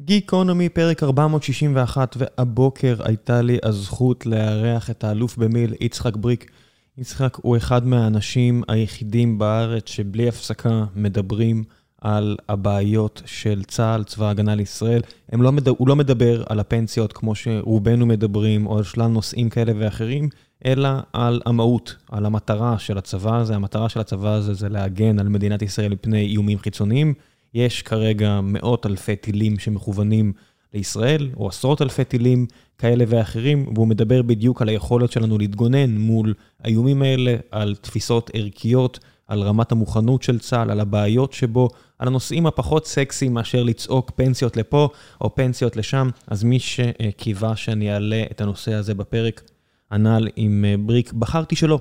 גיקונומי, פרק 461, והבוקר הייתה לי הזכות לארח את האלוף במיל, יצחק בריק. יצחק הוא אחד מהאנשים היחידים בארץ שבלי הפסקה מדברים על הבעיות של צה"ל, צבא ההגנה לישראל. לא מד... הוא לא מדבר על הפנסיות כמו שרובנו מדברים, או על שלל נושאים כאלה ואחרים, אלא על המהות, על המטרה של הצבא הזה. המטרה של הצבא הזה זה להגן על מדינת ישראל מפני איומים חיצוניים. יש כרגע מאות אלפי טילים שמכוונים לישראל, או עשרות אלפי טילים כאלה ואחרים, והוא מדבר בדיוק על היכולת שלנו להתגונן מול האיומים האלה, על תפיסות ערכיות, על רמת המוכנות של צה"ל, על הבעיות שבו, על הנושאים הפחות סקסיים מאשר לצעוק פנסיות לפה או פנסיות לשם. אז מי שקיווה שאני אעלה את הנושא הזה בפרק הנ"ל עם בריק, בחרתי שלא.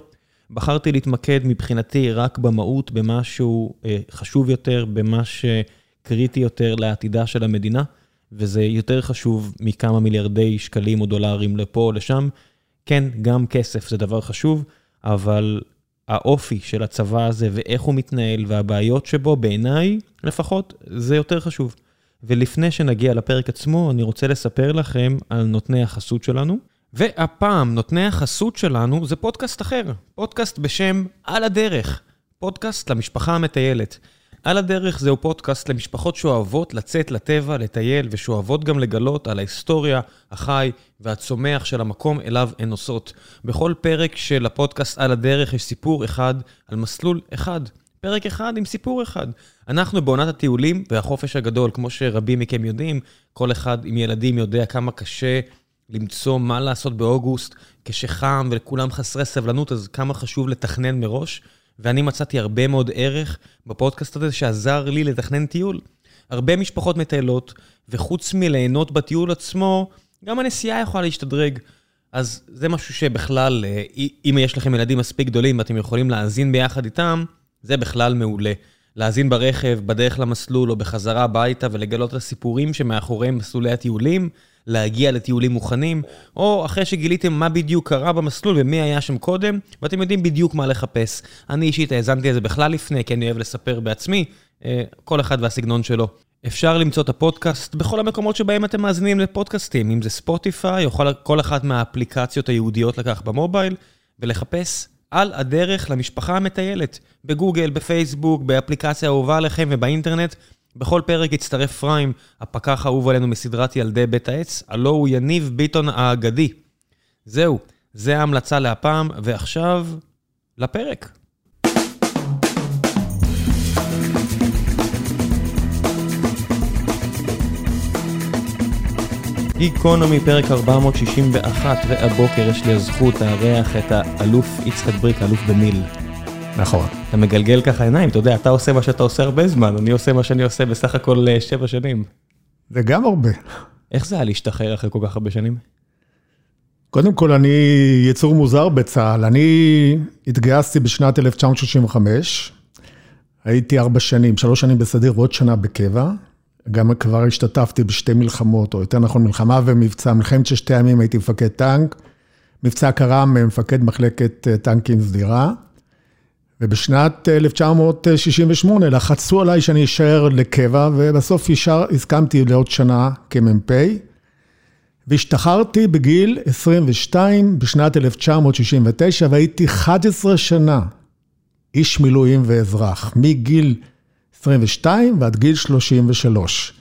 בחרתי להתמקד מבחינתי רק במהות, במשהו חשוב יותר, במה שקריטי יותר לעתידה של המדינה, וזה יותר חשוב מכמה מיליארדי שקלים או דולרים לפה או לשם. כן, גם כסף זה דבר חשוב, אבל האופי של הצבא הזה ואיך הוא מתנהל והבעיות שבו, בעיניי לפחות, זה יותר חשוב. ולפני שנגיע לפרק עצמו, אני רוצה לספר לכם על נותני החסות שלנו. והפעם, נותני החסות שלנו זה פודקאסט אחר, פודקאסט בשם על הדרך, פודקאסט למשפחה המטיילת. על הדרך זהו פודקאסט למשפחות שאוהבות לצאת לטבע, לטייל, ושאוהבות גם לגלות על ההיסטוריה, החי והצומח של המקום אליו הן נוסעות. בכל פרק של הפודקאסט על הדרך יש סיפור אחד על מסלול אחד. פרק אחד עם סיפור אחד. אנחנו בעונת הטיולים והחופש הגדול, כמו שרבים מכם יודעים, כל אחד עם ילדים יודע כמה קשה למצוא מה לעשות באוגוסט, כשחם ולכולם חסרי סבלנות, אז כמה חשוב לתכנן מראש. ואני מצאתי הרבה מאוד ערך בפודקאסט הזה שעזר לי לתכנן טיול. הרבה משפחות מטיילות, וחוץ מליהנות בטיול עצמו, גם הנסיעה יכולה להשתדרג. אז זה משהו שבכלל, אם יש לכם ילדים מספיק גדולים ואתם יכולים להאזין ביחד איתם, זה בכלל מעולה. להאזין ברכב, בדרך למסלול או בחזרה הביתה ולגלות את הסיפורים שמאחוריהם מסלולי הטיולים, להגיע לטיולים מוכנים, או אחרי שגיליתם מה בדיוק קרה במסלול ומי היה שם קודם, ואתם יודעים בדיוק מה לחפש. אני אישית האזנתי לזה בכלל לפני, כי אני אוהב לספר בעצמי, כל אחד והסגנון שלו. אפשר למצוא את הפודקאסט בכל המקומות שבהם אתם מאזינים לפודקאסטים, אם זה ספוטיפיי או כל אחת מהאפליקציות היהודיות לכך במובייל, ולחפש על הדרך למשפחה המטיילת, בגוגל, בפייסבוק, באפליקציה האהובה עליכם ובאינטרנט. בכל פרק יצטרף פריים, הפקח האהוב עלינו מסדרת ילדי בית העץ, הלא הוא יניב ביטון האגדי. זהו, זה ההמלצה להפעם, ועכשיו, לפרק. גיקונומי, פרק 461, והבוקר יש לי הזכות לארח את האלוף יצחק בריק, האלוף במיל. נכון. אתה מגלגל ככה עיניים, אתה יודע, אתה עושה מה שאתה עושה הרבה זמן, אני עושה מה שאני עושה בסך הכל שבע שנים. זה גם הרבה. איך זה היה להשתחרר אחרי כל כך הרבה שנים? קודם כל, אני יצור מוזר בצה"ל. אני התגייסתי בשנת 1965, הייתי ארבע שנים, שלוש שנים בסדיר ועוד שנה בקבע. גם כבר השתתפתי בשתי מלחמות, או יותר נכון מלחמה ומבצע. מלחמת ששתי הימים הייתי מפקד טנק, מבצע קר"מ, מפקד מחלקת טנקים סדירה. ובשנת 1968 לחצו עליי שאני אשאר לקבע, ובסוף הסכמתי לעוד שנה כמ"פ, והשתחררתי בגיל 22 בשנת 1969, והייתי 11 שנה איש מילואים ואזרח, מגיל 22 ועד גיל 33.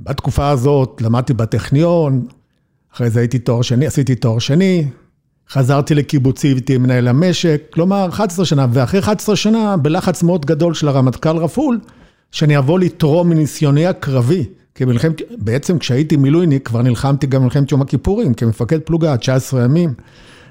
בתקופה הזאת למדתי בטכניון, אחרי זה הייתי תואר שני, עשיתי תואר שני, חזרתי לקיבוצי, הייתי מנהל המשק, כלומר 11 שנה, ואחרי 11 שנה, בלחץ מאוד גדול של הרמטכ"ל רפול, שאני אבוא לתרום מניסיוני הקרבי, כי מלחמת, בעצם כשהייתי מילואיניק, כבר נלחמתי גם במלחמת יום הכיפורים, כמפקד פלוגה, 19 ימים,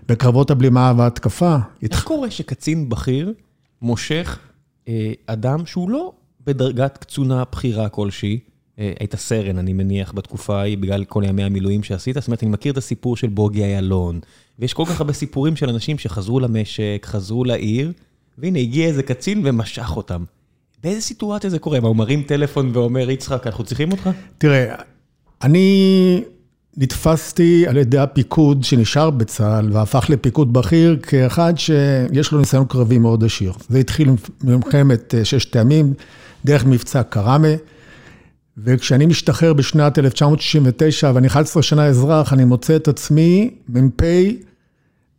בקרבות הבלימה וההתקפה. איך קורה שקצין בכיר מושך אה, אדם שהוא לא בדרגת קצונה בכירה כלשהי, היית סרן, אני מניח, בתקופה ההיא, בגלל כל ימי המילואים שעשית, זאת אומרת, אני מכיר את הסיפור של בוגי איילון, ויש כל כך הרבה סיפורים של אנשים שחזרו למשק, חזרו לעיר, והנה, הגיע איזה קצין ומשך אותם. באיזה סיטואציה זה קורה? מה, הוא מרים טלפון ואומר, יצחק, אנחנו צריכים אותך? תראה, אני נתפסתי על ידי הפיקוד שנשאר בצה"ל, והפך לפיקוד בכיר, כאחד שיש לו ניסיון קרבי מאוד עשיר. זה התחיל ממלחמת ששת הימים, דרך מבצע קראמה. וכשאני משתחרר בשנת 1969 ואני 11 שנה אזרח, אני מוצא את עצמי מ"פ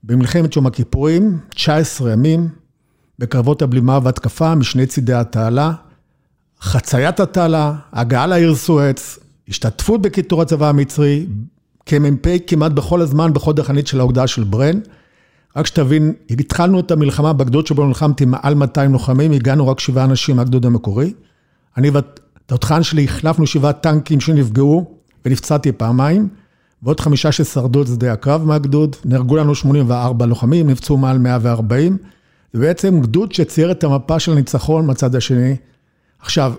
במלחמת יום הכיפורים, 19 ימים, בקרבות הבלימה והתקפה משני צידי התעלה, חציית התעלה, הגעה לעיר סואץ, השתתפות בקיטור הצבא המצרי, כמ"פ כמעט בכל הזמן בחוד החנית של האוגדה של ברן. רק שתבין, התחלנו את המלחמה בגדוד שבו נלחמתי מעל 200 לוחמים, הגענו רק שבעה אנשים מהגדוד המקורי. אני והתותחן שלי החלפנו שבעה טנקים שנפגעו ונפצעתי פעמיים, ועוד חמישה ששרדו את שדה הקרב מהגדוד, נהרגו לנו 84 לוחמים, נפצעו מעל 140. זה בעצם גדוד שצייר את המפה של הניצחון מהצד השני. עכשיו,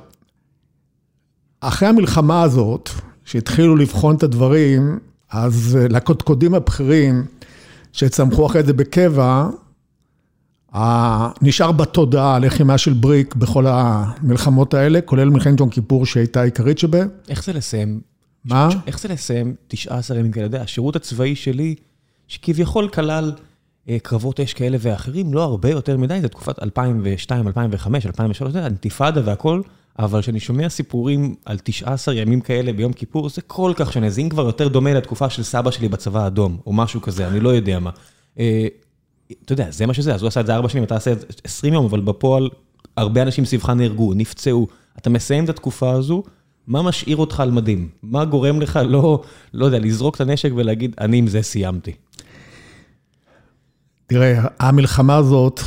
אחרי המלחמה הזאת, שהתחילו לבחון את הדברים, אז לקודקודים הבכירים, שצמחו אחרי זה בקבע, נשאר בתודעה הלחימה של בריק בכל המלחמות האלה, כולל מלחמת יום כיפור שהייתה העיקרית שבהם. איך זה לסיים? מה? איך זה לסיים 19 ימים כאלה? אתה יודע, השירות הצבאי שלי, שכביכול כלל אה, קרבות אש כאלה ואחרים, לא הרבה יותר מדי, זה תקופת 2002, 2005, 2003, זה אינתיפאדה והכל, אבל כשאני שומע סיפורים על 19 ימים כאלה ביום כיפור, זה כל כך שונה, זה אם כבר יותר דומה לתקופה של סבא שלי בצבא האדום, או משהו כזה, אני לא יודע מה. אתה יודע, זה מה שזה, אז הוא עשה את זה ארבע שנים, אתה עושה את זה 20 יום, אבל בפועל הרבה אנשים סביבך נהרגו, נפצעו. אתה מסיים את התקופה הזו, מה משאיר אותך על מדים? מה גורם לך לא, לא יודע, לזרוק את הנשק ולהגיד, אני עם זה סיימתי? תראה, המלחמה הזאת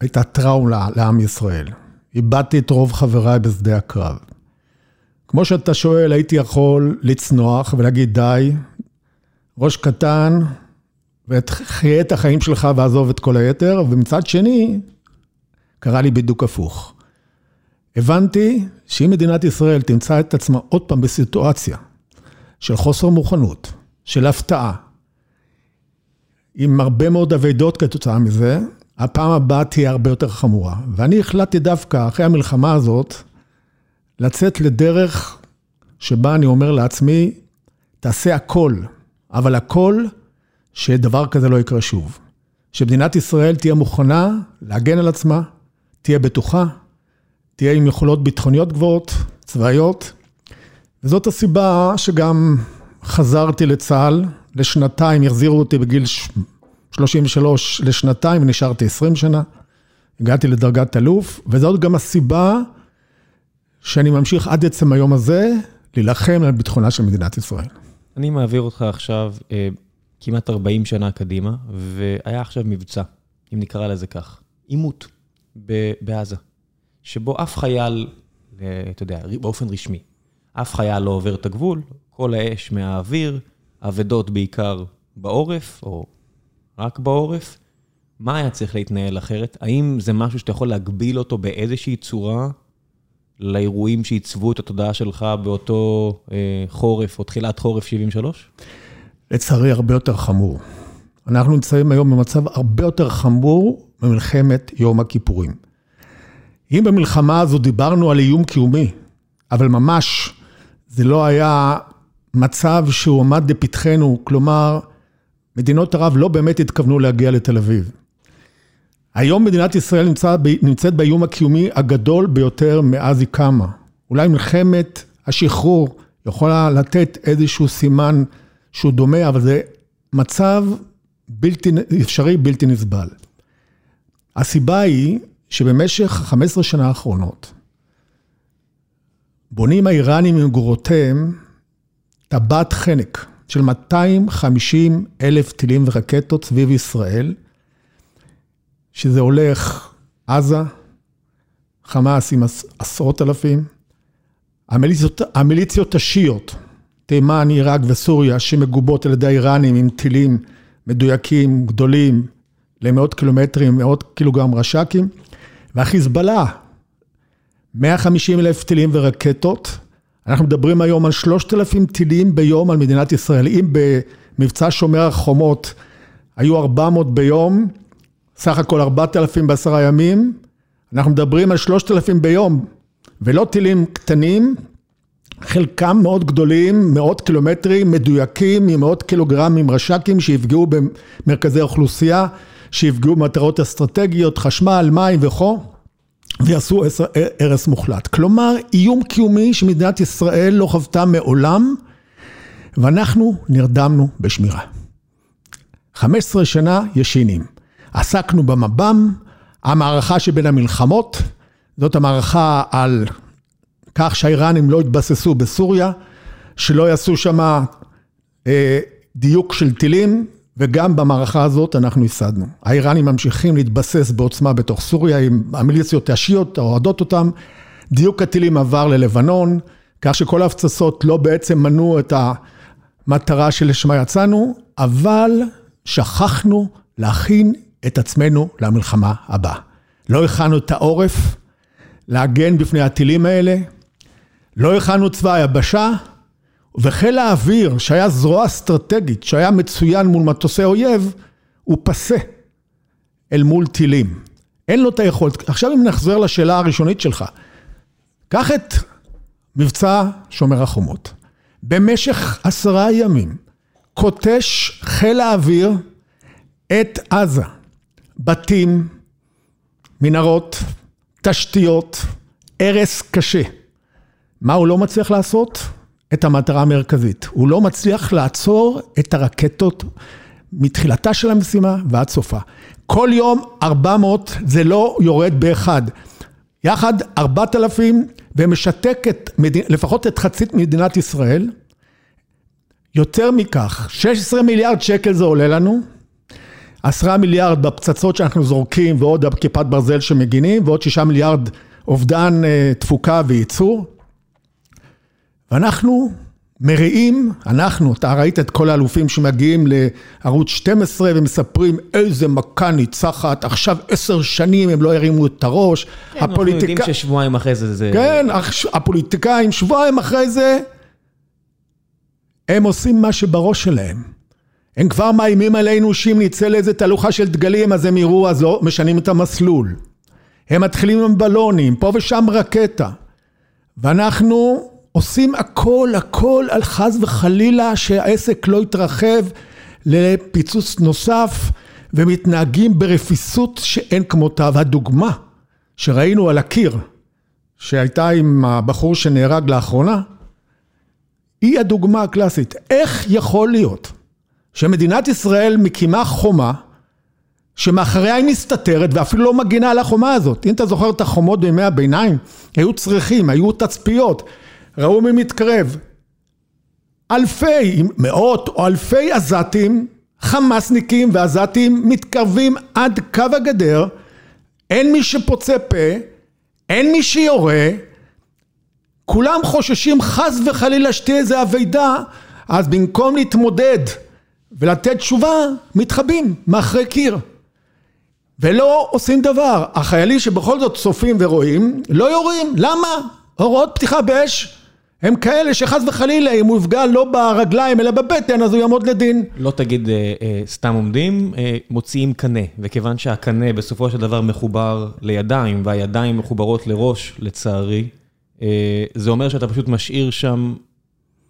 הייתה טראומה לעם ישראל. איבדתי את רוב חבריי בשדה הקרב. כמו שאתה שואל, הייתי יכול לצנוח ולהגיד די, ראש קטן, וחיה את החיים שלך ועזוב את כל היתר, ומצד שני, קרה לי בדיוק הפוך. הבנתי שאם מדינת ישראל תמצא את עצמה עוד פעם בסיטואציה של חוסר מוכנות, של הפתעה, עם הרבה מאוד אבדות כתוצאה מזה, הפעם הבאה תהיה הרבה יותר חמורה. ואני החלטתי דווקא, אחרי המלחמה הזאת, לצאת לדרך שבה אני אומר לעצמי, תעשה הכל, אבל הכל שדבר כזה לא יקרה שוב. שמדינת ישראל תהיה מוכנה להגן על עצמה, תהיה בטוחה, תהיה עם יכולות ביטחוניות גבוהות, צבאיות. וזאת הסיבה שגם חזרתי לצה"ל לשנתיים, החזירו אותי בגיל 33 לשנתיים ונשארתי 20 שנה. הגעתי לדרגת אלוף, וזאת גם הסיבה שאני ממשיך עד עצם היום הזה להילחם על ביטחונה של מדינת ישראל. אני מעביר אותך עכשיו אה, כמעט 40 שנה קדימה, והיה עכשיו מבצע, אם נקרא לזה כך, עימות בעזה, שבו אף חייל, אה, אתה יודע, באופן רשמי, אף חייל לא עובר את הגבול, כל האש מהאוויר, אבדות בעיקר בעורף, או רק בעורף. מה היה צריך להתנהל אחרת? האם זה משהו שאתה יכול להגביל אותו באיזושהי צורה לאירועים שעיצבו את התודעה שלך באותו אה, חורף או תחילת חורף 73? לצערי, הרבה יותר חמור. אנחנו נמצאים היום במצב הרבה יותר חמור ממלחמת יום הכיפורים. אם במלחמה הזו דיברנו על איום קיומי, אבל ממש זה לא היה מצב שהוא עמד לפתחנו, כלומר, מדינות ערב לא באמת התכוונו להגיע לתל אביב. היום מדינת ישראל נמצא, נמצאת באיום הקיומי הגדול ביותר מאז היא קמה. אולי מלחמת השחרור יכולה לתת איזשהו סימן שהוא דומה, אבל זה מצב בלתי אפשרי, בלתי נסבל. הסיבה היא שבמשך 15 שנה האחרונות, בונים האיראנים עם גרורותיהם טבעת חנק של 250 אלף טילים ורקטות סביב ישראל, שזה הולך עזה, חמאס עם עשרות אלפים, המיליציות, המיליציות השיעיות, תימן, עיראק וסוריה, שמגובות על ידי האיראנים עם טילים מדויקים, גדולים, למאות קילומטרים, מאות קילוגרם רש"קים, והחיזבאללה, 150 אלף טילים ורקטות, אנחנו מדברים היום על 3,000 טילים ביום על מדינת ישראל. אם במבצע שומר החומות היו 400 ביום, סך הכל 4,000 בעשרה ימים, אנחנו מדברים על 3,000 ביום, ולא טילים קטנים, חלקם מאוד גדולים, מאות קילומטרים, מדויקים, עם מאות קילוגרמים רש"קים שיפגעו במרכזי אוכלוסייה, שיפגעו במטרות אסטרטגיות, חשמל, מים וכו'. ויעשו הרס מוחלט. כלומר, איום קיומי שמדינת ישראל לא חוותה מעולם, ואנחנו נרדמנו בשמירה. 15 שנה ישינים. עסקנו במב"ם, המערכה שבין המלחמות, זאת המערכה על כך שהאיראנים לא יתבססו בסוריה, שלא יעשו שם אה, דיוק של טילים, וגם במערכה הזאת אנחנו הפסדנו. האיראנים ממשיכים להתבסס בעוצמה בתוך סוריה, עם המיליציות השיעיות אוהדות אותם. דיוק הטילים עבר ללבנון, כך שכל ההפצצות לא בעצם מנעו את המטרה שלשמה יצאנו, אבל שכחנו להכין את עצמנו למלחמה הבאה. לא הכנו את העורף להגן בפני הטילים האלה, לא הכנו צבא היבשה, וחיל האוויר, שהיה זרוע אסטרטגית, שהיה מצוין מול מטוסי אויב, הוא פסה אל מול טילים. אין לו את היכולת. עכשיו אם נחזר לשאלה הראשונית שלך, קח את מבצע שומר החומות. במשך עשרה ימים קוטש חיל האוויר את עזה. בתים, מנהרות, תשתיות, הרס קשה. מה הוא לא מצליח לעשות? את המטרה המרכזית. הוא לא מצליח לעצור את הרקטות מתחילתה של המשימה ועד סופה. כל יום 400 זה לא יורד באחד. יחד 4,000 ומשתק את, לפחות את חצית מדינת ישראל. יותר מכך, 16 מיליארד שקל זה עולה לנו, 10 מיליארד בפצצות שאנחנו זורקים ועוד כיפת ברזל שמגינים ועוד 6 מיליארד אובדן אה, תפוקה וייצור. ואנחנו מריעים, אנחנו, אתה ראית את כל האלופים שמגיעים לערוץ 12 ומספרים איזה מכה ניצחת, עכשיו עשר שנים הם לא הרימו את הראש. כן, הפוליטיקה... אנחנו יודעים ששבועיים אחרי זה זה... כן, הפוליטיקאים שבועיים אחרי זה, הם עושים מה שבראש שלהם. הם כבר מאיימים עלינו שאם נצא לאיזה תהלוכה של דגלים אז הם יראו, אז לא משנים את המסלול. הם מתחילים עם בלונים, פה ושם רקטה. ואנחנו עושים הכל, הכל על חס וחלילה שהעסק לא יתרחב לפיצוץ נוסף ומתנהגים ברפיסות שאין כמותה. והדוגמה שראינו על הקיר, שהייתה עם הבחור שנהרג לאחרונה, היא הדוגמה הקלאסית. איך יכול להיות שמדינת ישראל מקימה חומה שמאחריה היא מסתתרת ואפילו לא מגינה על החומה הזאת. אם אתה זוכר את החומות בימי הביניים, היו צריכים, היו תצפיות, ראו מי מתקרב. אלפי, מאות או אלפי עזתים, חמאסניקים ועזתים מתקרבים עד קו הגדר, אין מי שפוצה פה, אין מי שיורה, כולם חוששים חס וחלילה שתהיה איזה אבידה, אז במקום להתמודד ולתת תשובה, מתחבאים מאחרי קיר. ולא עושים דבר. החיילים שבכל זאת צופים ורואים, לא יורים. למה? הוראות פתיחה באש הם כאלה שחס וחלילה, אם הוא יפגע לא ברגליים אלא בבטן, אז הוא יעמוד לדין. לא תגיד אה, אה, סתם עומדים, אה, מוציאים קנה, וכיוון שהקנה בסופו של דבר מחובר לידיים, והידיים מחוברות לראש, לצערי, אה, זה אומר שאתה פשוט משאיר שם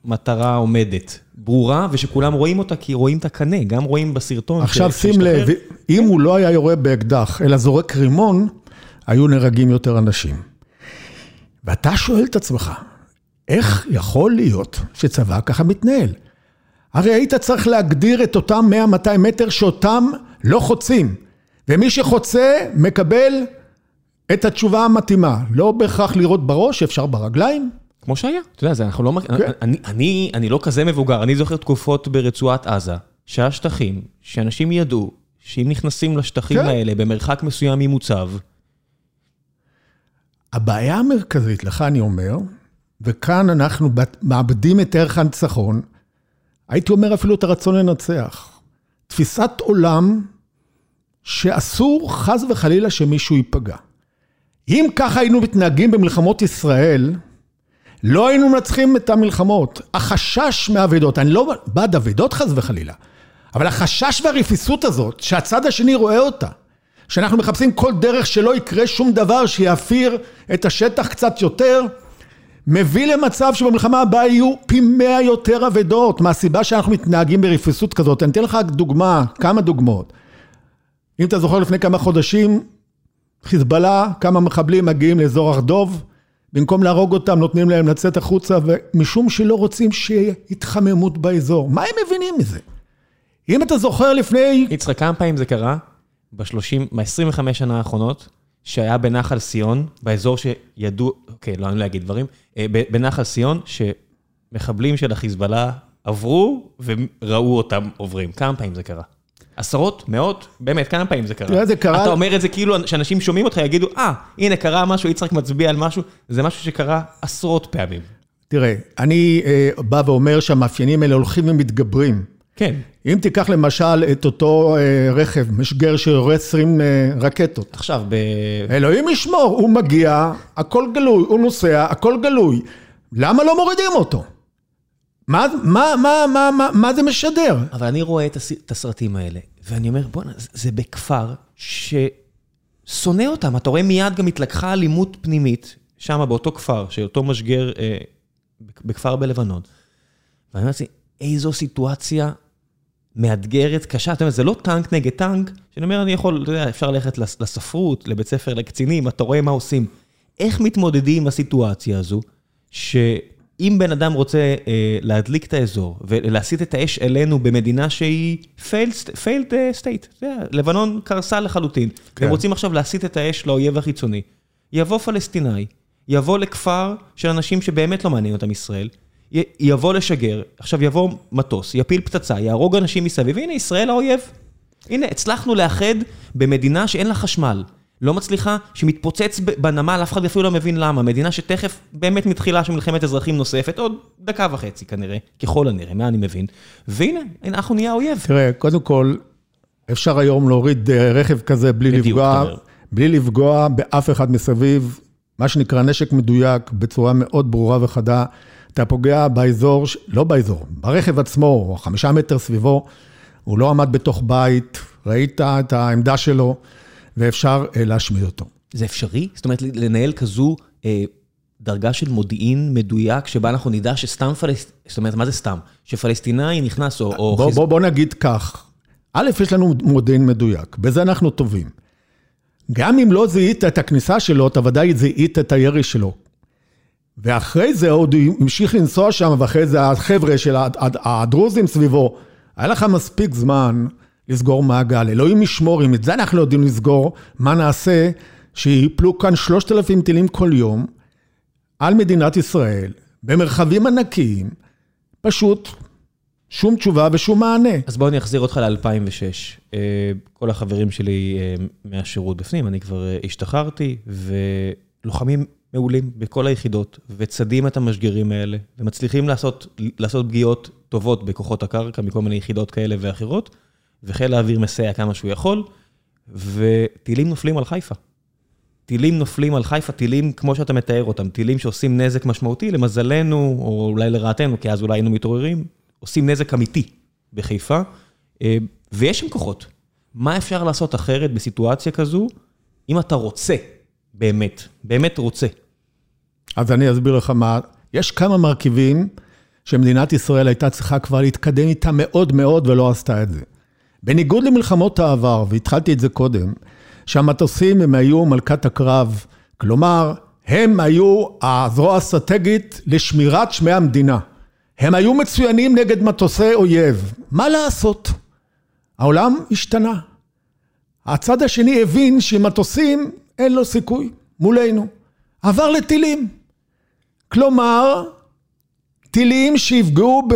מטרה עומדת, ברורה, ושכולם רואים אותה כי רואים את הקנה, גם רואים בסרטון. עכשיו שים לב, אם הוא לא היה יורה באקדח, אלא זורק רימון, היו נהרגים יותר אנשים. ואתה שואל את עצמך, איך יכול להיות שצבא ככה מתנהל? הרי היית צריך להגדיר את אותם 100-200 מטר שאותם לא חוצים, ומי שחוצה מקבל את התשובה המתאימה. לא בהכרח לירות בראש, אפשר ברגליים. כמו שהיה, אתה יודע, זה אנחנו לא... כן. אני, אני, אני לא כזה מבוגר, אני זוכר תקופות ברצועת עזה, שהשטחים, שאנשים ידעו שאם נכנסים לשטחים כן. האלה במרחק מסוים ממוצב... הבעיה המרכזית, לך אני אומר, וכאן אנחנו מאבדים את ערך הניצחון, הייתי אומר אפילו את הרצון לנצח. תפיסת עולם שאסור חס וחלילה שמישהו ייפגע. אם ככה היינו מתנהגים במלחמות ישראל, לא היינו מנצחים את המלחמות. החשש מאבדות, אני לא בעד אבדות חס וחלילה, אבל החשש והרפיסות הזאת, שהצד השני רואה אותה, שאנחנו מחפשים כל דרך שלא יקרה שום דבר שיאפיר את השטח קצת יותר, מביא למצב שבמלחמה הבאה יהיו פי מאה יותר אבדות, מהסיבה שאנחנו מתנהגים ברפיסות כזאת. אני אתן לך דוגמה, כמה דוגמאות. אם אתה זוכר לפני כמה חודשים, חיזבאללה, כמה מחבלים מגיעים לאזור הר דוב, במקום להרוג אותם נותנים להם לצאת החוצה, ומשום שלא רוצים שיהיה התחממות באזור. מה הם מבינים מזה? אם אתה זוכר לפני... יצחק, כמה פעמים זה קרה? ב-30, ב-25 שנה האחרונות, שהיה בנחל סיון, באזור שידעו, אוקיי, לא, אני לא אגיד דברים, אה, בנחל סיון, שמחבלים של החיזבאללה עברו וראו אותם עוברים. כמה פעמים זה קרה? עשרות? מאות? באמת, כמה פעמים זה קרה? תראה, זה קרה... אתה אומר את זה כאילו שאנשים שומעים אותך יגידו, אה, הנה קרה משהו, יצחק מצביע על משהו, זה משהו שקרה עשרות פעמים. תראה, אני אה, בא ואומר שהמאפיינים האלה הולכים ומתגברים. כן. אם תיקח למשל את אותו אה, רכב, משגר שיורה 20 אה, רקטות. עכשיו, ב... אלוהים ישמור, הוא מגיע, הכל גלוי, הוא נוסע, הכל גלוי. למה לא מורידים אותו? מה, מה, מה, מה, מה, מה זה משדר? אבל אני רואה את, הס... את הסרטים האלה, ואני אומר, בוא'נה, זה בכפר ששונא אותם. אתה רואה מיד גם התלקחה אלימות פנימית, שם באותו כפר, שאותו משגר אה, בכפר בלבנון. ואני אומר לעצמי, איזו סיטואציה מאתגרת, קשה. זאת אומרת, זה לא טנק נגד טנק, שאני אומר, אני יכול, אתה יודע, אפשר ללכת לספרות, לבית ספר לקצינים, אתה רואה מה עושים. איך מתמודדים עם הסיטואציה הזו, שאם בן אדם רוצה אה, להדליק את האזור ולהסיט את האש אלינו במדינה שהיא failed, failed state, אתה יודע, לבנון קרסה לחלוטין, כן. והם רוצים עכשיו להסיט את האש לאויב החיצוני, יבוא פלסטיני, יבוא לכפר של אנשים שבאמת לא מעניין אותם ישראל, יבוא לשגר, עכשיו יבוא מטוס, יפיל פצצה, יהרוג אנשים מסביב, והנה ישראל האויב. הנה, הצלחנו לאחד במדינה שאין לה חשמל. לא מצליחה, שמתפוצץ בנמל, אף אחד אפילו לא מבין למה. מדינה שתכף באמת מתחילה של מלחמת אזרחים נוספת, עוד דקה וחצי כנראה, ככל הנראה, מה אני מבין. והנה, אנחנו נהיה האויב. תראה, קודם כל, אפשר היום להוריד אה, רכב כזה בלי בדיוק, לפגוע, בלי לפגוע באף אחד מסביב, מה שנקרא נשק מדויק, בצורה מאוד ברורה וחדה. אתה פוגע באזור, לא באזור, ברכב עצמו, או חמישה מטר סביבו, הוא לא עמד בתוך בית, ראית את העמדה שלו, ואפשר אה, להשמיד אותו. זה אפשרי? זאת אומרת, לנהל כזו אה, דרגה של מודיעין מדויק, שבה אנחנו נדע שסתם פלסטינאי, זאת אומרת, מה זה סתם? שפלסטינאי נכנס או... או בוא, חיז... בוא, בוא נגיד כך, א', יש לנו מודיעין מדויק, בזה אנחנו טובים. גם אם לא זיהית את הכניסה שלו, אתה ודאי זיהית את הירי שלו. ואחרי זה עוד המשיך לנסוע שם, ואחרי זה החבר'ה של הדרוזים סביבו, היה לך מספיק זמן לסגור מעגל. אלוהים ישמור, אם את זה אנחנו לא יודעים לסגור, מה נעשה שיפלו כאן שלושת אלפים טילים כל יום על מדינת ישראל, במרחבים ענקיים, פשוט שום תשובה ושום מענה. אז בואו אני אחזיר אותך ל-2006. אה, כל החברים שלי אה, מהשירות בפנים, אני כבר אה, השתחררתי, ולוחמים מעולים בכל היחידות, וצדים את המשגרים האלה, ומצליחים לעשות, לעשות פגיעות טובות בכוחות הקרקע מכל מיני יחידות כאלה ואחרות, וחיל האוויר מסייע כמה שהוא יכול, וטילים נופלים על חיפה. טילים נופלים על חיפה, טילים כמו שאתה מתאר אותם, טילים שעושים נזק משמעותי, למזלנו, או אולי לרעתנו, כי אז אולי היינו מתעוררים, עושים נזק אמיתי בחיפה, אה, ויש שם כוחות. מה אפשר לעשות אחרת בסיטואציה כזו, אם אתה רוצה, באמת, באמת רוצה? אז אני אסביר לך מה, יש כמה מרכיבים שמדינת ישראל הייתה צריכה כבר להתקדם איתם מאוד מאוד ולא עשתה את זה. בניגוד למלחמות העבר, והתחלתי את זה קודם, שהמטוסים הם היו מלכת הקרב, כלומר, הם היו הזרוע האסטרטגית לשמירת שמי המדינה. הם היו מצוינים נגד מטוסי אויב. מה לעשות? העולם השתנה. הצד השני הבין שמטוסים אין לו סיכוי מולנו. עבר לטילים. כלומר, טילים שיפגעו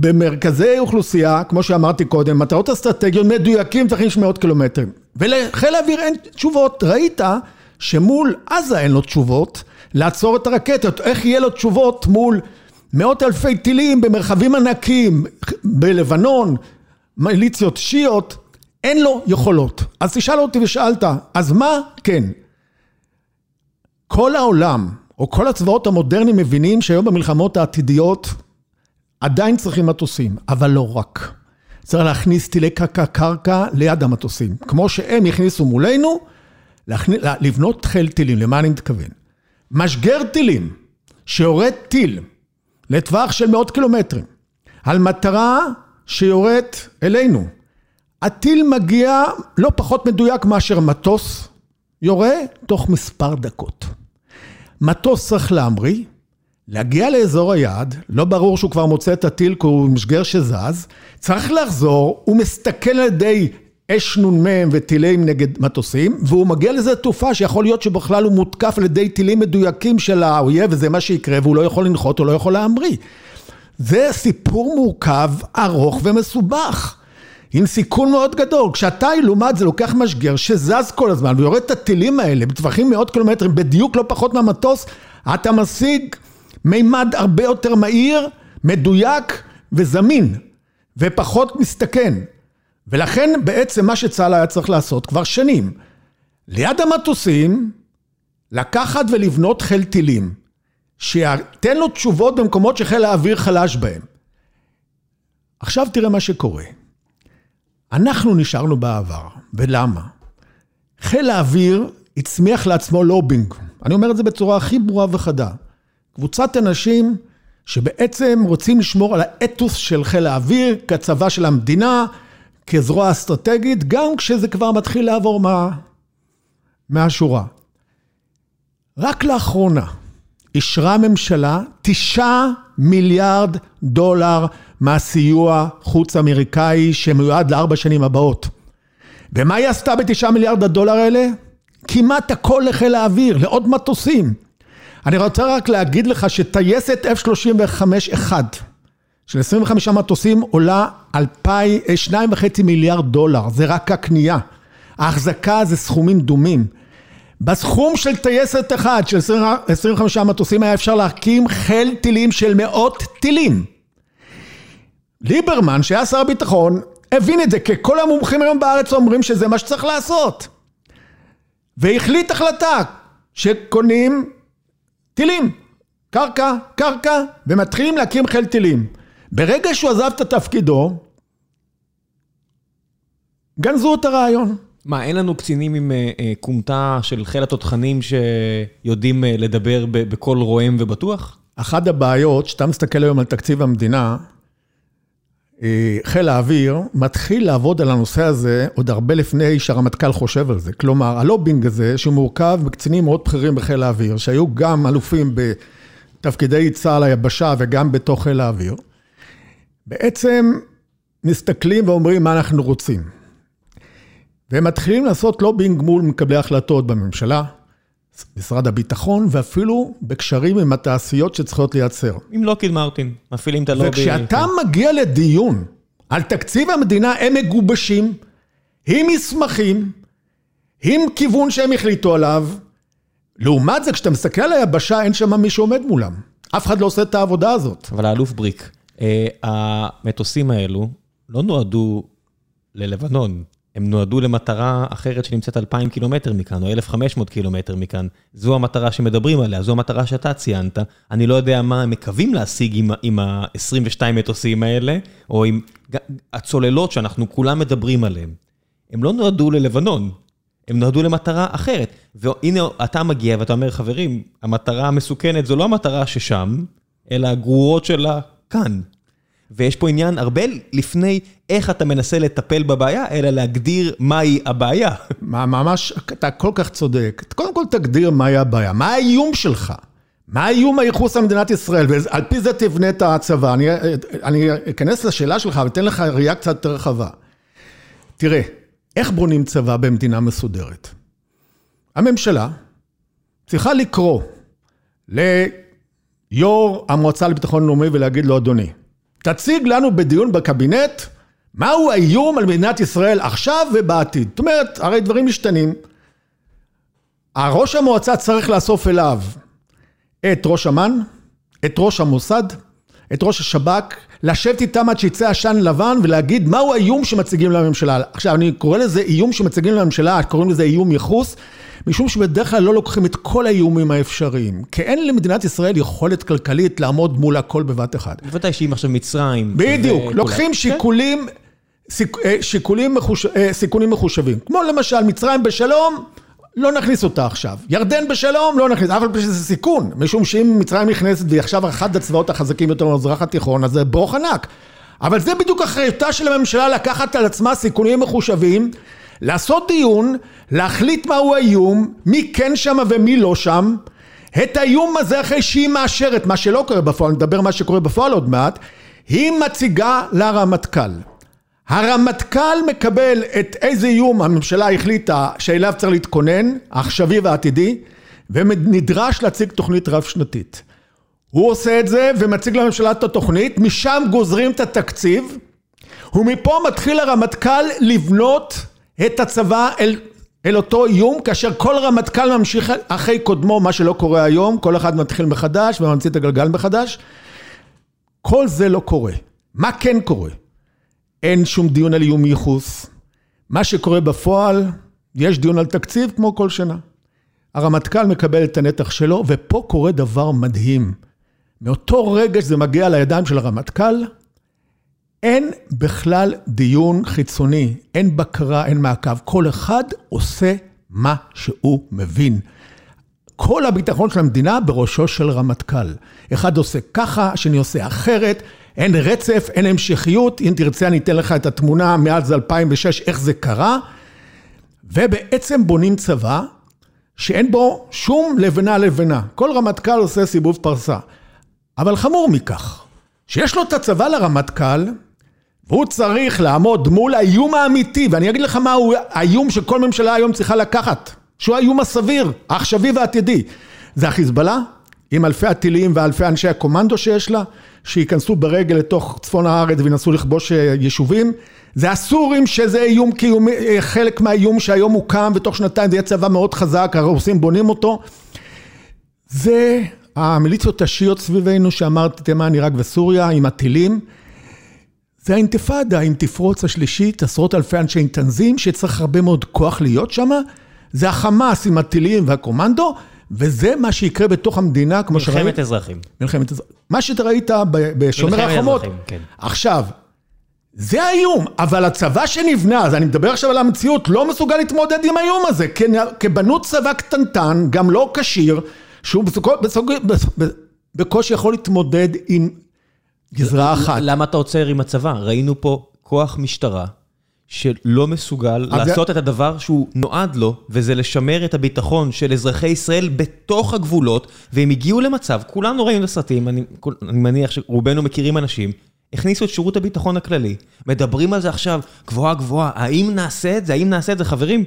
במרכזי אוכלוסייה, כמו שאמרתי קודם, מטרות אסטרטגיות מדויקים צריכים מאות קילומטרים. ולחיל האוויר אין תשובות. ראית שמול עזה אין לו תשובות לעצור את הרקטות. איך יהיה לו תשובות מול מאות אלפי טילים במרחבים ענקיים בלבנון, מיליציות שיעיות, אין לו יכולות. אז תשאל אותי ושאלת, אז מה כן? כל העולם, או כל הצבאות המודרניים מבינים שהיום במלחמות העתידיות עדיין צריכים מטוסים, אבל לא רק. צריך להכניס טילי קרקע קרקע ליד המטוסים. כמו שהם הכניסו מולנו, להכניס, לבנות חיל טילים, למה אני מתכוון? משגר טילים, שיורד טיל לטווח של מאות קילומטרים, על מטרה שיורדת אלינו. הטיל מגיע לא פחות מדויק מאשר מטוס, יורה תוך מספר דקות. מטוס צריך להמריא, להגיע לאזור היעד, לא ברור שהוא כבר מוצא את הטיל כי הוא משגר שזז, צריך לחזור, הוא מסתכל על ידי אש נ"מ וטילים נגד מטוסים, והוא מגיע לזה תעופה שיכול להיות שבכלל הוא מותקף על ידי טילים מדויקים של האויב, וזה מה שיקרה, והוא לא יכול לנחות, הוא לא יכול להמריא. זה סיפור מורכב, ארוך ומסובך. עם סיכון מאוד גדול. כשאתה, לעומת זה, לוקח משגר שזז כל הזמן ויורד את הטילים האלה בטווחים מאות קילומטרים, בדיוק לא פחות מהמטוס, אתה משיג מימד הרבה יותר מהיר, מדויק וזמין, ופחות מסתכן. ולכן בעצם מה שצה"ל היה צריך לעשות כבר שנים, ליד המטוסים, לקחת ולבנות חיל טילים, שייתן לו תשובות במקומות שחיל האוויר חלש בהם. עכשיו תראה מה שקורה. אנחנו נשארנו בעבר, ולמה? חיל האוויר הצמיח לעצמו לובינג, אני אומר את זה בצורה הכי ברורה וחדה. קבוצת אנשים שבעצם רוצים לשמור על האתוס של חיל האוויר כצבא של המדינה, כזרוע אסטרטגית, גם כשזה כבר מתחיל לעבור מה... מהשורה. רק לאחרונה אישרה הממשלה תשעה מיליארד דולר מהסיוע חוץ אמריקאי שמיועד לארבע שנים הבאות. ומה היא עשתה בתשעה מיליארד הדולר האלה? כמעט הכל לחיל האוויר, לעוד מטוסים. אני רוצה רק להגיד לך שטייסת F-35-1 של 25 מטוסים עולה 2.5 מיליארד דולר, זה רק הקנייה. ההחזקה זה סכומים דומים. בסכום של טייסת אחד של 25 מטוסים היה אפשר להקים חיל טילים של מאות טילים. ליברמן, שהיה שר הביטחון, הבין את זה, כי כל המומחים היום בארץ אומרים שזה מה שצריך לעשות. והחליט החלטה שקונים טילים, קרקע, קרקע, ומתחילים להקים חיל טילים. ברגע שהוא עזב את תפקידו, גנזו את הרעיון. מה, אין לנו קצינים עם כומתה של חיל התותחנים שיודעים לדבר בקול רועם ובטוח? אחת הבעיות, שאתה מסתכל היום על תקציב המדינה, חיל האוויר מתחיל לעבוד על הנושא הזה עוד הרבה לפני שהרמטכ"ל חושב על זה. כלומר, הלובינג הזה, שהוא מורכב בקצינים מאוד בכירים בחיל האוויר, שהיו גם אלופים בתפקידי צה"ל היבשה וגם בתוך חיל האוויר, בעצם מסתכלים ואומרים מה אנחנו רוצים. והם מתחילים לעשות לובינג מול מקבלי החלטות בממשלה, משרד הביטחון, ואפילו בקשרים עם התעשיות שצריכות לייצר. עם לוקיד מרטין, מפעילים את הלובי. וכשאתה מגיע לדיון על תקציב המדינה, הם מגובשים, עם מסמכים, עם כיוון שהם החליטו עליו. לעומת זה, כשאתה מסתכל על היבשה, אין שם מי שעומד מולם. אף אחד לא עושה את העבודה הזאת. אבל האלוף בריק, המטוסים האלו לא נועדו ללבנון. הם נועדו למטרה אחרת שנמצאת 2,000 קילומטר מכאן, או 1,500 קילומטר מכאן. זו המטרה שמדברים עליה, זו המטרה שאתה ציינת. אני לא יודע מה הם מקווים להשיג עם, עם ה-22 מטוסים האלה, או עם הצוללות שאנחנו כולם מדברים עליהן. הם לא נועדו ללבנון, הם נועדו למטרה אחרת. והנה, אתה מגיע ואתה אומר, חברים, המטרה המסוכנת זו לא המטרה ששם, אלא הגרורות שלה כאן. ויש פה עניין הרבה לפני איך אתה מנסה לטפל בבעיה, אלא להגדיר מהי הבעיה. ממש, אתה כל כך צודק. קודם כל תגדיר מהי הבעיה, מה האיום שלך? מה האיום הייחוס על מדינת ישראל? ועל פי זה תבנה את הצבא. אני, אני אכנס לשאלה שלך ואתן לך ראייה קצת יותר רחבה. תראה, איך בונים צבא במדינה מסודרת? הממשלה צריכה לקרוא ליו"ר המועצה לביטחון לאומי ולהגיד לו, אדוני, תציג לנו בדיון בקבינט מהו האיום על מדינת ישראל עכשיו ובעתיד. זאת אומרת, הרי דברים משתנים. הראש המועצה צריך לאסוף אליו את ראש אמ"ן, את ראש המוסד, את ראש השב"כ, לשבת איתם עד שיצא עשן לבן ולהגיד מהו האיום שמציגים לממשלה. עכשיו, אני קורא לזה איום שמציגים לממשלה, קוראים לזה איום ייחוס, משום שבדרך כלל לא לוקחים את כל האיומים האפשריים. כי אין למדינת ישראל יכולת כלכלית לעמוד מול הכל בבת אחת. בוודאי שאם עכשיו מצרים... בדיוק, לוקחים שיקולים, שיקולים, סיכונים מחושבים. כמו למשל, מצרים בשלום, לא נכניס אותה עכשיו. ירדן בשלום, לא נכניס, אבל זה סיכון. משום שאם מצרים נכנסת והיא עכשיו אחד הצבאות החזקים יותר במזרח התיכון, אז זה ברוך ענק. אבל זה בדיוק אחריותה של הממשלה לקחת על עצמה סיכונים מחושבים, לעשות דיון, להחליט מהו האיום, מי כן שם ומי לא שם, את האיום הזה אחרי שהיא מאשרת, מה שלא קורה בפועל, נדבר מה שקורה בפועל עוד מעט, היא מציגה לרמטכ"ל. הרמטכ"ל מקבל את איזה איום הממשלה החליטה שאליו צריך להתכונן, העכשווי והעתידי, ונדרש להציג תוכנית רב שנתית. הוא עושה את זה ומציג לממשלה את התוכנית, משם גוזרים את התקציב, ומפה מתחיל הרמטכ"ל לבנות את הצבא אל, אל אותו איום, כאשר כל רמטכ"ל ממשיך אחרי קודמו, מה שלא קורה היום, כל אחד מתחיל מחדש וממציא את הגלגל מחדש. כל זה לא קורה. מה כן קורה? אין שום דיון על איום ייחוס. מה שקורה בפועל, יש דיון על תקציב כמו כל שנה. הרמטכ"ל מקבל את הנתח שלו, ופה קורה דבר מדהים. מאותו רגע שזה מגיע לידיים של הרמטכ"ל, אין בכלל דיון חיצוני, אין בקרה, אין מעקב. כל אחד עושה מה שהוא מבין. כל הביטחון של המדינה בראשו של רמטכ"ל. אחד עושה ככה, השני עושה אחרת, אין רצף, אין המשכיות. אם תרצה, אני אתן לך את התמונה מאז 2006, איך זה קרה. ובעצם בונים צבא שאין בו שום לבנה לבנה. כל רמטכ"ל עושה סיבוב פרסה. אבל חמור מכך, שיש לו את הצבא לרמטכ"ל, והוא צריך לעמוד מול האיום האמיתי, ואני אגיד לך מהו האיום שכל ממשלה היום צריכה לקחת, שהוא האיום הסביר, העכשווי והעתידי. זה החיזבאללה, עם אלפי הטילים ואלפי אנשי הקומנדו שיש לה, שייכנסו ברגל לתוך צפון הארץ וינסו לכבוש אה, יישובים. זה הסורים שזה איום קיומי, אה, חלק מהאיום שהיום הוקם, ותוך שנתיים זה יהיה צבא מאוד חזק, הרוסים בונים אותו. זה המיליציות השיעיות סביבנו, שאמרתי תימן, עיראק וסוריה, עם הטילים. זה האינתיפאדה, אם תפרוץ השלישית, עשרות אלפי אנשי אינטנזים, שצריך הרבה מאוד כוח להיות שם. זה החמאס עם הטילים והקומנדו, וזה מה שיקרה בתוך המדינה, כמו שראית. מלחמת אזרחים. מלחמת אזרחים. מה שאתה ראית בשומר החומות. כן. עכשיו, זה האיום, אבל הצבא שנבנה, אז אני מדבר עכשיו על המציאות, לא מסוגל להתמודד עם האיום הזה, כבנות צבא קטנטן, גם לא כשיר, שהוא בקושי יכול להתמודד עם גזרה אחת. למה אתה עוצר עם הצבא? ראינו פה כוח משטרה שלא מסוגל לעשות את הדבר שהוא נועד לו, וזה לשמר את הביטחון של אזרחי ישראל בתוך הגבולות, והם הגיעו למצב, כולנו ראינו את הסרטים, אני מניח שרובנו מכירים אנשים, הכניסו את שירות הביטחון הכללי, מדברים על זה עכשיו גבוהה גבוהה, האם נעשה את זה? האם נעשה את זה? חברים,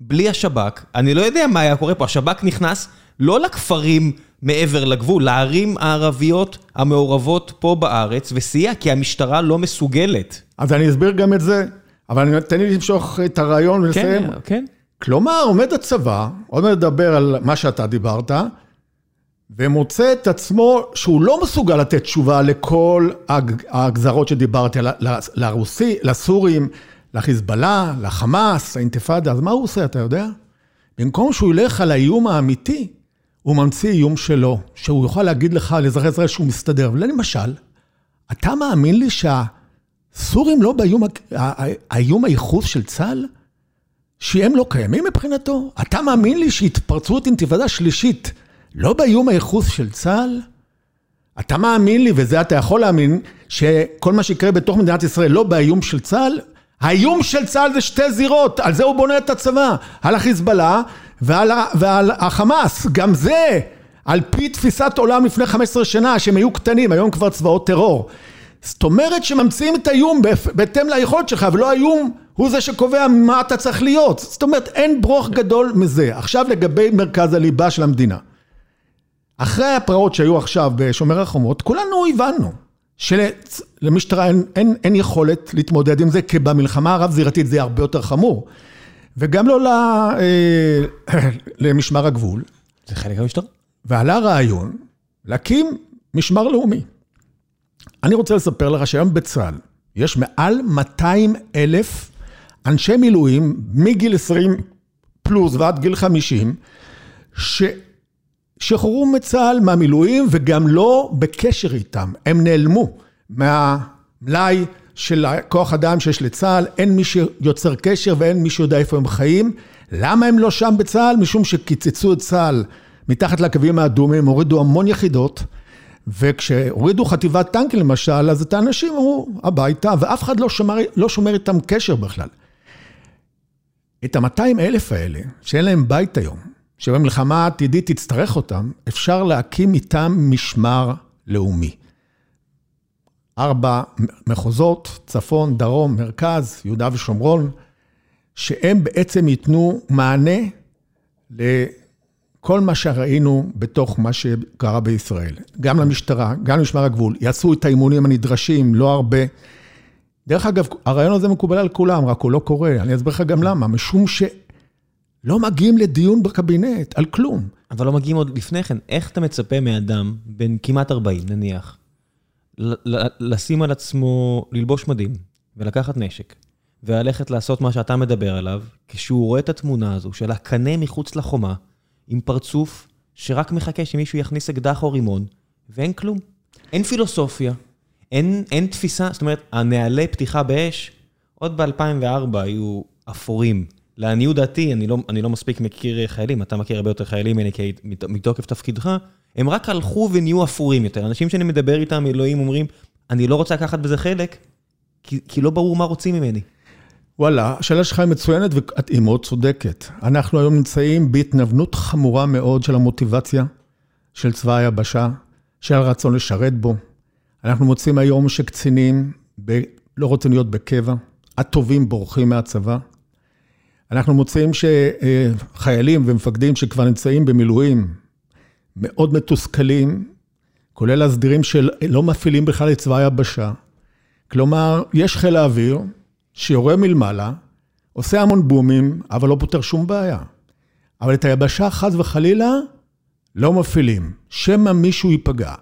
בלי השב"כ, אני לא יודע מה היה קורה פה, השב"כ נכנס לא לכפרים מעבר לגבול, לערים הערביות המעורבות פה בארץ, וסייע, כי המשטרה לא מסוגלת. אז אני אסביר גם את זה, אבל תן לי למשוך את הרעיון ולסיים. כן, כן. כלומר, עומד הצבא, עוד מעט נדבר על מה שאתה דיברת, ומוצא את עצמו שהוא לא מסוגל לתת תשובה לכל הגזרות שדיברתי, לרוסי, לסורים, לחיזבאללה, לחמאס, האינתיפאדה, אז מה הוא עושה, אתה יודע? במקום שהוא ילך על האיום האמיתי, הוא ממציא איום שלו, שהוא יוכל להגיד לך על אזרחי ישראל שהוא מסתדר. ולמשל, אתה מאמין לי שהסורים לא באיום, האיום הייחוס של צה"ל? שהם לא קיימים מבחינתו? אתה מאמין לי שהתפרצות אינתיפאדה שלישית לא באיום הייחוס של צה"ל? אתה מאמין לי, וזה אתה יכול להאמין, שכל מה שיקרה בתוך מדינת ישראל לא באיום של צה"ל? האיום של צה"ל זה שתי זירות, על זה הוא בונה את הצבא, על החיזבאללה ועל, ועל החמאס, גם זה על פי תפיסת עולם לפני 15 שנה, שהם היו קטנים, היום כבר צבאות טרור. זאת אומרת שממציאים את האיום בהתאם ליכולת שלך, ולא האיום הוא זה שקובע מה אתה צריך להיות. זאת אומרת, אין ברוך גדול מזה. עכשיו לגבי מרכז הליבה של המדינה. אחרי הפרעות שהיו עכשיו בשומר החומות, כולנו הבנו שלמשטרה אין, אין, אין יכולת להתמודד עם זה, כי במלחמה הרב-זירתית זה הרבה יותר חמור. וגם לא אה, למשמר הגבול. זה חלק מהמשטרה. ועלה רעיון להקים משמר לאומי. אני רוצה לספר לך שהיום בצה"ל יש מעל 200 אלף אנשי מילואים מגיל 20 פלוס ועד גיל 50, ששחררו מצה"ל מהמילואים וגם לא בקשר איתם, הם נעלמו מהמלאי של כוח אדם שיש לצה"ל, אין מי שיוצר קשר ואין מי שיודע איפה הם חיים. למה הם לא שם בצה"ל? משום שקיצצו את צה"ל מתחת לקווים האדומים, הורידו המון יחידות, וכשהורידו חטיבת טנקים למשל, אז את האנשים אמרו הביתה, ואף אחד לא שומר, לא שומר איתם קשר בכלל. את ה-200 אלף האלה, שאין להם בית היום, שבמלחמה העתידית תצטרך אותם, אפשר להקים איתם משמר לאומי. ארבע מחוזות, צפון, דרום, מרכז, יהודה ושומרון, שהם בעצם ייתנו מענה לכל מה שראינו בתוך מה שקרה בישראל. גם למשטרה, גם למשמר הגבול, יעשו את האימונים הנדרשים, לא הרבה. דרך אגב, הרעיון הזה מקובל על כולם, רק הוא לא קורה. אני אסביר לך גם למה, משום שלא מגיעים לדיון בקבינט על כלום. אבל לא מגיעים עוד לפני כן. איך אתה מצפה מאדם, בן כמעט 40 נניח, לשים על עצמו, ללבוש מדים ולקחת נשק, וללכת לעשות מה שאתה מדבר עליו, כשהוא רואה את התמונה הזו של הקנה מחוץ לחומה, עם פרצוף שרק מחכה שמישהו יכניס אקדח או רימון, ואין כלום. אין פילוסופיה, אין, אין תפיסה, זאת אומרת, הנהלי פתיחה באש, עוד ב-2004 היו אפורים. לעניות דעתי, אני לא, אני לא מספיק מכיר חיילים, אתה מכיר הרבה יותר חיילים ממני מתוקף תפקידך, הם רק הלכו ונהיו אפורים יותר. אנשים שאני מדבר איתם, אלוהים, אומרים, אני לא רוצה לקחת בזה חלק, כי, כי לא ברור מה רוצים ממני. וואלה, השאלה שלך היא מצוינת והיא מאוד צודקת. אנחנו היום נמצאים בהתנוונות חמורה מאוד של המוטיבציה של צבא היבשה, של הרצון לשרת בו. אנחנו מוצאים היום שקצינים ב... לא רוצים להיות בקבע, הטובים בורחים מהצבא. אנחנו מוצאים שחיילים ומפקדים שכבר נמצאים במילואים, מאוד מתוסכלים, כולל הסדירים שלא מפעילים בכלל את צבא היבשה. כלומר, יש חיל האוויר שיורה מלמעלה, עושה המון בומים, אבל לא פותר שום בעיה. אבל את היבשה, חס וחלילה, לא מפעילים, שמא מישהו ייפגע.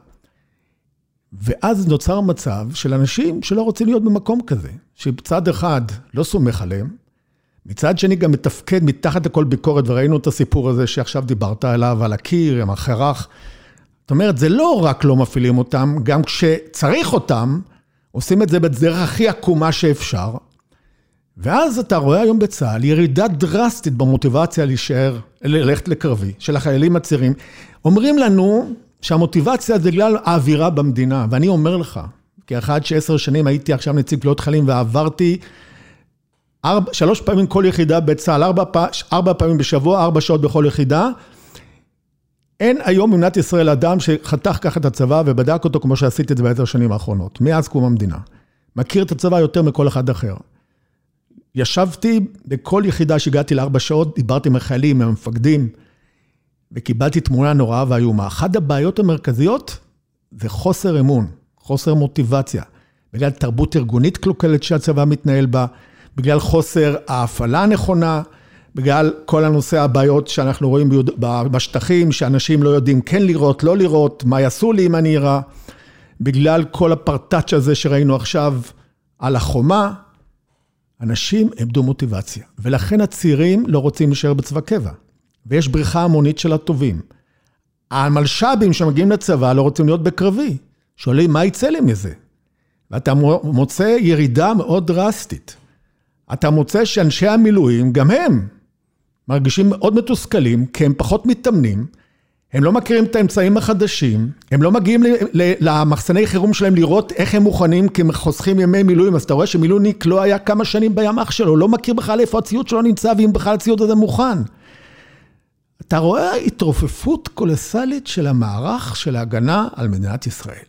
ואז נוצר מצב של אנשים שלא רוצים להיות במקום כזה, שבצד אחד לא סומך עליהם, מצד שני גם מתפקד מתחת לכל ביקורת, וראינו את הסיפור הזה שעכשיו דיברת עליו, על הקיר, עם החרך. זאת אומרת, זה לא רק לא מפעילים אותם, גם כשצריך אותם, עושים את זה בדרך הכי עקומה שאפשר. ואז אתה רואה היום בצה"ל ירידה דרסטית במוטיבציה להישאר, ללכת לקרבי, של החיילים הצעירים. אומרים לנו שהמוטיבציה זה בגלל האווירה במדינה, ואני אומר לך, כאחד שעשר שנים הייתי עכשיו נציג פלוט חיילים ועברתי שלוש פעמים כל יחידה בצה"ל, ארבע, ארבע פעמים בשבוע, ארבע שעות בכל יחידה. אין היום במדינת ישראל אדם שחתך ככה את הצבא ובדק אותו כמו שעשיתי את זה בעשר שנים האחרונות, מאז קום המדינה. מכיר את הצבא יותר מכל אחד אחר. ישבתי בכל יחידה שהגעתי לארבע שעות, דיברתי עם החיילים, עם המפקדים, וקיבלתי תמונה נוראה ואיומה. אחת הבעיות המרכזיות זה חוסר אמון, חוסר מוטיבציה, בגלל תרבות ארגונית קלוקלת שהצבא מתנהל בה. בגלל חוסר ההפעלה הנכונה, בגלל כל הנושא הבעיות שאנחנו רואים בשטחים, שאנשים לא יודעים כן לראות, לא לראות, מה יעשו לי אם אני אירה, בגלל כל הפרטאץ' הזה שראינו עכשיו על החומה, אנשים איבדו מוטיבציה, ולכן הצעירים לא רוצים להישאר בצבא קבע, ויש בריחה המונית של הטובים. המלש"בים שמגיעים לצבא לא רוצים להיות בקרבי, שואלים מה יצא לי מזה? ואתה מוצא ירידה מאוד דרסטית. אתה מוצא שאנשי המילואים, גם הם, מרגישים מאוד מתוסכלים, כי הם פחות מתאמנים, הם לא מכירים את האמצעים החדשים, הם לא מגיעים למחסני חירום שלהם לראות איך הם מוכנים, כי הם חוסכים ימי מילואים, אז אתה רואה שמילואיניק לא היה כמה שנים בימ"ח שלו, לא מכיר בכלל איפה הציוד שלו נמצא, ואם בכלל הציוד הזה מוכן. אתה רואה התרופפות קולוסלית של המערך של ההגנה על מדינת ישראל.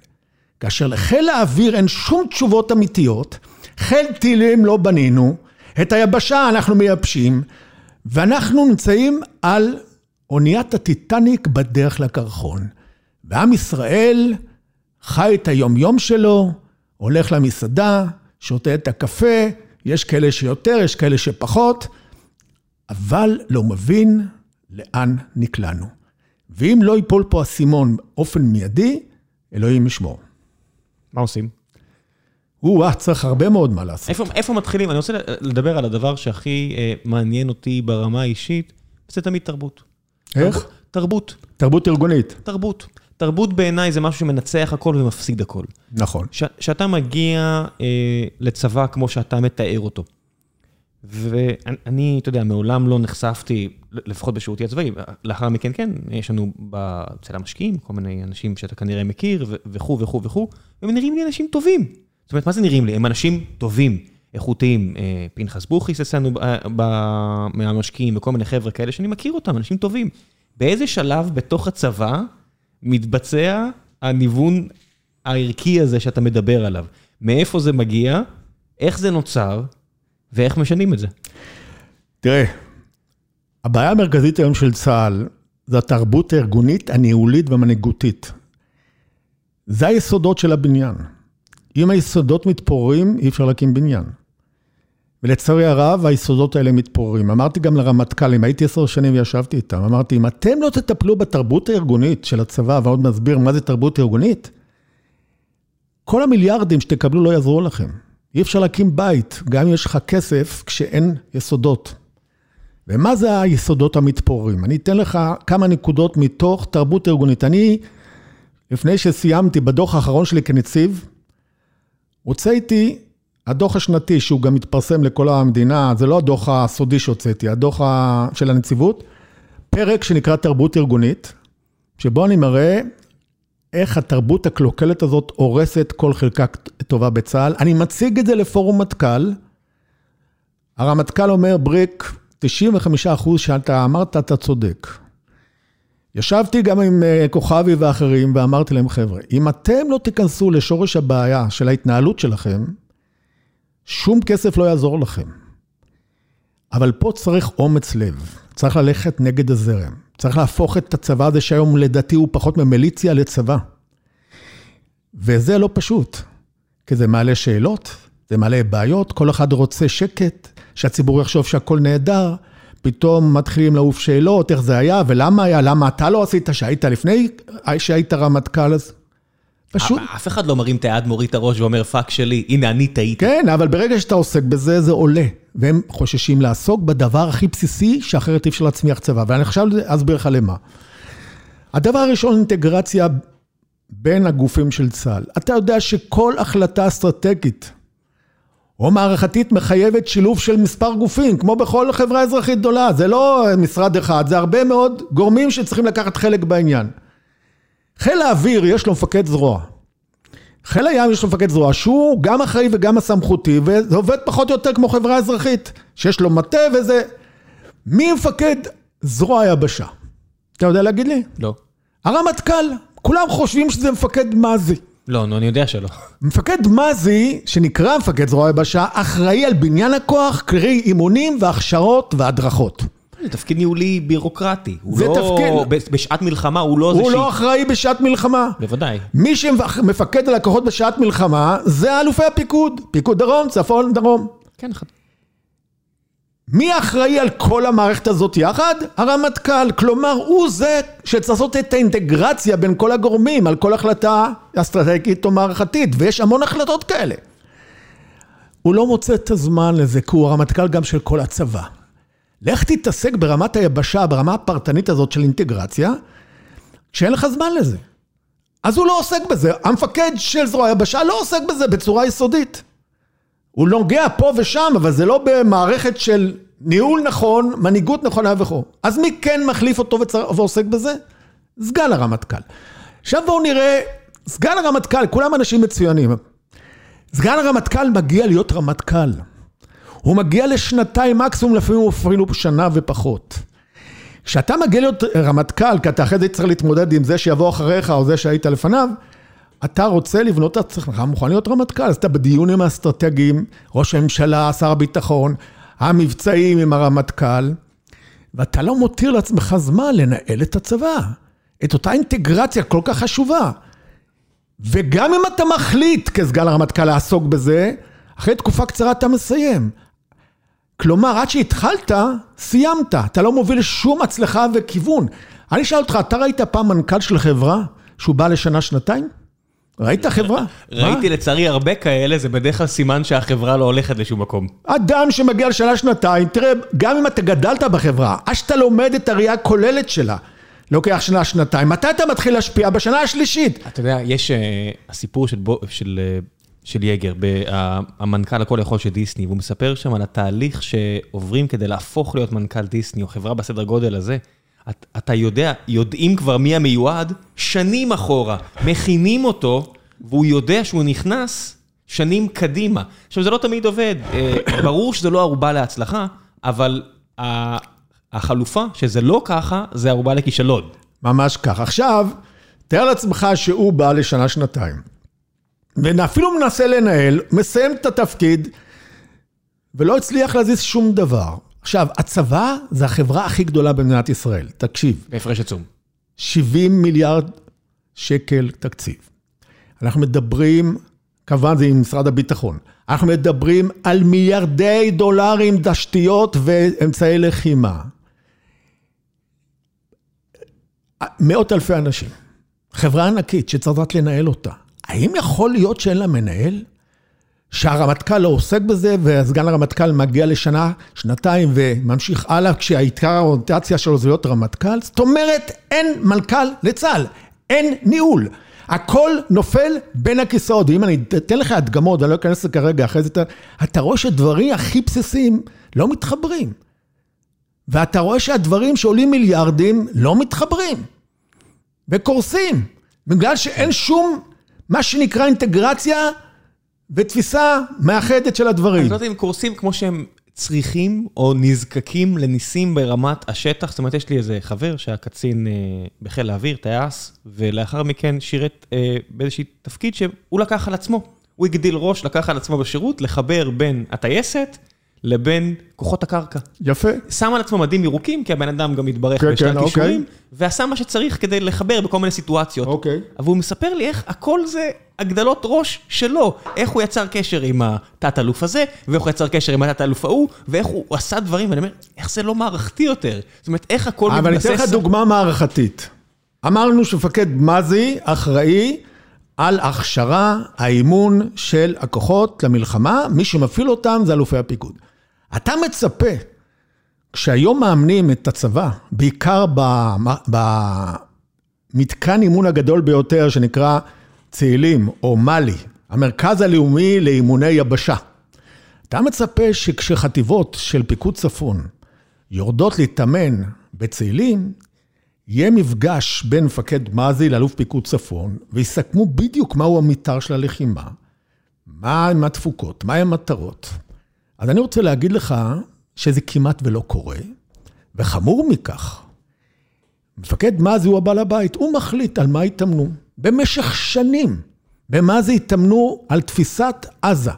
כאשר לחיל האוויר אין שום תשובות אמיתיות, חיל טילים לא בנינו, את היבשה אנחנו מייבשים, ואנחנו נמצאים על אוניית הטיטניק בדרך לקרחון. ועם ישראל חי את היומיום שלו, הולך למסעדה, שותה את הקפה, יש כאלה שיותר, יש כאלה שפחות, אבל לא מבין לאן נקלענו. ואם לא ייפול פה האסימון באופן מיידי, אלוהים ישמור. מה עושים? או-אה, צריך הרבה מאוד מה לעשות. איפה, איפה מתחילים? אני רוצה לדבר על הדבר שהכי אה, מעניין אותי ברמה האישית, זה תמיד תרבות. איך? תרבות. תרבות. ארגונית. תרבות. תרבות בעיניי זה משהו שמנצח הכל ומפסיד הכל. נכון. כשאתה מגיע אה, לצבא כמו שאתה מתאר אותו, ואני, אתה יודע, מעולם לא נחשפתי, לפחות בשירותי הצבאי, לאחר מכן כן, יש לנו אצל המשקיעים כל מיני אנשים שאתה כנראה מכיר, וכו' וכו' וכו', והם נראים לי אנשים טובים. זאת אומרת, מה זה נראים לי? הם אנשים טובים. איכותיים, פנחס בוכיס אצלנו מהמשקיעים וכל מיני חבר'ה כאלה שאני מכיר אותם, אנשים טובים. באיזה שלב בתוך הצבא מתבצע הניוון הערכי הזה שאתה מדבר עליו? מאיפה זה מגיע, איך זה נוצר ואיך משנים את זה? תראה, הבעיה המרכזית היום של צה"ל זה התרבות הארגונית, הניהולית והמנהיגותית. זה היסודות של הבניין. אם היסודות מתפוררים, אי אפשר להקים בניין. ולצערי הרב, היסודות האלה מתפוררים. אמרתי גם לרמטכ"לים, הייתי עשר שנים וישבתי איתם, אמרתי, אם אתם לא תטפלו בתרבות הארגונית של הצבא, ועוד מסביר מה זה תרבות ארגונית, כל המיליארדים שתקבלו לא יעזרו לכם. אי אפשר להקים בית, גם אם יש לך כסף, כשאין יסודות. ומה זה היסודות המתפוררים? אני אתן לך כמה נקודות מתוך תרבות ארגונית. אני, לפני שסיימתי בדוח האחרון שלי כנציב, הוצאתי הדוח השנתי, שהוא גם מתפרסם לכל המדינה, זה לא הדוח הסודי שהוצאתי, הדוח של הנציבות, פרק שנקרא תרבות ארגונית, שבו אני מראה איך התרבות הקלוקלת הזאת הורסת כל חלקה טובה בצה"ל. אני מציג את זה לפורום מטכ"ל, הרמטכ"ל אומר, בריק, 95 אחוז שאתה אמרת, אתה צודק. ישבתי גם עם אה, כוכבי ואחרים ואמרתי להם, חבר'ה, אם אתם לא תיכנסו לשורש הבעיה של ההתנהלות שלכם, שום כסף לא יעזור לכם. אבל פה צריך אומץ לב, צריך ללכת נגד הזרם, צריך להפוך את הצבא הזה שהיום לדעתי הוא פחות ממיליציה לצבא. וזה לא פשוט, כי זה מעלה שאלות, זה מעלה בעיות, כל אחד רוצה שקט, שהציבור יחשוב שהכל נהדר, פתאום מתחילים לעוף שאלות, איך זה היה ולמה היה, למה אתה לא עשית, שהיית לפני שהיית רמטכ"ל אז. פשוט... אף אחד לא מרים את היד, מוריד את הראש ואומר פאק שלי, הנה אני טעיתי. כן, אבל ברגע שאתה עוסק בזה, זה עולה. והם חוששים לעסוק בדבר הכי בסיסי, שאחרת אי אפשר להצמיח צבא. ואני עכשיו אסביר לך למה. הדבר הראשון, אינטגרציה בין הגופים של צה"ל. אתה יודע שכל החלטה אסטרטגית או מערכתית מחייבת שילוב של מספר גופים, כמו בכל חברה אזרחית גדולה. זה לא משרד אחד, זה הרבה מאוד גורמים שצריכים לקחת חלק בעניין. חיל האוויר יש לו מפקד זרוע. חיל הים יש לו מפקד זרוע שהוא גם אחראי וגם הסמכותי, וזה עובד פחות או יותר כמו חברה אזרחית, שיש לו מטה וזה... מי מפקד זרוע היבשה? אתה יודע להגיד לי? לא. הרמטכ"ל. כולם חושבים שזה מפקד מזי. לא, נו, אני יודע שלא. מפקד מזי, שנקרא מפקד זרוע היבשה, אחראי על בניין הכוח, קרי אימונים והכשרות והדרכות. זה תפקיד ניהולי בירוקרטי. זה לא, תפקיד... בשעת מלחמה הוא לא הוא זה ש... הוא לא אחראי בשעת מלחמה. בוודאי. מי שמפקד על הכוחות בשעת מלחמה, זה אלופי הפיקוד. פיקוד דרום, צפון, דרום. כן, מי אחראי על כל המערכת הזאת יחד? הרמטכ"ל. כלומר, הוא זה שצריך לעשות את האינטגרציה בין כל הגורמים על כל החלטה אסטרטגית או מערכתית, ויש המון החלטות כאלה. הוא לא מוצא את הזמן לזה, כי הוא הרמטכ"ל גם של כל הצבא. לך תתעסק ברמת היבשה, ברמה הפרטנית הזאת של אינטגרציה, שאין לך זמן לזה. אז הוא לא עוסק בזה. המפקד של זרוע היבשה לא עוסק בזה בצורה יסודית. הוא נוגע פה ושם, אבל זה לא במערכת של ניהול נכון, מנהיגות נכונה וכו'. אז מי כן מחליף אותו ועוסק בזה? סגן הרמטכ"ל. עכשיו בואו נראה, סגן הרמטכ"ל, כולם אנשים מצוינים. סגן הרמטכ"ל מגיע להיות רמטכ"ל. הוא מגיע לשנתיים מקסימום, לפעמים אפילו שנה ופחות. כשאתה מגיע להיות רמטכ"ל, כי אתה אחרי זה צריך להתמודד עם זה שיבוא אחריך או זה שהיית לפניו, אתה רוצה לבנות את עצמך, מוכן להיות רמטכ"ל, אז אתה בדיונים האסטרטגיים, ראש הממשלה, שר הביטחון, המבצעים עם הרמטכ"ל, ואתה לא מותיר לעצמך זמן לנהל את הצבא, את אותה אינטגרציה כל כך חשובה. וגם אם אתה מחליט כסגן הרמטכ"ל לעסוק בזה, אחרי תקופה קצרה אתה מסיים. כלומר, עד שהתחלת, סיימת. אתה לא מוביל שום הצלחה וכיוון. אני אשאל אותך, אתה ראית פעם מנכ"ל של חברה שהוא בא לשנה-שנתיים? ראית חברה? ראיתי לצערי הרבה כאלה, זה בדרך כלל סימן שהחברה לא הולכת לשום מקום. אדם שמגיע לשנה-שנתיים, תראה, גם אם אתה גדלת בחברה, עד שאתה לומד את הראייה הכוללת שלה, לוקח שנה-שנתיים, מתי אתה מתחיל להשפיע? בשנה השלישית. אתה יודע, יש הסיפור של של יגר, המנכ"ל הכל יכול של דיסני, והוא מספר שם על התהליך שעוברים כדי להפוך להיות מנכ"ל דיסני, או חברה בסדר גודל הזה. אתה יודע, יודעים כבר מי המיועד, שנים אחורה, מכינים אותו, והוא יודע שהוא נכנס שנים קדימה. עכשיו, זה לא תמיד עובד. אה, ברור שזה לא ערובה להצלחה, אבל החלופה, שזה לא ככה, זה ערובה לכישלון. ממש כך. עכשיו, תאר לעצמך שהוא בא לשנה-שנתיים, ואפילו מנסה לנהל, מסיים את התפקיד, ולא הצליח להזיז שום דבר. עכשיו, הצבא זה החברה הכי גדולה במדינת ישראל, תקשיב. בהפרש עצום. 70 מיליארד שקל תקציב. אנחנו מדברים, כמובן זה עם משרד הביטחון, אנחנו מדברים על מיליארדי דולרים תשתיות ואמצעי לחימה. מאות אלפי אנשים, חברה ענקית שצריך לנהל אותה. האם יכול להיות שאין לה מנהל? שהרמטכ"ל לא עוסק בזה, וסגן הרמטכ"ל מגיע לשנה, שנתיים וממשיך הלאה, כשהעיקר האוריינטציה שלו זה להיות רמטכ"ל? זאת אומרת, אין מנכ"ל לצה"ל, אין ניהול. הכל נופל בין הכיסאות, ואם אני אתן לך הדגמות, אני לא אכנס לזה כרגע, אחרי זה אתה, אתה רואה שדברים הכי בסיסיים לא מתחברים. ואתה רואה שהדברים שעולים מיליארדים לא מתחברים, וקורסים, בגלל שאין שום, מה שנקרא אינטגרציה ותפיסה מאחדת של הדברים. אני לא יודע אם קורסים כמו שהם צריכים או נזקקים לניסים ברמת השטח. זאת אומרת, יש לי איזה חבר שהיה קצין אה, בחיל האוויר, טייס, ולאחר מכן שירת אה, באיזשהו תפקיד שהוא לקח על עצמו. הוא הגדיל ראש, לקח על עצמו בשירות, לחבר בין הטייסת לבין כוחות הקרקע. יפה. שם על עצמו מדים ירוקים, כי הבן אדם גם מתברך כן, בשלל כן, כישורים, אוקיי. ועשה מה שצריך כדי לחבר בכל מיני סיטואציות. אוקיי. אבל הוא מספר לי איך הכל זה הגדלות ראש שלו. איך הוא יצר קשר עם התת-אלוף הזה, ואיך הוא יצר קשר עם התת-אלוף ההוא, ואיך הוא עשה דברים, ואני אומר, איך זה לא מערכתי יותר? זאת אומרת, איך הכל מתבסס... אבל אני אתן לך דוגמה מערכתית. אמרנו שמפקד מזי אחראי על הכשרה, האימון של הכוחות למלחמה, מי שמפעיל אותם זה אלופי הפיקוד. אתה מצפה, כשהיום מאמנים את הצבא, בעיקר במתקן אימון הגדול ביותר שנקרא צאלים או מאלי, המרכז הלאומי לאימוני יבשה. אתה מצפה שכשחטיבות של פיקוד צפון יורדות להתאמן בצאלים, יהיה מפגש בין מפקד מזי לאלוף פיקוד צפון, ויסכמו בדיוק מהו המתאר של הלחימה, מהם התפוקות, מהם המטרות. אז אני רוצה להגיד לך שזה כמעט ולא קורה, וחמור מכך, מפקד מזי הוא הבעל הבית, הוא מחליט על מה יתאמנו. במשך שנים, במה זה התאמנו על תפיסת עזה.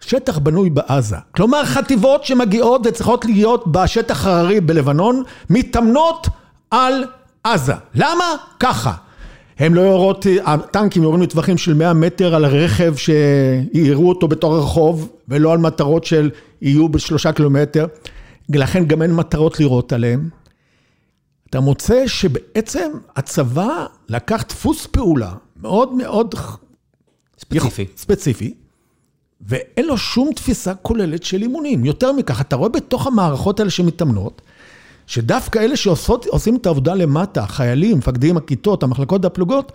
שטח בנוי בעזה. כלומר, חטיבות שמגיעות וצריכות להיות בשטח הררי בלבנון, מתאמנות על עזה. למה? ככה. הם לא יורות, הטנקים יורים לטווחים של 100 מטר על רכב שיראו אותו בתור רחוב, ולא על מטרות של יהיו בשלושה קילומטר. לכן גם אין מטרות לירות עליהם. אתה מוצא שבעצם הצבא לקח דפוס פעולה מאוד מאוד ספציפי. ספציפי, ואין לו שום תפיסה כוללת של אימונים. יותר מכך, אתה רואה בתוך המערכות האלה שמתאמנות, שדווקא אלה שעושים את העבודה למטה, החיילים, מפקדים, הכיתות, המחלקות והפלוגות,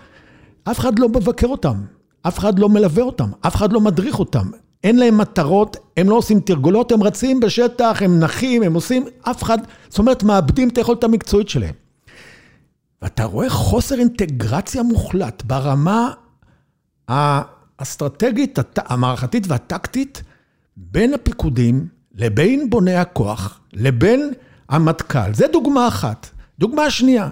אף אחד לא מבקר אותם, אף אחד לא מלווה אותם, אף אחד לא מדריך אותם. אין להם מטרות, הם לא עושים תרגולות, הם רצים בשטח, הם נחים, הם עושים, אף אחד, זאת אומרת, מאבדים את היכולת המקצועית שלהם. ואתה רואה חוסר אינטגרציה מוחלט ברמה האסטרטגית, המערכתית והטקטית, בין הפיקודים לבין בוני הכוח, לבין המטכ"ל. זה דוגמה אחת. דוגמה שנייה,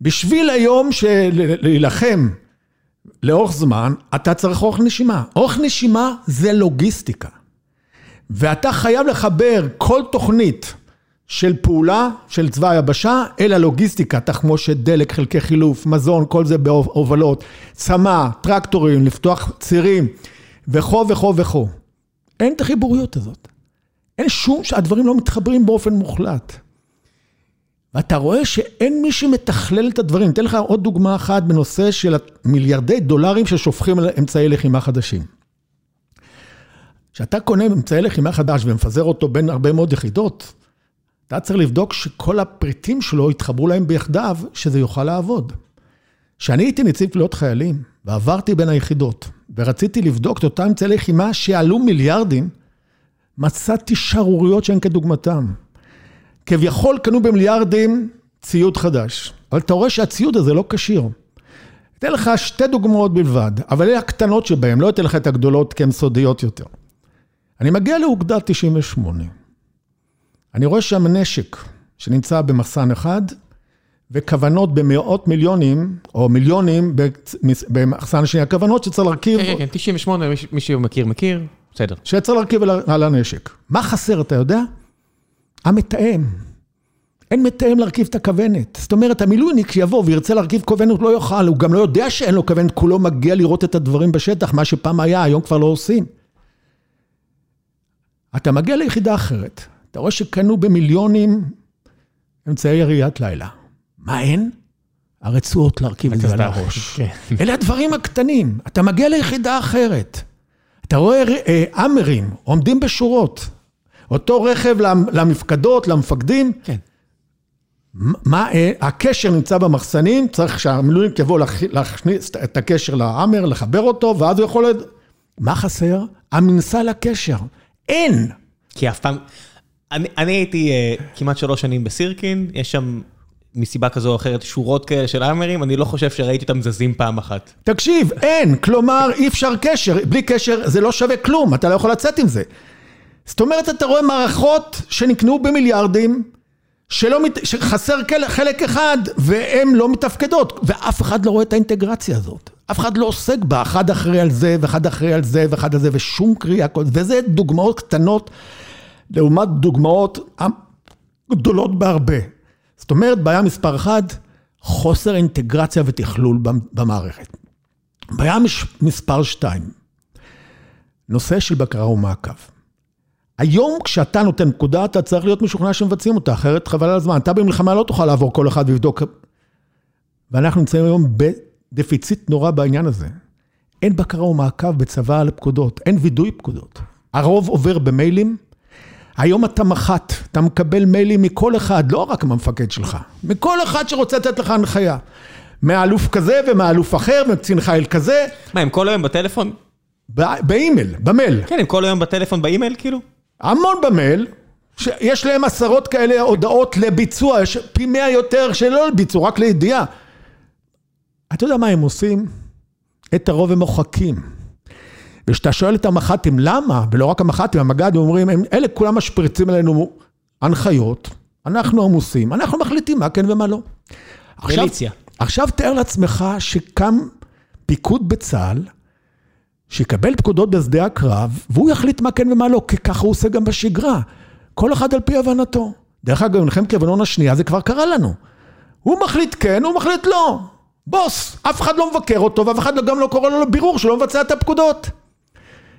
בשביל היום של להילחם לאורך זמן, אתה צריך אורך נשימה. אורך נשימה זה לוגיסטיקה. ואתה חייב לחבר כל תוכנית של פעולה של צבא היבשה אל הלוגיסטיקה, תחמושת, דלק, חלקי חילוף, מזון, כל זה בהובלות, צמא, טרקטורים, לפתוח צירים, וכו וכו וכו. אין את החיבוריות הזאת. אין שום, הדברים לא מתחברים באופן מוחלט. ואתה רואה שאין מי שמתכלל את הדברים. אתן לך עוד דוגמה אחת בנושא של מיליארדי דולרים ששופכים על אמצעי לחימה חדשים. כשאתה קונה אמצעי לחימה חדש ומפזר אותו בין הרבה מאוד יחידות, אתה צריך לבדוק שכל הפריטים שלו יתחברו להם ביחדיו, שזה יוכל לעבוד. כשאני הייתי נציב קבילות חיילים, ועברתי בין היחידות, ורציתי לבדוק את אותם אמצעי לחימה שעלו מיליארדים, מצאתי שערוריות שאין כדוגמתם. כביכול קנו במיליארדים ציוד חדש, אבל אתה רואה שהציוד הזה לא כשיר. אתן לך שתי דוגמאות בלבד, אבל אלה הקטנות שבהן, לא אתן לך את הגדולות כי הן סודיות יותר. אני מגיע לאוגדה 98. אני רואה שם נשק שנמצא במחסן אחד, וכוונות במאות מיליונים, או מיליונים במחסן השני, הכוונות שצריך להרכיב... כן, כן, כן, 98, מי שמכיר, מכיר, בסדר. שצריך להרכיב על הנשק. מה חסר, אתה יודע? המתאם. אין מתאם להרכיב את הכוונת. זאת אומרת, המילואיניק שיבוא וירצה להרכיב כוונת לא יוכל, הוא גם לא יודע שאין לו כוונת, כולו מגיע לראות את הדברים בשטח, מה שפעם היה, היום כבר לא עושים. אתה מגיע ליחידה אחרת, אתה רואה שקנו במיליונים אמצעי יריית לילה. מה אין? הרצועות להרכיב את זה על הראש. כן. אלה הדברים הקטנים. אתה מגיע ליחידה אחרת. אתה רואה אה, אמרים עומדים בשורות. אותו רכב למפקדות, למפקדים. כן. מה, אה, הקשר נמצא במחסנים, צריך שהמילואים יבוא להכניס את הקשר לאמר, לחבר אותו, ואז הוא יכול... מה חסר? המנסה לקשר. אין. כי אף פעם... אני, אני הייתי uh, כמעט שלוש שנים בסירקין, יש שם מסיבה כזו או אחרת שורות כאלה של האמרים, אני לא חושב שראיתי אותם זזים פעם אחת. תקשיב, אין, כלומר אי אפשר קשר, בלי קשר זה לא שווה כלום, אתה לא יכול לצאת עם זה. זאת אומרת, אתה רואה מערכות שנקנו במיליארדים, שלא, שחסר חלק אחד והן לא מתפקדות, ואף אחד לא רואה את האינטגרציה הזאת. אף אחד לא עוסק בה, אחד אחראי על זה, ואחד אחראי על זה, ואחד על זה, ושום קריאה, וזה דוגמאות קטנות לעומת דוגמאות גדולות בהרבה. זאת אומרת, בעיה מספר אחד, חוסר אינטגרציה ותכלול במערכת. בעיה מספר שתיים, נושא של בקרה ומעקב. היום כשאתה נותן נקודה, אתה צריך להיות משוכנע שמבצעים אותה, אחרת חבל על הזמן. אתה במלחמה לא תוכל לעבור כל אחד ולבדוק. ואנחנו נמצאים היום בדפיציט נורא בעניין הזה. אין בקרה ומעקב בצבא על הפקודות, אין וידוי פקודות. הרוב עובר במיילים. היום אתה מח"ט, אתה מקבל מיילים מכל אחד, לא רק מהמפקד שלך, מכל אחד שרוצה לתת לך הנחיה. מאלוף כזה ומאלוף אחר, מקצין חיל כזה. מה, הם כל היום בטלפון? באימייל, במייל. כן, הם כל היום בטלפון באימייל כאילו? המון במייל, שיש להם עשרות כאלה הודעות לביצוע, יש פי מאה יותר שלא לביצוע, רק לידיעה. אתה יודע מה הם עושים? את הרוב הם מוחקים. וכשאתה שואל את המח"טים למה, ולא רק המח"טים, המג"דים אומרים, הם, אלה כולם משפריצים עלינו הנחיות, אנחנו עמוסים, אנחנו מחליטים מה כן ומה לא. מיליציה. עכשיו תאר לעצמך שקם פיקוד בצה"ל, שיקבל פקודות בשדה הקרב, והוא יחליט מה כן ומה לא, כי ככה הוא עושה גם בשגרה. כל אחד על פי הבנתו. דרך אגב, במלחמת לבנון השנייה זה כבר קרה לנו. הוא מחליט כן, הוא מחליט לא. בוס, אף אחד לא מבקר אותו, ואף אחד גם לא קורא לו לבירור שלא מבצע את הפקודות.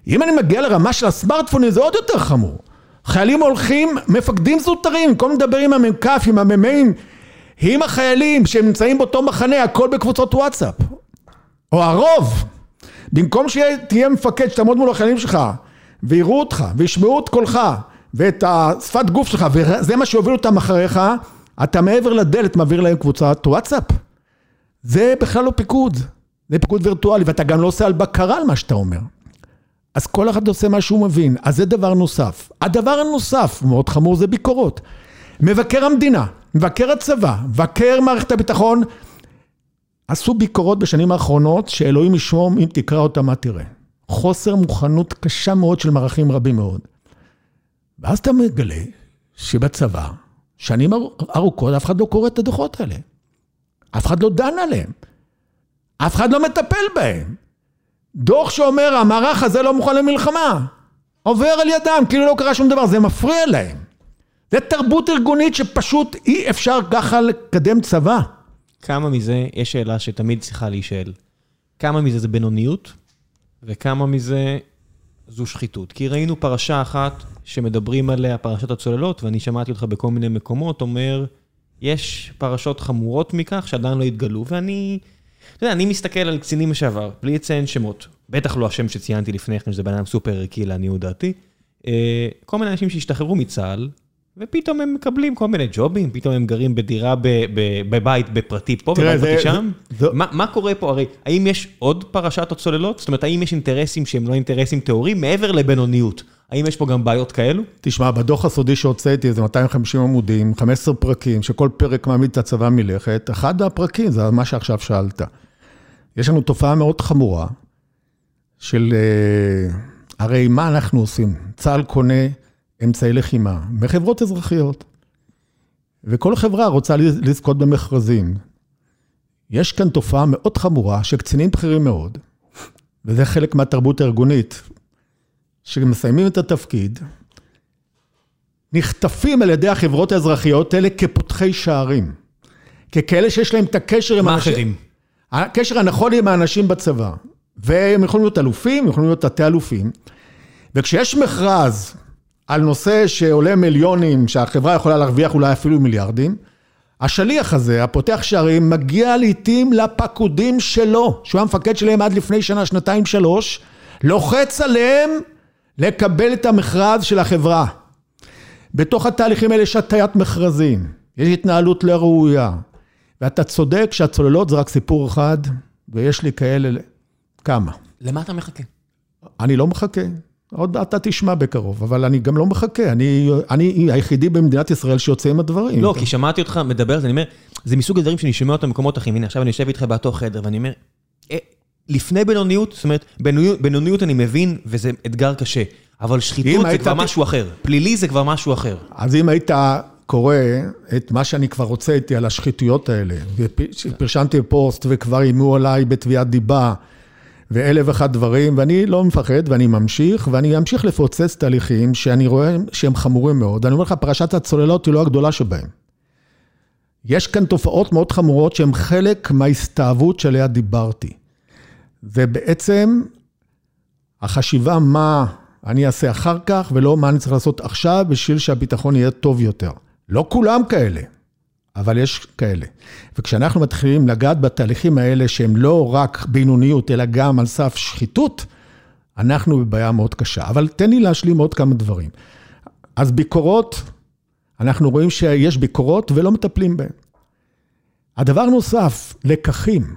אם אני מגיע לרמה של הסמארטפונים זה עוד יותר חמור. חיילים הולכים, מפקדים זוטרים, במקום לדבר עם המ"כ, עם המ"מים, עם החיילים שהם נמצאים באותו מחנה, הכל בקבוצות וואטסאפ. או הרוב. במקום שתהיה מפקד, שתעמוד מול החיילים שלך, ויראו אותך, וישמעו את קולך, ואת השפת גוף שלך, וזה מה שיוביל אותם אחריך, אתה מעבר לדלת מעביר להם קבוצת וואטסאפ. זה בכלל לא פיקוד, זה פיקוד וירטואלי, ואתה גם לא עושה על בקרה על מה שאתה אומר. אז כל אחד עושה מה שהוא מבין, אז זה דבר נוסף. הדבר הנוסף, מאוד חמור, זה ביקורות. מבקר המדינה, מבקר הצבא, מבקר מערכת הביטחון, עשו ביקורות בשנים האחרונות, שאלוהים ישמור אם תקרא אותה מה תראה. חוסר מוכנות קשה מאוד של מערכים רבים מאוד. ואז אתה מגלה שבצבא, שנים ארוכות, אף אחד לא קורא את הדוחות האלה. אף אחד לא דן עליהם. אף אחד לא מטפל בהם. דוח שאומר, המערך הזה לא מוכן למלחמה. עובר על ידם, כאילו לא קרה שום דבר, זה מפריע להם. זה תרבות ארגונית שפשוט אי אפשר ככה לקדם צבא. כמה מזה, יש שאלה שתמיד צריכה להישאל, כמה מזה זה בינוניות, וכמה מזה זו שחיתות. כי ראינו פרשה אחת שמדברים עליה, פרשת הצוללות, ואני שמעתי אותך בכל מיני מקומות, אומר, יש פרשות חמורות מכך שעדיין לא התגלו, ואני, אתה יודע, אני מסתכל על קצינים לשעבר, בלי לציין שמות, בטח לא השם שציינתי לפני כן, שזה בן אדם סופר ערכי לעניות דעתי, אה, כל מיני אנשים שהשתחררו מצה"ל, ופתאום הם מקבלים כל מיני ג'ובים, פתאום הם גרים בדירה, בבית בפרטי פה, בבית פרטי שם. מה קורה פה? הרי, האם יש עוד פרשת הצוללות? זאת אומרת, האם יש אינטרסים שהם לא אינטרסים טהורים, מעבר לבינוניות? האם יש פה גם בעיות כאלו? תשמע, בדוח הסודי שהוצאתי, זה 250 עמודים, 15 פרקים, שכל פרק מעמיד את הצבא מלכת, אחד הפרקים זה מה שעכשיו שאלת. יש לנו תופעה מאוד חמורה של, אה, הרי מה אנחנו עושים? צה"ל קונה אמצעי לחימה מחברות אזרחיות, וכל חברה רוצה לזכות במכרזים. יש כאן תופעה מאוד חמורה שקצינים בכירים מאוד, וזה חלק מהתרבות הארגונית, שמסיימים את התפקיד, נחטפים על ידי החברות האזרחיות האלה כפותחי שערים. ככאלה שיש להם את הקשר עם האנשים... הקשר הנכון עם האנשים בצבא. והם יכולים להיות אלופים, יכולים להיות תתי-אלופים. וכשיש מכרז על נושא שעולה מיליונים, שהחברה יכולה להרוויח אולי אפילו מיליארדים, השליח הזה, הפותח שערים, מגיע לעיתים לפקודים שלו, שהוא המפקד שלהם עד לפני שנה, שנתיים, שלוש, לוחץ עליהם לקבל את המכרז של החברה. בתוך התהליכים האלה יש הטיית מכרזים, יש התנהלות לא ראויה. ואתה צודק שהצוללות זה רק סיפור אחד, ויש לי כאלה כמה. למה אתה מחכה? אני לא מחכה. עוד אתה תשמע בקרוב, אבל אני גם לא מחכה. אני, אני היחידי במדינת ישראל שיוצא עם הדברים. לא, כי שמעתי אותך מדבר, אני אומר, זה מסוג הדברים שאני שומע אותם במקומות אחרים. הנה, עכשיו אני יושב איתך באותו חדר, ואני אומר, אה, לפני בינוניות, זאת אומרת, בינוניות אני מבין, וזה אתגר קשה, אבל שחיתות זה כבר משהו אחר. פלילי זה כבר משהו אחר. אז אם היית קורא את מה שאני כבר רוצה איתי על השחיתויות האלה, ופרשנתי פוסט וכבר איימו עליי בתביעת דיבה, ואלף ואחד דברים, ואני לא מפחד, ואני ממשיך, ואני אמשיך לפוצץ תהליכים שאני רואה שהם חמורים מאוד. אני אומר לך, פרשת הצוללות היא לא הגדולה שבהם. יש כאן תופעות מאוד חמורות שהן חלק מההסתאבות שעליה דיברתי. ובעצם החשיבה מה אני אעשה אחר כך, ולא מה אני צריך לעשות עכשיו בשביל שהביטחון יהיה טוב יותר. לא כולם כאלה, אבל יש כאלה. וכשאנחנו מתחילים לגעת בתהליכים האלה, שהם לא רק בינוניות, אלא גם על סף שחיתות, אנחנו בבעיה מאוד קשה. אבל תן לי להשלים עוד כמה דברים. אז ביקורות, אנחנו רואים שיש ביקורות ולא מטפלים בהן. הדבר נוסף, לקחים.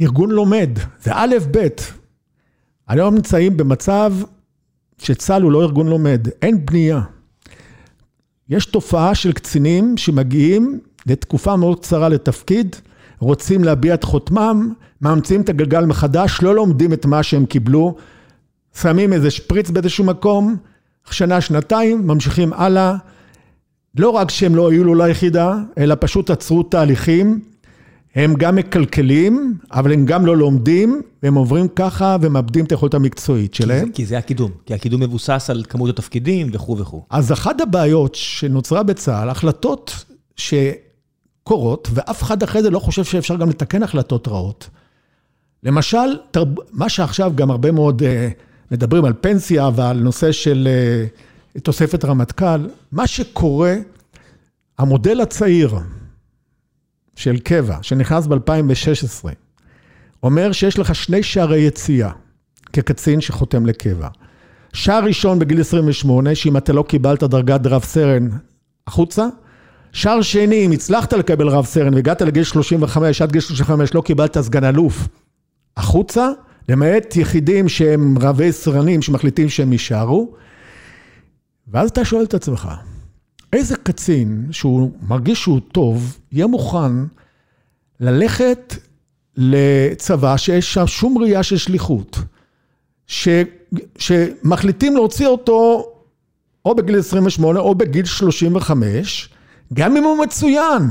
ארגון לומד, זה א', ב'. היום נמצאים במצב שצה"ל הוא לא ארגון לומד, אין בנייה. יש תופעה של קצינים שמגיעים לתקופה מאוד קצרה לתפקיד, רוצים להביע את חותמם, מאמצים את הגלגל מחדש, לא לומדים את מה שהם קיבלו, שמים איזה שפריץ באיזשהו מקום, שנה, שנתיים, ממשיכים הלאה. לא רק שהם לא הועילו ליחידה, אלא פשוט עצרו תהליכים. הם גם מקלקלים, אבל הם גם לא לומדים, והם עוברים ככה ומאבדים את היכולת המקצועית שלהם. כי זה הקידום, כי הקידום מבוסס על כמות התפקידים וכו' וכו'. אז אחת הבעיות שנוצרה בצה"ל, החלטות שקורות, ואף אחד אחרי זה לא חושב שאפשר גם לתקן החלטות רעות. למשל, מה שעכשיו גם הרבה מאוד אה, מדברים על פנסיה ועל נושא של אה, תוספת רמטכ"ל, מה שקורה, המודל הצעיר, של קבע, שנכנס ב-2016, אומר שיש לך שני שערי יציאה כקצין שחותם לקבע. שער ראשון בגיל 28, שאם אתה לא קיבלת דרגת רב סרן, החוצה. שער שני, אם הצלחת לקבל רב סרן והגעת לגיל 35, עד גיל 35 לא קיבלת סגן אלוף, החוצה, למעט יחידים שהם רבי סרנים שמחליטים שהם יישארו. ואז אתה שואל את עצמך, איזה קצין שהוא מרגיש שהוא טוב, יהיה מוכן ללכת לצבא שיש שם שום ראייה של שליחות, ש, שמחליטים להוציא אותו או בגיל 28 או בגיל 35, גם אם הוא מצוין,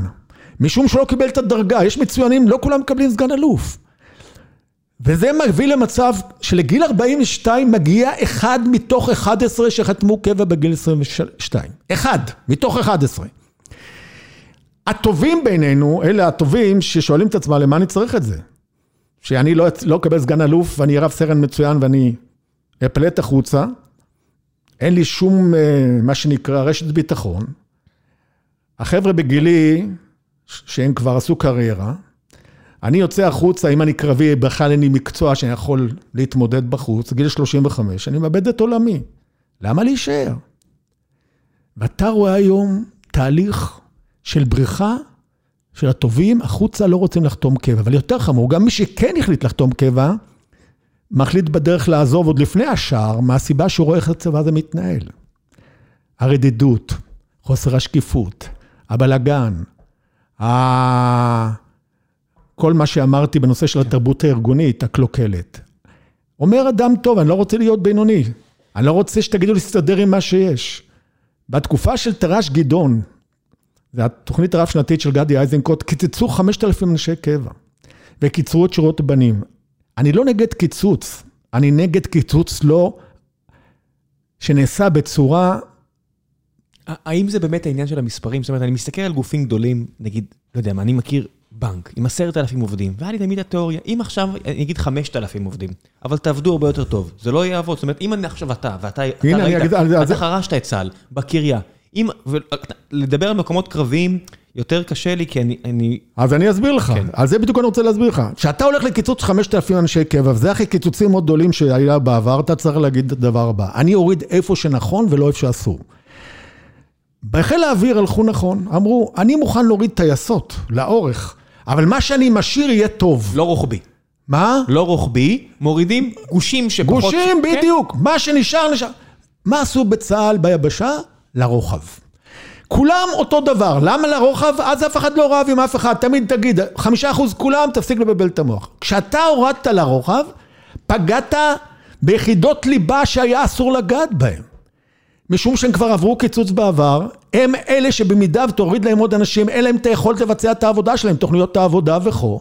משום שלא קיבל את הדרגה, יש מצוינים, לא כולם מקבלים סגן אלוף. וזה מביא למצב שלגיל 42 מגיע אחד מתוך 11 שחתמו קבע בגיל 22. אחד מתוך 11. הטובים בינינו, אלה הטובים ששואלים את עצמם, למה אני צריך את זה? שאני לא, לא אקבל סגן אלוף ואני רב סרן מצוין ואני אפלט החוצה, אין לי שום, אה, מה שנקרא, רשת ביטחון. החבר'ה בגילי, שהם כבר עשו קריירה, אני יוצא החוצה, אם אני קרבי, בכלל אין לי מקצוע שאני יכול להתמודד בחוץ, גיל 35, אני מאבד את עולמי. למה להישאר? ואתה רואה היום תהליך של בריחה של הטובים, החוצה לא רוצים לחתום קבע. אבל יותר חמור, גם מי שכן החליט לחתום קבע, מחליט בדרך לעזוב עוד לפני השער, מהסיבה שהוא רואה איך הצבא הזה מתנהל. הרדידות, חוסר השקיפות, הבלגן, כל מה שאמרתי בנושא של התרבות הארגונית, הקלוקלת. אומר אדם טוב, אני לא רוצה להיות בינוני. אני לא רוצה שתגידו להסתדר עם מה שיש. בתקופה של תר"ש גדעון, זו התוכנית הרב-שנתית של גדי איזנקוט, קיצצו 5,000 אנשי קבע, וקיצרו את שירות הבנים. אני לא נגד קיצוץ, אני נגד קיצוץ לא, שנעשה בצורה... האם זה באמת העניין של המספרים? זאת אומרת, אני מסתכל על גופים גדולים, נגיד, לא יודע מה, אני מכיר בנק עם עשרת אלפים עובדים, והיה לי תמיד התיאוריה, אם עכשיו, אני אגיד חמשת אלפים עובדים, אבל תעבדו הרבה יותר טוב, זה לא יעבוד. זאת אומרת, אם אני עכשיו אתה, ואתה ראית, אתה חרשת את צה"ל, בקריה, אם, לדבר על מקומות קרביים, יותר קשה לי, כי אני... אז אני אסביר לך, כן. אז זה בדיוק אני רוצה להסביר לך. כשאתה הולך לקיצוץ 5,000 אנשי קבע, וזה אחרי קיצוצים מאוד גדולים שהיה בעבר, אתה צריך להגיד את הדבר הבא. אני אוריד איפה שנכון ולא איפה שאסור. בחיל האוויר הלכו נכון, אמרו, אני מוכן להוריד טייסות לאורך, אבל מה שאני משאיר יהיה טוב. לא רוחבי. מה? לא רוחבי, מורידים גושים שפחות... גושים, כן? בדיוק. כן? מה שנשאר, נשאר. מה עשו בצה"ל ביבשה? לרוחב. כולם אותו דבר, למה לרוחב? אז אף אחד לא רב עם אף אחד, תמיד תגיד, חמישה אחוז כולם, תפסיק לבלבל את המוח. כשאתה הורדת לרוחב, פגעת ביחידות ליבה שהיה אסור לגעת בהן. משום שהם כבר עברו קיצוץ בעבר, הם אלה שבמידה ותוריד להם עוד אנשים, אין להם את היכולת לבצע את העבודה שלהם, תוכניות העבודה וכו',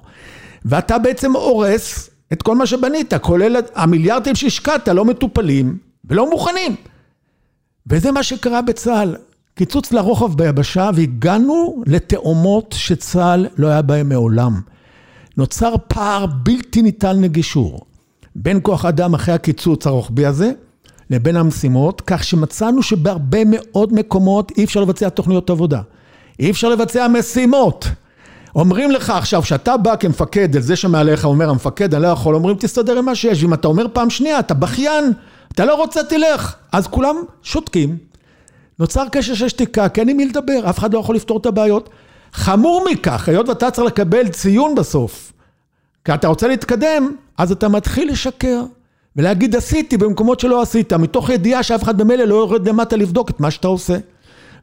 ואתה בעצם הורס את כל מה שבנית, כולל המיליארדים שהשקעת, לא מטופלים ולא מוכנים. וזה מה שקרה בצה"ל. קיצוץ לרוחב ביבשה והגענו לתאומות שצה"ל לא היה בהן מעולם. נוצר פער בלתי ניתן לגישור בין כוח אדם אחרי הקיצוץ הרוחבי הזה לבין המשימות, כך שמצאנו שבהרבה מאוד מקומות אי אפשר לבצע תוכניות עבודה. אי אפשר לבצע משימות. אומרים לך עכשיו, כשאתה בא כמפקד, אל זה שמעליך אומר המפקד, אני לא יכול, אומרים תסתדר עם מה שיש, ואם אתה אומר פעם שנייה, אתה בכיין, אתה לא רוצה, תלך. אז כולם שותקים. נוצר קשר של שתיקה, כי אין עם מי לדבר, אף אחד לא יכול לפתור את הבעיות. חמור מכך, היות ואתה צריך לקבל ציון בסוף, כי אתה רוצה להתקדם, אז אתה מתחיל לשקר. ולהגיד עשיתי במקומות שלא עשית, מתוך ידיעה שאף אחד במילא לא יורד למטה לבדוק את מה שאתה עושה.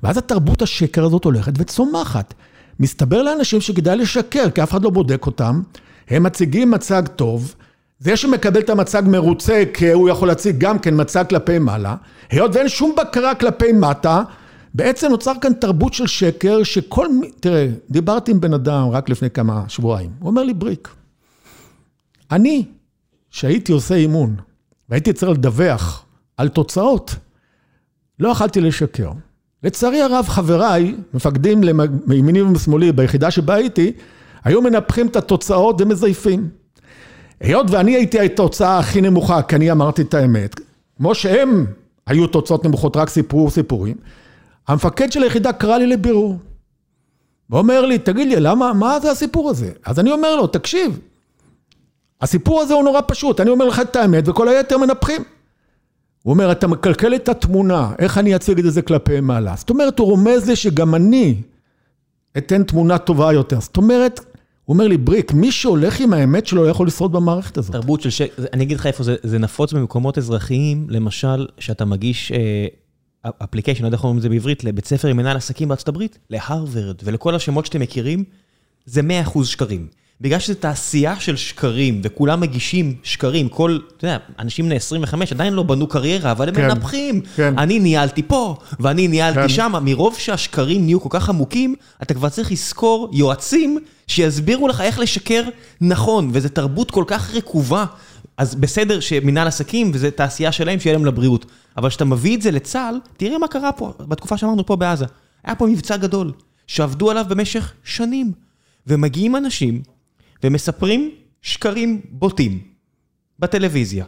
ואז התרבות השקר הזאת הולכת וצומחת. מסתבר לאנשים שכדאי לשקר, כי אף אחד לא בודק אותם, הם מציגים מצג טוב, זה שמקבל את המצג מרוצה, כי הוא יכול להציג גם כן מצג כלפי מעלה, היות ואין שום בקרה כלפי מטה, בעצם נוצר כאן תרבות של שקר שכל מי... תראה, דיברתי עם בן אדם רק לפני כמה שבועיים, הוא אומר לי בריק, אני, שהייתי עושה אימון, והייתי צריך לדווח על תוצאות, לא יכלתי לשקר. לצערי הרב, חבריי, מפקדים מימיני ומשמאלי ביחידה שבה הייתי, היו מנפחים את התוצאות ומזייפים. היות ואני הייתי התוצאה הכי נמוכה, כי אני אמרתי את האמת, כמו שהם היו תוצאות נמוכות, רק סיפרו סיפורים, המפקד של היחידה קרא לי לבירור. ואומר לי, תגיד לי, למה, מה זה הסיפור הזה? אז אני אומר לו, תקשיב, הסיפור הזה הוא נורא פשוט, אני אומר לך את האמת וכל היתר מנפחים. הוא אומר, אתה מקלקל את התמונה, איך אני אציג את זה כלפי מעלה? זאת אומרת, הוא רומז לי שגם אני אתן תמונה טובה יותר. זאת אומרת, הוא אומר לי, בריק, מי שהולך עם האמת שלו לא יכול לשרוד במערכת הזאת. תרבות של שקר, אני אגיד לך איפה זה, זה נפוץ במקומות אזרחיים, למשל, שאתה מגיש אפליקיישן, לא יודע איך אומרים את זה בעברית, לבית ספר עם מנהל עסקים בארצות הברית, להרווארד, ולכל השמות שאתם מכירים, זה 100% שקרים. בגלל שזו תעשייה של שקרים, וכולם מגישים שקרים, כל, אתה יודע, אנשים בני 25 עדיין לא בנו קריירה, אבל הם כן, מנפחים. כן. אני ניהלתי פה, ואני ניהלתי כן. שם, מרוב שהשקרים נהיו כל כך עמוקים, אתה כבר צריך לזכור יועצים שיסבירו לך איך לשקר נכון, וזו תרבות כל כך רקובה. אז בסדר שמנהל עסקים, וזו תעשייה שלהם, שיהיה להם לבריאות. אבל כשאתה מביא את זה לצה"ל, תראה מה קרה פה, בתקופה שאמרנו פה בעזה. היה פה מבצע גדול, שעבדו עליו במשך שנים. ומגיעים אנשים ומספרים שקרים בוטים בטלוויזיה,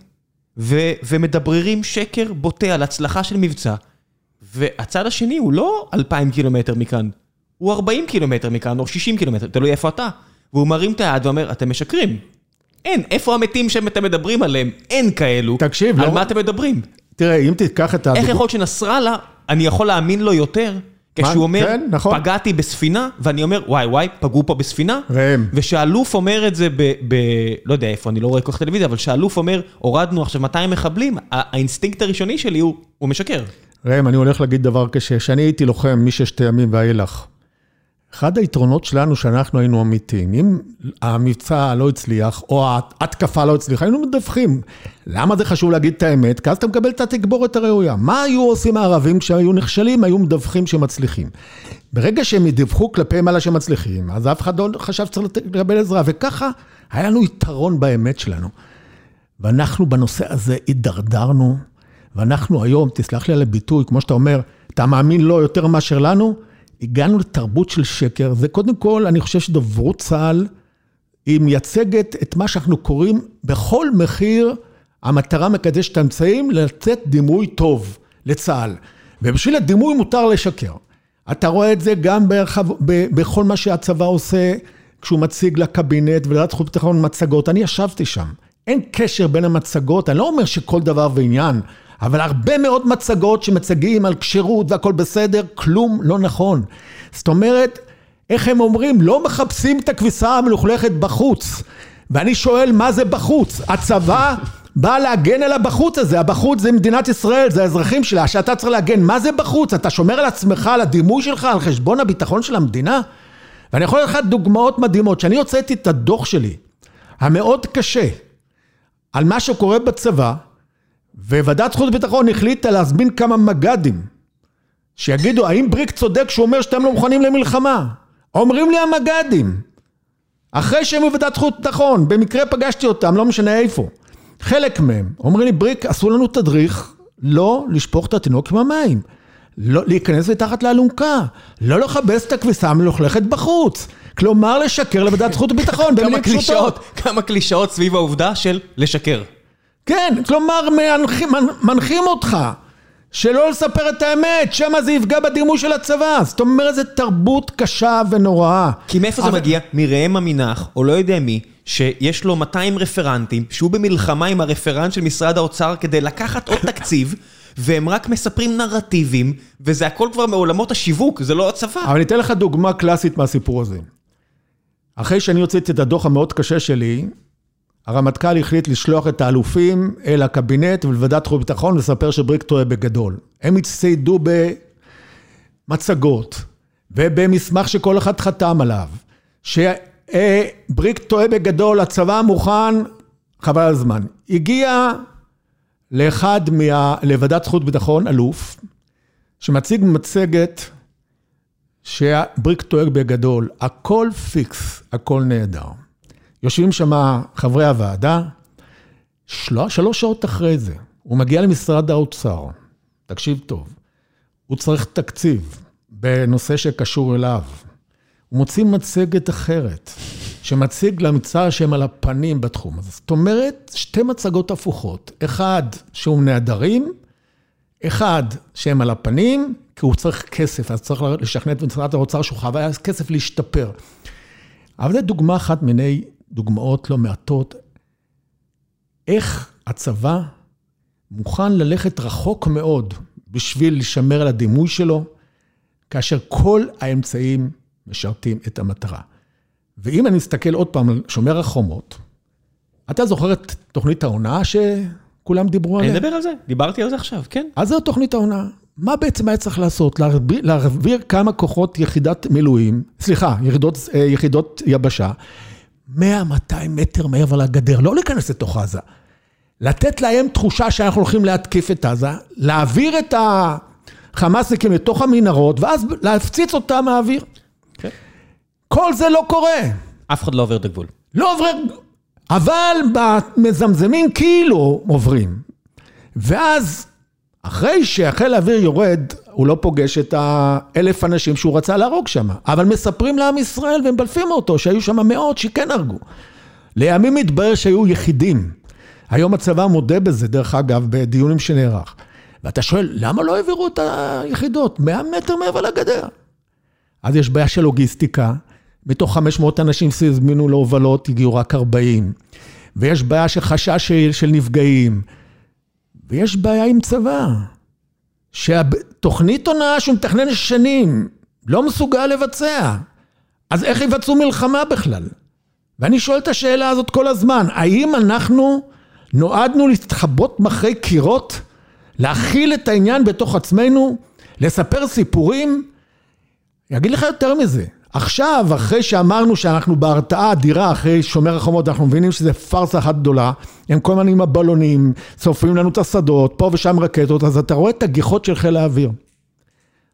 ו- ומדבררים שקר בוטה על הצלחה של מבצע, והצד השני הוא לא 2,000 קילומטר מכאן, הוא 40 קילומטר מכאן, או 60 קילומטר, תלוי איפה אתה. והוא מרים את היד ואומר, אתם משקרים. אין, איפה המתים שאתם מדברים עליהם? אין כאלו. תקשיב, על לא... מה אתם מדברים? תראה, אם תיקח את ה... איך יכול להיות שנסראללה, אני יכול להאמין לו יותר, כשהוא אומר, כן, נכון. פגעתי בספינה, ואני אומר, וואי וואי, פגעו פה בספינה. ראם. ושאלוף אומר את זה ב... ב... לא יודע איפה, אני לא רואה כל כך טלוויזיה, אבל שאלוף אומר, הורדנו עכשיו 200 מחבלים, האינסטינקט הראשוני שלי הוא, הוא משקר. ראם, אני הולך להגיד דבר קשה, שאני הייתי לוחם מששת הימים ואילך. אחד היתרונות שלנו שאנחנו היינו אמיתיים, אם המבצע לא הצליח או ההתקפה לא הצליחה, היינו מדווחים. למה זה חשוב להגיד את האמת? כי אז אתה מקבל את התגבורת הראויה. מה היו עושים הערבים כשהיו נכשלים? היו מדווחים שמצליחים. ברגע שהם ידווחו כלפי מעלה שמצליחים, אז אף אחד לא חשב שצריך לקבל עזרה, וככה היה לנו יתרון באמת שלנו. ואנחנו בנושא הזה הידרדרנו, ואנחנו היום, תסלח לי על הביטוי, כמו שאתה אומר, אתה מאמין לו יותר מאשר לנו? הגענו לתרבות של שקר. זה קודם כל, אני חושב שדוברות צה"ל, היא מייצגת את מה שאנחנו קוראים בכל מחיר, המטרה מקדשת האמצעים, לתת דימוי טוב לצה"ל. ובשביל הדימוי מותר לשקר. אתה רואה את זה גם ברחב, ב, בכל מה שהצבא עושה, כשהוא מציג לקבינט ולוועדת חוץ וביטחון מצגות. אני ישבתי שם. אין קשר בין המצגות, אני לא אומר שכל דבר ועניין, אבל הרבה מאוד מצגות שמצגים על כשירות והכל בסדר, כלום לא נכון. זאת אומרת, איך הם אומרים? לא מחפשים את הכביסה המלוכלכת בחוץ. ואני שואל, מה זה בחוץ? הצבא בא להגן על הבחוץ הזה, הבחוץ זה מדינת ישראל, זה האזרחים שלה, שאתה צריך להגן. מה זה בחוץ? אתה שומר על עצמך, על הדימוי שלך, על חשבון הביטחון של המדינה? ואני יכול לתת לך דוגמאות מדהימות. כשאני הוצאתי את הדוח שלי, המאוד קשה, על מה שקורה בצבא, וועדת חוץ וביטחון החליטה להזמין כמה מג"דים, שיגידו, האם בריק צודק כשהוא אומר שאתם לא מוכנים למלחמה? אומרים לי המג"דים, אחרי שהם בוועדת חוץ וביטחון, במקרה פגשתי אותם, לא משנה איפה, חלק מהם, אומרים לי, בריק, עשו לנו תדריך לא לשפוך את התינוק עם המים. לא, להיכנס מתחת לאלונקה, לא לכבס את הכביסה המלוכלכת בחוץ. כלומר, לשקר לוועדת זכות וביטחון, כמה קלישאות, כמה קלישאות סביב העובדה של לשקר. כן, כלומר, מנחים, מנחים אותך שלא לספר את האמת, שמא זה יפגע בדימוי של הצבא. זאת אומרת, זו תרבות קשה ונוראה. כי מאיפה אבל... זה מגיע? מראם עמינח, או לא יודע מי, שיש לו 200 רפרנטים, שהוא במלחמה עם הרפרנט של משרד האוצר כדי לקחת עוד תקציב. והם רק מספרים נרטיבים, וזה הכל כבר מעולמות השיווק, זה לא הצבא. אבל אני אתן לך דוגמה קלאסית מהסיפור הזה. אחרי שאני הוצאתי את הדוח המאוד קשה שלי, הרמטכ"ל החליט לשלוח את האלופים אל הקבינט ולוועדת חוץ וביטחון ולספר שבריק טועה בגדול. הם הצטיידו במצגות ובמסמך שכל אחד חתם עליו, שבריק טועה בגדול, הצבא מוכן, חבל על הזמן. הגיע לאחד מה... לוועדת זכות ביטחון, אלוף, שמציג מצגת שבריק טועה בגדול, הכל פיקס, הכל נהדר. יושבים שם חברי הוועדה, של... שלוש שעות אחרי זה, הוא מגיע למשרד האוצר, תקשיב טוב, הוא צריך תקציב בנושא שקשור אליו. הוא מוציא מצגת אחרת, שמציג למצע שהם על הפנים בתחום הזה. זאת אומרת, שתי מצגות הפוכות. אחד, שהוא נעדרים, אחד, שהם על הפנים, כי הוא צריך כסף, אז צריך לשכנע את משרד האוצר שהוא חייב כסף להשתפר. אבל זו דוגמה אחת מיני דוגמאות לא מעטות, איך הצבא מוכן ללכת רחוק מאוד בשביל לשמר על הדימוי שלו, כאשר כל האמצעים משרתים את המטרה. ואם אני מסתכל עוד פעם על שומר החומות, אתה זוכר את תוכנית ההונאה שכולם דיברו עליה? אני אדבר על זה, דיברתי על זה עכשיו, כן. אז זו תוכנית ההונאה. מה בעצם היה צריך לעשות? להעביר כמה כוחות יחידת מילואים, סליחה, יחידות, אה, יחידות יבשה, 100-200 מטר מעבר לגדר, לא להיכנס לתוך עזה. לתת להם תחושה שאנחנו הולכים להתקיף את עזה, להעביר את החמאסניקים לתוך המנהרות, ואז להפציץ אותם מהאוויר. כן. כל זה לא קורה. אף אחד לא עובר את הגבול. לא עובר, אבל במזמזמים כאילו עוברים. ואז, אחרי שהחיל האוויר יורד, הוא לא פוגש את האלף אנשים שהוא רצה להרוג שם. אבל מספרים לעם ישראל ומבלפים אותו, שהיו שם מאות שכן הרגו. לימים מתברר שהיו יחידים. היום הצבא מודה בזה, דרך אגב, בדיונים שנערך. ואתה שואל, למה לא העבירו את היחידות 100 מטר מעבר לגדר? אז יש בעיה של לוגיסטיקה, מתוך 500 אנשים שהזמינו להובלות, הגיעו רק 40. ויש בעיה של חשש של נפגעים. ויש בעיה עם צבא. שהתוכנית הונאה שהוא מתכנן שנים, לא מסוגל לבצע. אז איך יבצעו מלחמה בכלל? ואני שואל את השאלה הזאת כל הזמן, האם אנחנו נועדנו להתחבות מאחורי קירות? להכיל את העניין בתוך עצמנו? לספר סיפורים? אני אגיד לך יותר מזה, עכשיו, אחרי שאמרנו שאנחנו בהרתעה אדירה אחרי שומר החומות, אנחנו מבינים שזה פארסה אחת גדולה, הם כל הזמן עם הבלונים, שורפים לנו את השדות, פה ושם רקטות, אז אתה רואה את הגיחות של חיל האוויר.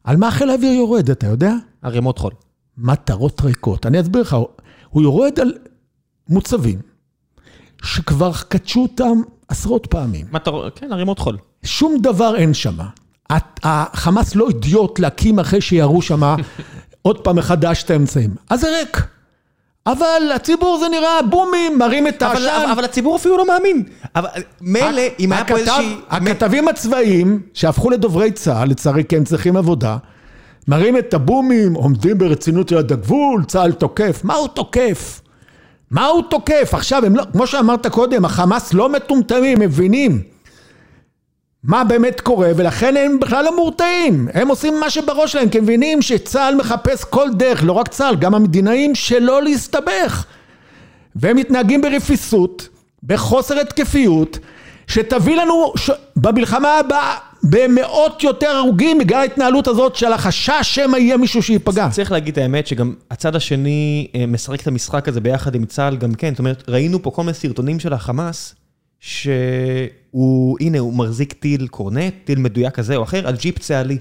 על מה חיל האוויר יורד, אתה יודע? ערימות חול. מטרות ריקות. אני אסביר לך, הוא יורד על מוצבים שכבר קדשו אותם עשרות פעמים. מטרות, כן, ערימות חול. שום דבר אין שם. החמאס לא אידיוט להקים אחרי שירו שם עוד פעם מחדש את האמצעים. אז זה ריק. אבל הציבור זה נראה בומים, מרים את העשן. אבל, אבל הציבור אפילו לא מאמין. אבל מילא, אם היה פה איזושהי... הכתבים הצבאיים, שהפכו לדוברי צה"ל, לצערי כי הם צריכים עבודה, מרים את הבומים, עומדים ברצינות ליד הגבול, צה"ל תוקף. מה הוא תוקף? מה הוא תוקף? עכשיו, הם לא, כמו שאמרת קודם, החמאס לא מטומטמים, מבינים. מה באמת קורה, ולכן הם בכלל לא מורתעים. הם עושים מה שבראש שלהם, כי הם מבינים שצה"ל מחפש כל דרך, לא רק צה"ל, גם המדינאים, שלא להסתבך. והם מתנהגים ברפיסות, בחוסר התקפיות, שתביא לנו ש... במלחמה הבאה במאות יותר הרוגים בגלל ההתנהלות הזאת של החשש שמא יהיה מישהו שייפגע. צריך להגיד את האמת שגם הצד השני אה, משחק את המשחק הזה ביחד עם צה"ל גם כן, זאת אומרת, ראינו פה כל מיני סרטונים של החמאס. שהוא, הנה, הוא מחזיק טיל קורנט, טיל מדויק כזה או אחר, על ג'יפ צה"לי.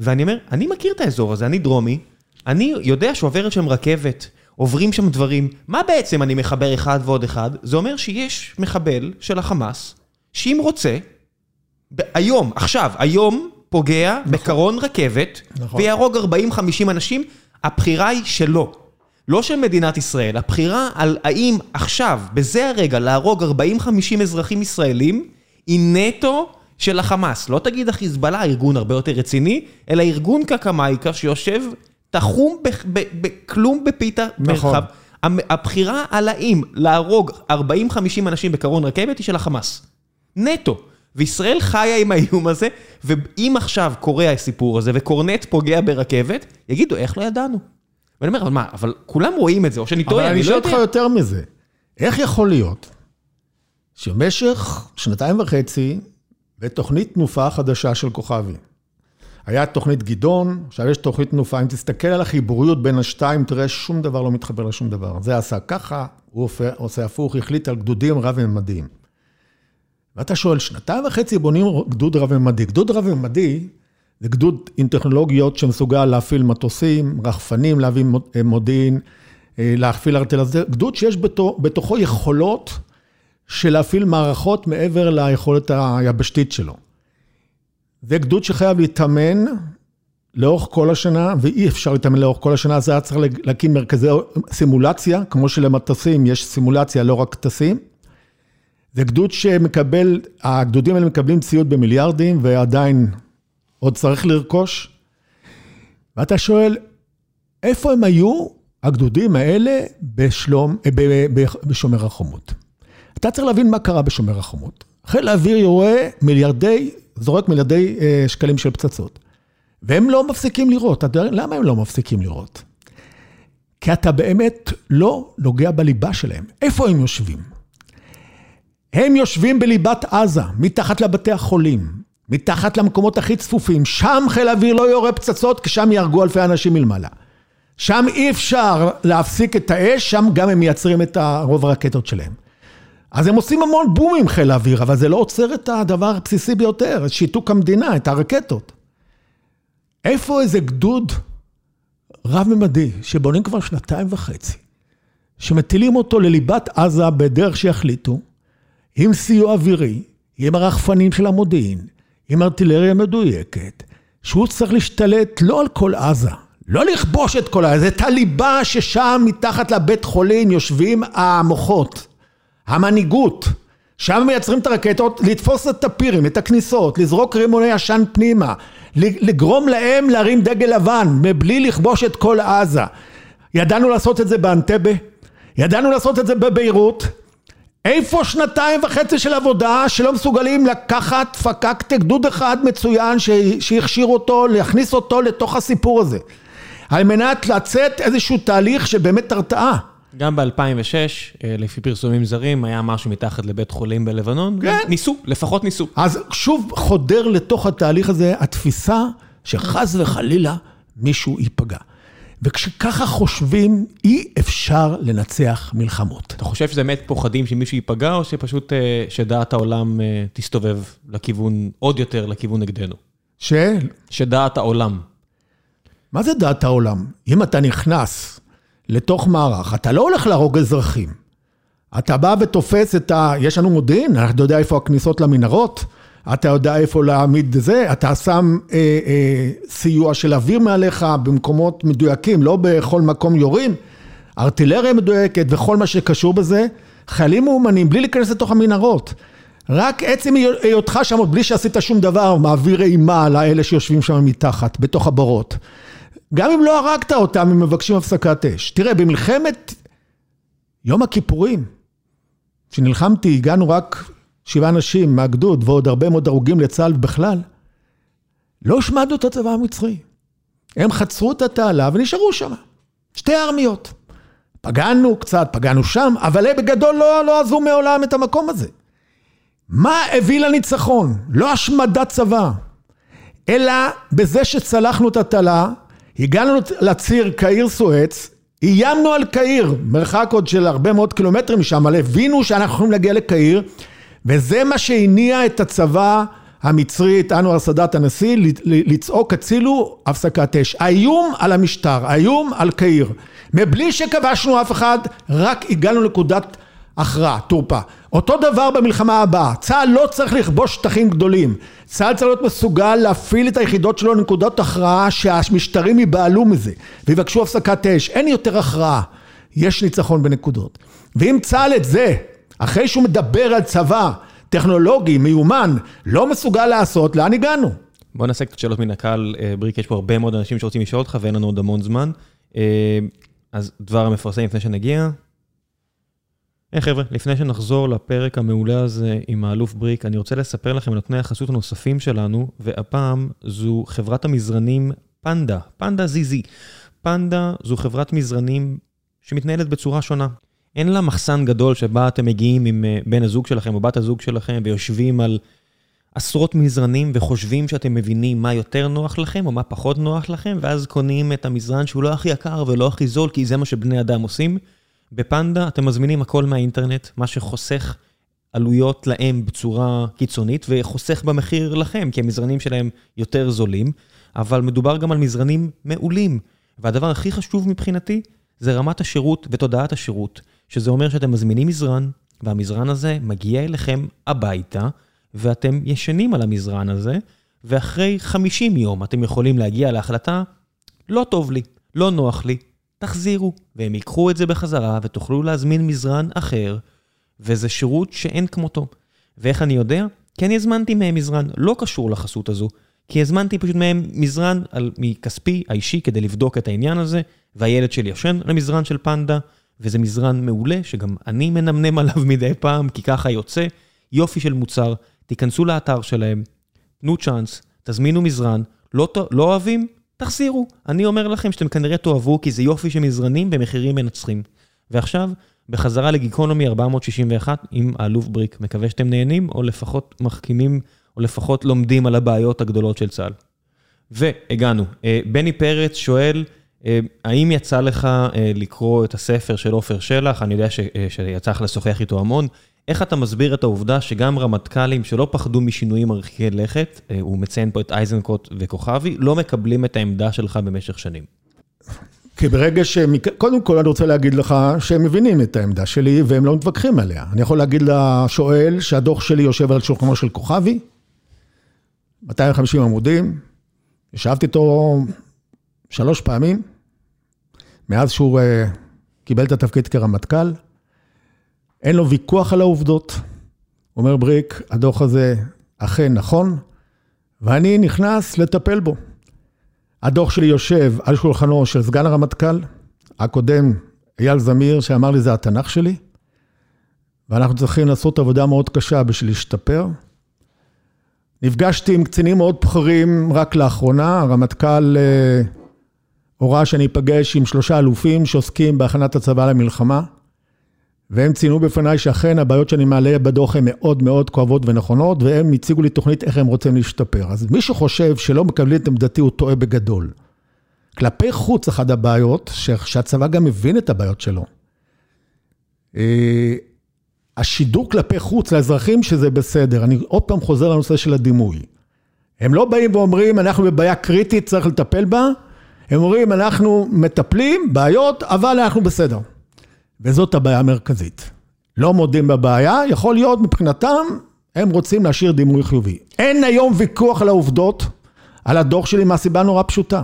ואני אומר, אני מכיר את האזור הזה, אני דרומי, אני יודע שעוברת שם רכבת, עוברים שם דברים. מה בעצם אני מחבר אחד ועוד אחד? זה אומר שיש מחבל של החמאס, שאם רוצה, היום, עכשיו, היום, פוגע נכון. בקרון רכבת, נכון. ויהרוג 40-50 אנשים, הבחירה היא שלו. לא של מדינת ישראל, הבחירה על האם עכשיו, בזה הרגע, להרוג 40-50 אזרחים ישראלים, היא נטו של החמאס. לא תגיד החיזבאללה, ארגון הרבה יותר רציני, אלא ארגון קקמייקה שיושב תחום בכלום בפיתה נכון. מרחב. הבחירה על האם להרוג 40-50 אנשים בקרון רכבת היא של החמאס. נטו. וישראל חיה עם האיום הזה, ואם עכשיו קורה הסיפור הזה וקורנט פוגע ברכבת, יגידו, איך לא ידענו? ואני אומר, אבל מה, אבל כולם רואים את זה, או שאני טועה, אני לא יודע. אבל אני אשאל אותך יותר מזה. איך יכול להיות שבמשך שנתיים וחצי, בתוכנית תנופה חדשה של כוכבי, היה תוכנית גדעון, עכשיו יש תוכנית תנופה, אם תסתכל על החיבוריות בין השתיים, תראה שום דבר לא מתחבר לשום דבר. זה עשה ככה, הוא עושה הפוך, החליט על גדודים רב-ממדיים. ואתה שואל, שנתיים וחצי בונים גדוד רב-ממדי. גדוד רב-ממדי זה גדוד עם טכנולוגיות שמסוגל להפעיל מטוסים, רחפנים, להביא אה, מודיעין, אה, להפעיל ארטל. זה גדוד שיש בתוכו יכולות של להפעיל מערכות מעבר ליכולת היבשתית שלו. זה גדוד שחייב להתאמן לאורך כל השנה, ואי אפשר להתאמן לאורך כל השנה, אז היה צריך להקים מרכזי סימולציה, כמו שלמטוסים יש סימולציה, לא רק טסים. זה גדוד שמקבל, הגדודים האלה מקבלים ציוד במיליארדים, ועדיין עוד צריך לרכוש. ואתה שואל, איפה הם היו, הגדודים האלה, בשלום, אה, בשומר החומות? אתה צריך להבין מה קרה בשומר החומות. חיל האוויר יורה מיליארדי, זורק מיליארדי אה, שקלים של פצצות. והם לא מפסיקים לראות. אתה יודע למה הם לא מפסיקים לראות? כי אתה באמת לא נוגע בליבה שלהם. איפה הם יושבים? הם יושבים בליבת עזה, מתחת לבתי החולים. מתחת למקומות הכי צפופים, שם חיל האוויר לא יורה פצצות, כי שם יהרגו אלפי אנשים מלמעלה. שם אי אפשר להפסיק את האש, שם גם הם מייצרים את רוב הרקטות שלהם. אז הם עושים המון בומים חיל האוויר, אבל זה לא עוצר את הדבר הבסיסי ביותר, את שיתוק המדינה, את הרקטות. איפה איזה גדוד רב-ממדי, שבונים כבר שנתיים וחצי, שמטילים אותו לליבת עזה בדרך שיחליטו, עם סיוע אווירי, עם הרחפנים של המודיעין, עם ארטילריה מדויקת, שהוא צריך להשתלט לא על כל עזה, לא לכבוש את כל עזה, את הליבה ששם מתחת לבית חולים יושבים המוחות, המנהיגות. שם מייצרים את הרקטות, לתפוס את הפירים, את הכניסות, לזרוק רימוני עשן פנימה, לגרום להם להרים דגל לבן, מבלי לכבוש את כל עזה. ידענו לעשות את זה באנטבה, ידענו לעשות את זה בביירות, איפה שנתיים וחצי של עבודה שלא מסוגלים לקחת פקקט גדוד אחד מצוין שהכשיר אותו, להכניס אותו לתוך הסיפור הזה, על מנת לצאת איזשהו תהליך שבאמת הרתעה. גם ב-2006, אה, לפי פרסומים זרים, היה משהו מתחת לבית חולים בלבנון. כן. ניסו, לפחות ניסו. אז שוב חודר לתוך התהליך הזה התפיסה שחס וחלילה מישהו ייפגע. וכשככה חושבים, אי אפשר לנצח מלחמות. אתה חושב שזה באמת פוחדים שמישהו ייפגע, או שפשוט אה, שדעת העולם אה, תסתובב לכיוון, עוד יותר לכיוון נגדנו? ש? שדעת העולם. מה זה דעת העולם? אם אתה נכנס לתוך מערך, אתה לא הולך להרוג אזרחים. אתה בא ותופס את ה... יש לנו מודיעין, אתה יודע איפה הכניסות למנהרות, אתה יודע איפה להעמיד זה, אתה שם אה, אה, סיוע של אוויר מעליך במקומות מדויקים, לא בכל מקום יורים, ארטילריה מדויקת וכל מה שקשור בזה, חיילים מאומנים בלי להיכנס לתוך המנהרות. רק עצם היותך שם, בלי שעשית שום דבר, מעביר אימה לאלה שיושבים שם מתחת, בתוך הבורות. גם אם לא הרגת אותם, הם מבקשים הפסקת אש. תראה, במלחמת יום הכיפורים, כשנלחמתי, הגענו רק שבעה אנשים מהגדוד ועוד הרבה מאוד הרוגים לצה"ל בכלל, לא השמדנו את הצבא המצרי. הם חצרו את התעלה ונשארו שם. שתי ארמיות. פגענו קצת, פגענו שם, אבל הם בגדול לא, לא עזבו מעולם את המקום הזה. מה הביא לניצחון? לא השמדת צבא, אלא בזה שצלחנו את התעלה, הגענו לציר קהיר סואץ, איימנו על קהיר, מרחק עוד של הרבה מאוד קילומטרים משם, אבל הבינו שאנחנו יכולים להגיע לקהיר, וזה מה שהניע את הצבא המצרי, את אנואר סאדאת הנשיא, לצעוק הצילו הפסקת אש. האיום על המשטר, האיום על קהיר. מבלי שכבשנו אף אחד, רק הגענו לנקודת הכרעה, תורפה. אותו דבר במלחמה הבאה, צה"ל לא צריך לכבוש שטחים גדולים, צה"ל צריך להיות מסוגל להפעיל את היחידות שלו לנקודות הכרעה שהמשטרים ייבהלו מזה ויבקשו הפסקת אש, אין יותר הכרעה, יש ניצחון בנקודות. ואם צה"ל את זה, אחרי שהוא מדבר על צבא טכנולוגי, מיומן, לא מסוגל לעשות, לאן הגענו? בוא נעשה קצת שאלות מן הקהל, אה, בריק, יש פה הרבה מאוד אנשים שרוצים לשאול אותך ואין לנו עוד המון זמן. אה, אז דבר המפרסם לפני שנגיע. היי חבר'ה, לפני שנחזור לפרק המעולה הזה עם האלוף בריק, אני רוצה לספר לכם על נותני החסות הנוספים שלנו, והפעם זו חברת המזרנים פנדה, פנדה זיזי. פנדה זו חברת מזרנים שמתנהלת בצורה שונה. אין לה מחסן גדול שבה אתם מגיעים עם אה, בן הזוג שלכם או בת הזוג שלכם ויושבים על עשרות מזרנים וחושבים שאתם מבינים מה יותר נוח לכם או מה פחות נוח לכם, ואז קונים את המזרן שהוא לא הכי יקר ולא הכי זול, כי זה מה שבני אדם עושים. בפנדה אתם מזמינים הכל מהאינטרנט, מה שחוסך עלויות להם בצורה קיצונית וחוסך במחיר לכם, כי המזרנים שלהם יותר זולים, אבל מדובר גם על מזרנים מעולים. והדבר הכי חשוב מבחינתי זה רמת השירות ותודעת השירות, שזה אומר שאתם מזמינים מזרן, והמזרן הזה מגיע אליכם הביתה, ואתם ישנים על המזרן הזה, ואחרי 50 יום אתם יכולים להגיע להחלטה, לא טוב לי, לא נוח לי, תחזירו, והם ייקחו את זה בחזרה ותוכלו להזמין מזרן אחר, וזה שירות שאין כמותו. ואיך אני יודע? כי אני הזמנתי מהם מזרן, לא קשור לחסות הזו, כי הזמנתי פשוט מהם מזרן על, מכספי האישי כדי לבדוק את העניין הזה, והילד שלי ישן למזרן של פנדה, וזה מזרן מעולה, שגם אני מנמנם עליו מדי פעם, כי ככה יוצא. יופי של מוצר, תיכנסו לאתר שלהם, תנו צ'אנס, תזמינו מזרן, לא, לא אוהבים? תחזירו. אני אומר לכם שאתם כנראה תאהבו, כי זה יופי של מזרנים במחירים מנצחים. ועכשיו, בחזרה לגיקונומי 461 עם האלוף בריק. מקווה שאתם נהנים, או לפחות מחכימים, או לפחות לומדים על הבעיות הגדולות של צה"ל. והגענו. אה, בני פרץ שואל, אה, האם יצא לך אה, לקרוא את הספר של עופר שלח? אני יודע שיצא לך לשוחח איתו המון. איך אתה מסביר את העובדה שגם רמטכ"לים שלא פחדו משינויים מרחיקי לכת, אה, הוא מציין פה את אייזנקוט וכוכבי, לא מקבלים את העמדה שלך במשך שנים? כי ברגע שהם, קודם כל אני רוצה להגיד לך שהם מבינים את העמדה שלי והם לא מתווכחים עליה. אני יכול להגיד לשואל שהדוח שלי יושב על שולחנו של כוכבי, 250 עמודים, ישבתי איתו שלוש פעמים, מאז שהוא uh, קיבל את התפקיד כרמטכ"ל. אין לו ויכוח על העובדות. אומר בריק, הדוח הזה אכן נכון, ואני נכנס לטפל בו. הדוח שלי יושב על שולחנו של סגן הרמטכ"ל, הקודם אייל זמיר, שאמר לי זה התנ"ך שלי, ואנחנו צריכים לעשות עבודה מאוד קשה בשביל להשתפר. נפגשתי עם קצינים מאוד בכירים רק לאחרונה, הרמטכ"ל אה, הורה שאני אפגש עם שלושה אלופים שעוסקים בהכנת הצבא למלחמה. והם ציינו בפניי שאכן הבעיות שאני מעלה בדוח הן מאוד מאוד כואבות ונכונות, והם הציגו לי תוכנית איך הם רוצים להשתפר. אז מי שחושב שלא מקבלים את עמדתי הוא טועה בגדול. כלפי חוץ, אחת הבעיות, שהצבא גם מבין את הבעיות שלו. אה, השידור כלפי חוץ לאזרחים שזה בסדר, אני עוד פעם חוזר לנושא של הדימוי. הם לא באים ואומרים, אנחנו בבעיה קריטית, צריך לטפל בה, הם אומרים, אנחנו מטפלים, בעיות, אבל אנחנו בסדר. וזאת הבעיה המרכזית. לא מודים בבעיה, יכול להיות מבחינתם, הם רוצים להשאיר דימוי חיובי. אין היום ויכוח על העובדות, על הדוח שלי מהסיבה נורא פשוטה.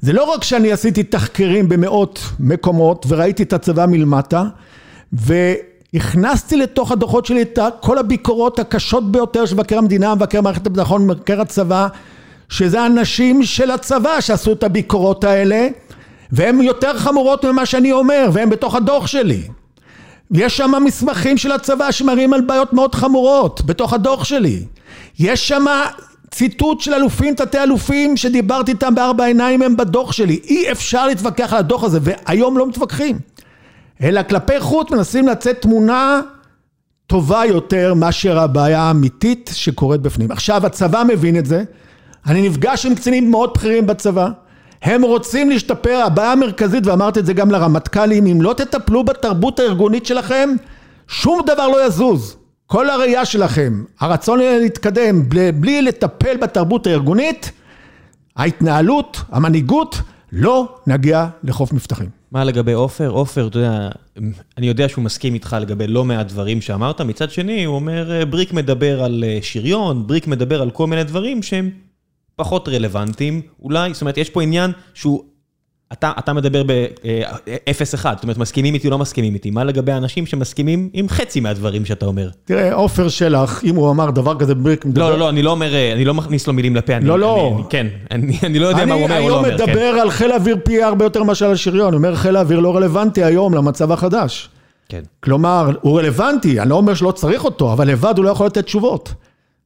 זה לא רק שאני עשיתי תחקירים במאות מקומות וראיתי את הצבא מלמטה, והכנסתי לתוך הדוחות שלי את כל הביקורות הקשות ביותר של מבקר המדינה, מבקר מערכת הביטחון, מבקר הצבא, שזה אנשים של הצבא שעשו את הביקורות האלה, והן יותר חמורות ממה שאני אומר, והן בתוך הדוח שלי. יש שם מסמכים של הצבא שמראים על בעיות מאוד חמורות בתוך הדוח שלי. יש שם ציטוט של אלופים, תתי אלופים שדיברתי איתם בארבע עיניים הם בדוח שלי. אי אפשר להתווכח על הדוח הזה, והיום לא מתווכחים. אלא כלפי חוץ מנסים לצאת תמונה טובה יותר מאשר הבעיה האמיתית שקורית בפנים. עכשיו הצבא מבין את זה, אני נפגש עם קצינים מאוד בכירים בצבא, הם רוצים להשתפר, הבעיה המרכזית, ואמרתי את זה גם לרמטכ"לים, אם לא תטפלו בתרבות הארגונית שלכם, שום דבר לא יזוז. כל הראייה שלכם, הרצון להתקדם בלי לטפל בתרבות הארגונית, ההתנהלות, המנהיגות, לא נגיע לחוף מבטחים. מה לגבי עופר? עופר, אתה יודע, אני יודע שהוא מסכים איתך לגבי לא מעט דברים שאמרת, מצד שני הוא אומר, בריק מדבר על אה, שריון, בריק מדבר על כל מיני דברים שהם פחות רלוונטיים, אולי, זאת אומרת, יש פה עניין שהוא, אתה, אתה מדבר ב-0-1, זאת אומרת, מסכימים איתי או לא מסכימים איתי, מה לגבי האנשים שמסכימים עם חצי מהדברים שאתה אומר? תראה, עופר שלח, אם הוא אמר דבר כזה, בריק מדבר... לא, לא, לא, אני לא אומר, אני לא מכניס לו מילים לפה, לא, לא. אני, כן, אני, אני לא יודע מה הוא אומר או לא אומר, כן. אני היום מדבר על חיל האוויר פי הרבה יותר מאשר על השריון, אני אומר, חיל האוויר לא רלוונטי היום למצב החדש. כן. כלומר, הוא רלוונטי, אני לא אומר שלא צריך אותו, אבל לבד הוא לא יכול לתת תשובות.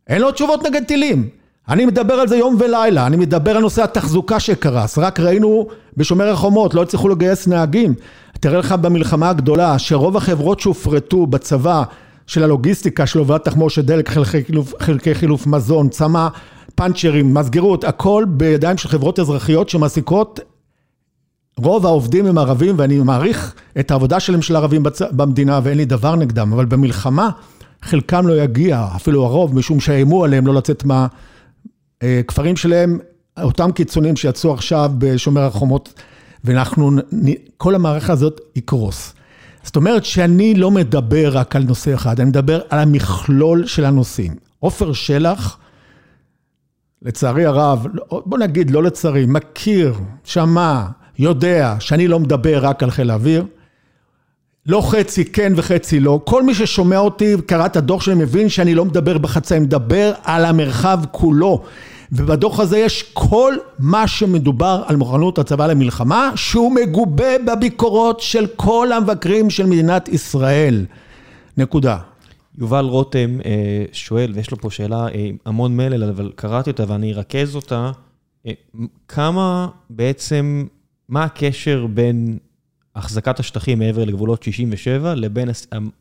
אין לו תשובות נגד טילים. אני מדבר על זה יום ולילה, אני מדבר על נושא התחזוקה שקרס, רק ראינו בשומר החומות, לא הצליחו לגייס נהגים. תראה לך במלחמה הגדולה, שרוב החברות שהופרטו בצבא של הלוגיסטיקה של הובלת תחמושת דלק, חלקי חלקי חילוף מזון, צמא, פאנצ'רים, מסגרות, הכל בידיים של חברות אזרחיות שמעסיקות רוב העובדים הם ערבים ואני מעריך את העבודה שלהם של ערבים בצ... במדינה ואין לי דבר נגדם, אבל במלחמה חלקם לא יגיע, אפילו הרוב, משום שאיימו עליהם לא לצאת מה... כפרים שלהם, אותם קיצונים שיצאו עכשיו בשומר החומות, ואנחנו, כל המערכת הזאת יקרוס. זאת אומרת שאני לא מדבר רק על נושא אחד, אני מדבר על המכלול של הנושאים. עופר שלח, לצערי הרב, בוא נגיד לא לצערי, מכיר, שמע, יודע שאני לא מדבר רק על חיל האוויר. לא חצי כן וחצי לא. כל מי ששומע אותי, קרא את הדוח שלי, מבין שאני לא מדבר בחצי, אני מדבר על המרחב כולו. ובדוח הזה יש כל מה שמדובר על מוכנות הצבא למלחמה, שהוא מגובה בביקורות של כל המבקרים של מדינת ישראל. נקודה. יובל רותם שואל, ויש לו פה שאלה עם המון מלל, אבל קראתי אותה ואני ארכז אותה. כמה בעצם, מה הקשר בין החזקת השטחים מעבר לגבולות 67 לבין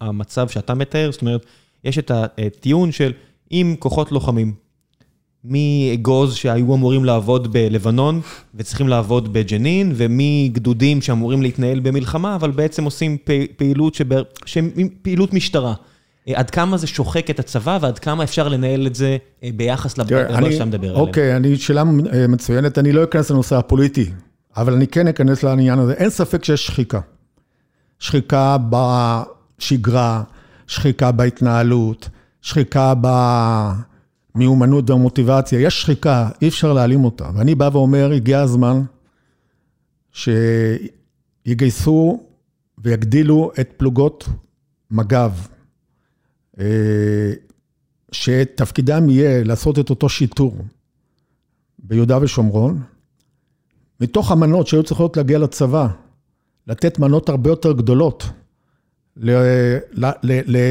המצב שאתה מתאר? זאת אומרת, יש את הטיעון של אם כוחות לוחמים מאגוז שהיו אמורים לעבוד בלבנון וצריכים לעבוד בג'נין, ומגדודים שאמורים להתנהל במלחמה, אבל בעצם עושים פעילות שהם פעילות משטרה. עד כמה זה שוחק את הצבא ועד כמה אפשר לנהל את זה ביחס לדבר שאתה מדבר עליהם. אוקיי, אני, שאלה מצוינת, אני לא אכנס לנושא הפוליטי, אבל אני כן אכנס לעניין הזה. אין ספק שיש שחיקה. שחיקה בשגרה, שחיקה בהתנהלות, שחיקה ב... מיומנות ומוטיבציה, יש שחיקה, אי אפשר להעלים אותה. ואני בא ואומר, הגיע הזמן שיגייסו ויגדילו את פלוגות מג"ב, שתפקידם יהיה לעשות את אותו שיטור ביהודה ושומרון, מתוך המנות שהיו צריכות להגיע לצבא, לתת מנות הרבה יותר גדולות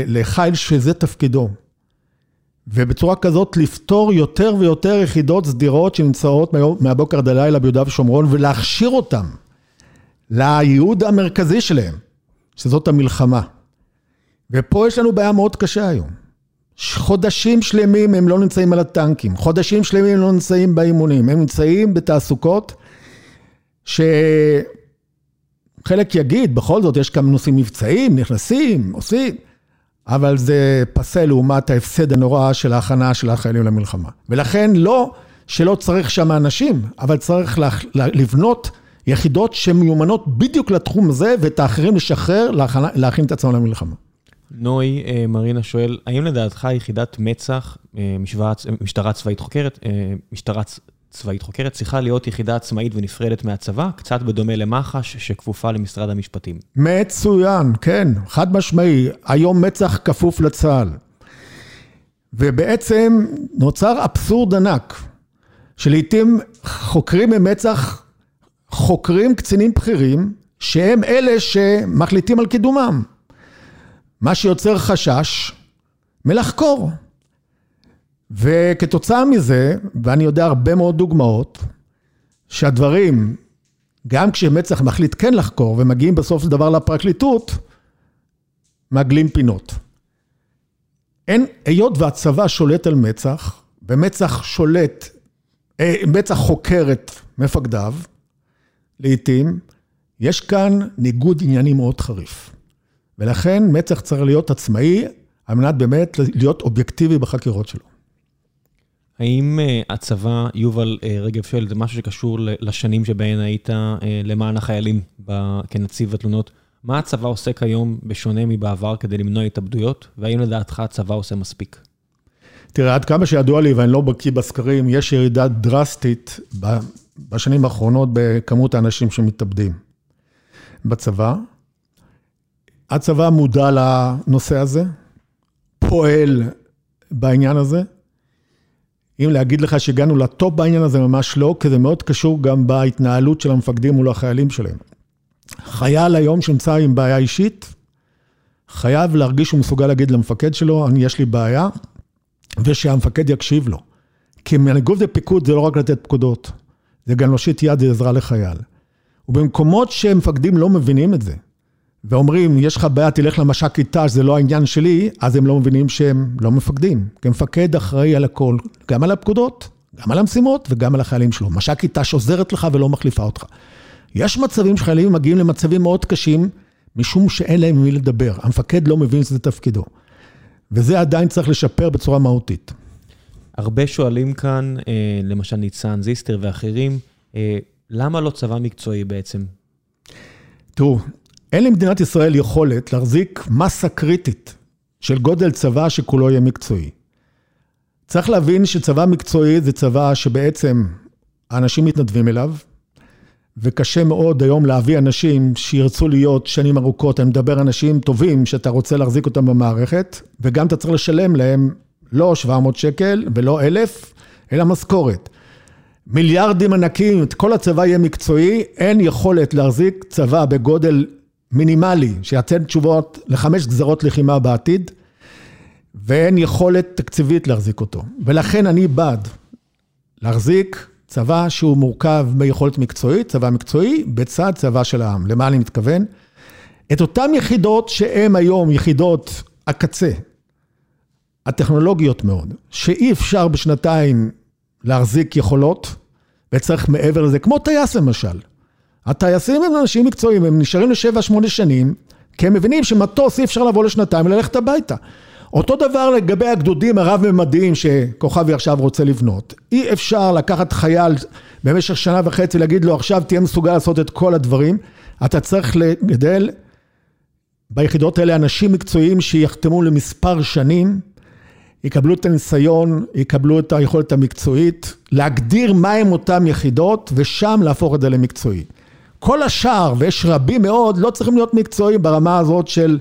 לחיל שזה תפקידו. ובצורה כזאת לפתור יותר ויותר יחידות סדירות שנמצאות מהבוקר עד הלילה ביהודה ושומרון ולהכשיר אותם לייעוד המרכזי שלהם, שזאת המלחמה. ופה יש לנו בעיה מאוד קשה היום. חודשים שלמים הם לא נמצאים על הטנקים, חודשים שלמים הם לא נמצאים באימונים, הם נמצאים בתעסוקות שחלק יגיד, בכל זאת, יש כמה נושאים מבצעיים, נכנסים, עושים, אבל זה פסה לעומת ההפסד הנורא של ההכנה של החיילים למלחמה. ולכן לא שלא צריך שם אנשים, אבל צריך לבנות יחידות שמיומנות בדיוק לתחום הזה, ואת האחרים לשחרר, להכין את עצמם למלחמה. נוי אה, מרינה שואל, האם לדעתך יחידת מצ"ח, אה, משטרה צבאית חוקרת, אה, משטרה צבאית חוקרת, צריכה להיות יחידה עצמאית ונפרדת מהצבא, קצת בדומה למח"ש שכפופה למשרד המשפטים? מצוין, כן, חד משמעי. היום מצ"ח כפוף לצה"ל. ובעצם נוצר אבסורד ענק, שלעיתים חוקרים ממצ"ח חוקרים קצינים בכירים, שהם אלה שמחליטים על קידומם. מה שיוצר חשש מלחקור. וכתוצאה מזה, ואני יודע הרבה מאוד דוגמאות, שהדברים, גם כשמצ"ח מחליט כן לחקור ומגיעים בסוף של דבר לפרקליטות, מעגלים פינות. אין, היות והצבא שולט על מצ"ח, ומצ"ח שולט, אה, מצ"ח חוקר את מפקדיו, לעתים, יש כאן ניגוד עניינים מאוד חריף. ולכן מצ"ח צריך להיות עצמאי, על מנת באמת להיות אובייקטיבי בחקירות שלו. האם אה, הצבא, יובל אה, רגב שואל, זה משהו שקשור לשנים שבהן היית אה, למען החיילים כנציב התלונות? מה הצבא עושה כיום בשונה מבעבר כדי למנוע התאבדויות, והאם לדעתך הצבא עושה מספיק? תראה, עד כמה שידוע לי, ואני לא בקיא בסקרים, יש ירידה דרסטית בשנים האחרונות בכמות האנשים שמתאבדים בצבא. הצבא מודע לנושא הזה, פועל בעניין הזה. אם להגיד לך שהגענו לטופ בעניין הזה, ממש לא, כי זה מאוד קשור גם בהתנהלות של המפקדים מול החיילים שלהם. חייל היום שנמצא עם בעיה אישית, חייב להרגיש שהוא מסוגל להגיד למפקד שלו, אני, יש לי בעיה, ושהמפקד יקשיב לו. כי מנהיגות ופיקוד זה לא רק לתת פקודות, זה גם להושיט יד ועזרה לחייל. ובמקומות שמפקדים לא מבינים את זה, ואומרים, יש לך בעיה, תלך למש"ק כיתה, שזה לא העניין שלי, אז הם לא מבינים שהם לא מפקדים. כי מפקד אחראי על הכל, גם על הפקודות, גם על המשימות וגם על החיילים שלו. מש"ק כיתה שעוזרת לך ולא מחליפה אותך. יש מצבים שחיילים מגיעים למצבים מאוד קשים, משום שאין להם עם מי לדבר. המפקד לא מבין שזה תפקידו. וזה עדיין צריך לשפר בצורה מהותית. הרבה שואלים כאן, אה, למשל ניצן זיסטר ואחרים, אה, למה לא צבא מקצועי בעצם? תראו, אין למדינת ישראל יכולת להחזיק מסה קריטית של גודל צבא שכולו יהיה מקצועי. צריך להבין שצבא מקצועי זה צבא שבעצם האנשים מתנדבים אליו, וקשה מאוד היום להביא אנשים שירצו להיות שנים ארוכות, אני מדבר אנשים טובים שאתה רוצה להחזיק אותם במערכת, וגם אתה צריך לשלם להם לא 700 שקל ולא 1,000, אלא משכורת. מיליארדים ענקים, כל הצבא יהיה מקצועי, אין יכולת להחזיק צבא בגודל מינימלי, שיתן תשובות לחמש גזרות לחימה בעתיד, ואין יכולת תקציבית להחזיק אותו. ולכן אני בעד להחזיק צבא שהוא מורכב מיכולת מקצועית, צבא מקצועי, בצד צבא של העם. למה אני מתכוון? את אותן יחידות שהן היום יחידות הקצה, הטכנולוגיות מאוד, שאי אפשר בשנתיים להחזיק יכולות, וצריך מעבר לזה, כמו טייס למשל. הטייסים הם אנשים מקצועיים, הם נשארים לשבע, שמונה שנים, כי הם מבינים שמטוס אי אפשר לבוא לשנתיים וללכת הביתה. אותו דבר לגבי הגדודים הרב-ממדיים שכוכבי עכשיו רוצה לבנות. אי אפשר לקחת חייל במשך שנה וחצי ולהגיד לו עכשיו תהיה מסוגל לעשות את כל הדברים. אתה צריך לגדל ביחידות האלה אנשים מקצועיים שיחתמו למספר שנים, יקבלו את הניסיון, יקבלו את היכולת המקצועית, להגדיר מהם אותם יחידות ושם להפוך את זה למקצועי. כל השאר, ויש רבים מאוד, לא צריכים להיות מקצועיים ברמה הזאת של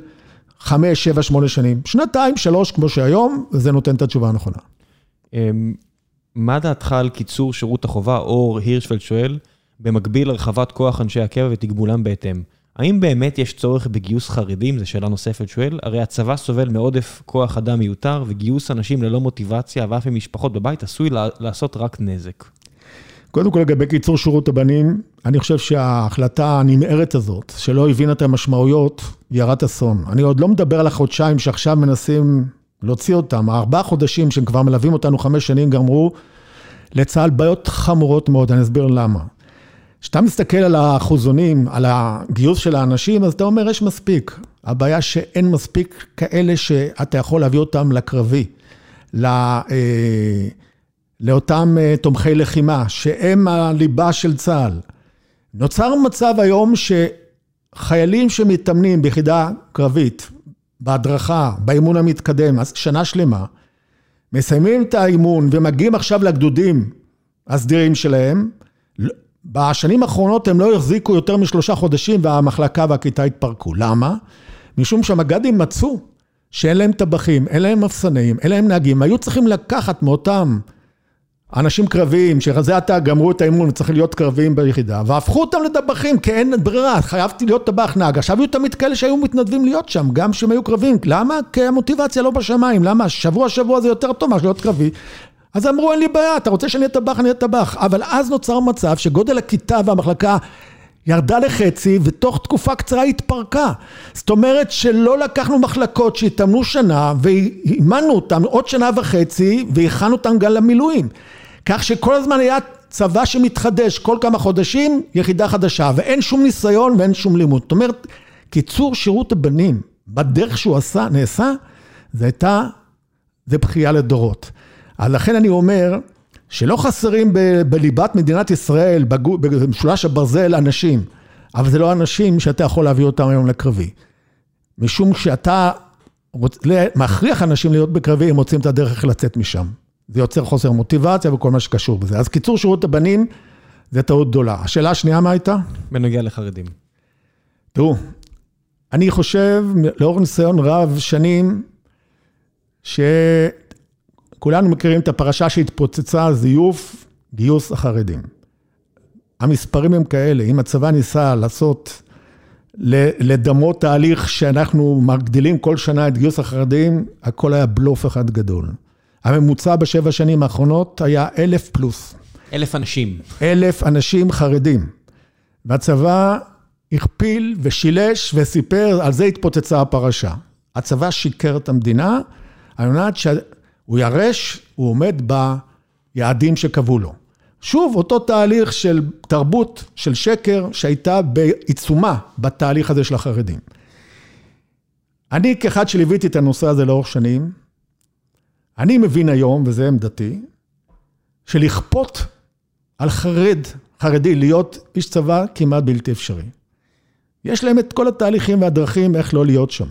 חמש, שבע, שמונה שנים. שנתיים, שלוש, כמו שהיום, וזה נותן את התשובה הנכונה. אמ, מה דעתך על קיצור שירות החובה, אור הירשפלד שואל, במקביל לרחבת כוח אנשי הקבע ותגבולם בהתאם? האם באמת יש צורך בגיוס חרדים? זו שאלה נוספת שואל. הרי הצבא סובל מעודף כוח אדם מיותר, וגיוס אנשים ללא מוטיבציה ואף עם משפחות בבית עשוי לעשות רק נזק. קודם כל לגבי קיצור שירות הבנים, אני חושב שההחלטה הנמהרת הזאת, שלא הבינה את המשמעויות, היא הרת אסון. אני עוד לא מדבר על החודשיים שעכשיו מנסים להוציא אותם. הארבעה חודשים שהם כבר מלווים אותנו חמש שנים גמרו לצה"ל בעיות חמורות מאוד, אני אסביר למה. כשאתה מסתכל על האחוזונים, על הגיוס של האנשים, אז אתה אומר, יש מספיק. הבעיה שאין מספיק כאלה שאתה יכול להביא אותם לקרבי, לא, אה, לאותם אה, תומכי לחימה, שהם הליבה של צה"ל. נוצר מצב היום שחיילים שמתאמנים ביחידה קרבית, בהדרכה, באימון המתקדם, אז שנה שלמה, מסיימים את האימון ומגיעים עכשיו לגדודים הסדירים שלהם, בשנים האחרונות הם לא החזיקו יותר משלושה חודשים והמחלקה והכיתה התפרקו. למה? משום שהמג"דים מצאו שאין להם טבחים, אין להם אפסנאים, אין להם נהגים, היו צריכים לקחת מאותם אנשים קרביים, שזה עתה גמרו את האימון וצריכים להיות קרביים ביחידה, והפכו אותם לטבחים, כי אין ברירה, חייבתי להיות טבח נהג. עכשיו היו תמיד כאלה שהיו מתנדבים להיות שם, גם שהם היו קרביים. למה? כי המוטיבציה לא בשמיים. למה? שבוע שבוע זה יותר טוב מאשר להיות קרבי. אז אמרו, אין לי בעיה, אתה רוצה שאני אהיה טבח, אני אהיה טבח. אבל אז נוצר מצב שגודל הכיתה והמחלקה ירדה לחצי, ותוך תקופה קצרה התפרקה. זאת אומרת שלא לקחנו מחלקות שהתאמנו שנה, ואימנו אותם עוד שנה וחצי, והכנו אותם גם למילואים. כך שכל הזמן היה צבא שמתחדש, כל כמה חודשים יחידה חדשה, ואין שום ניסיון ואין שום לימוד. זאת אומרת, קיצור שירות הבנים בדרך שהוא עשה, נעשה, זה הייתה, זה בכייה לדורות. אז לכן אני אומר, שלא חסרים ב- בליבת מדינת ישראל, במשולש הברזל, אנשים, אבל זה לא אנשים שאתה יכול להביא אותם היום לקרבי. משום שאתה רוצ... מכריח אנשים להיות בקרבי, הם מוצאים את הדרך לצאת משם. זה יוצר חוסר מוטיבציה וכל מה שקשור בזה. אז קיצור שירות הבנים זה טעות גדולה. השאלה השנייה מה הייתה? בנוגע לחרדים. תראו, אני חושב, לאור ניסיון רב שנים, שכולנו מכירים את הפרשה שהתפוצצה, זיוף גיוס החרדים. המספרים הם כאלה, אם הצבא ניסה לעשות, לדמות תהליך שאנחנו מגדילים כל שנה את גיוס החרדים, הכל היה בלוף אחד גדול. הממוצע בשבע שנים האחרונות היה אלף פלוס. אלף אנשים. אלף אנשים חרדים. והצבא הכפיל ושילש וסיפר, על זה התפוצצה הפרשה. הצבא שיקר את המדינה, על מנת שהוא ירש, הוא עומד ביעדים שקבעו לו. שוב, אותו תהליך של תרבות של שקר שהייתה בעיצומה בתהליך הזה של החרדים. אני, כאחד שליוויתי את הנושא הזה לאורך שנים, אני מבין היום, וזו עמדתי, שלכפות על חרד, חרדי, להיות איש צבא כמעט בלתי אפשרי. יש להם את כל התהליכים והדרכים איך לא להיות שם.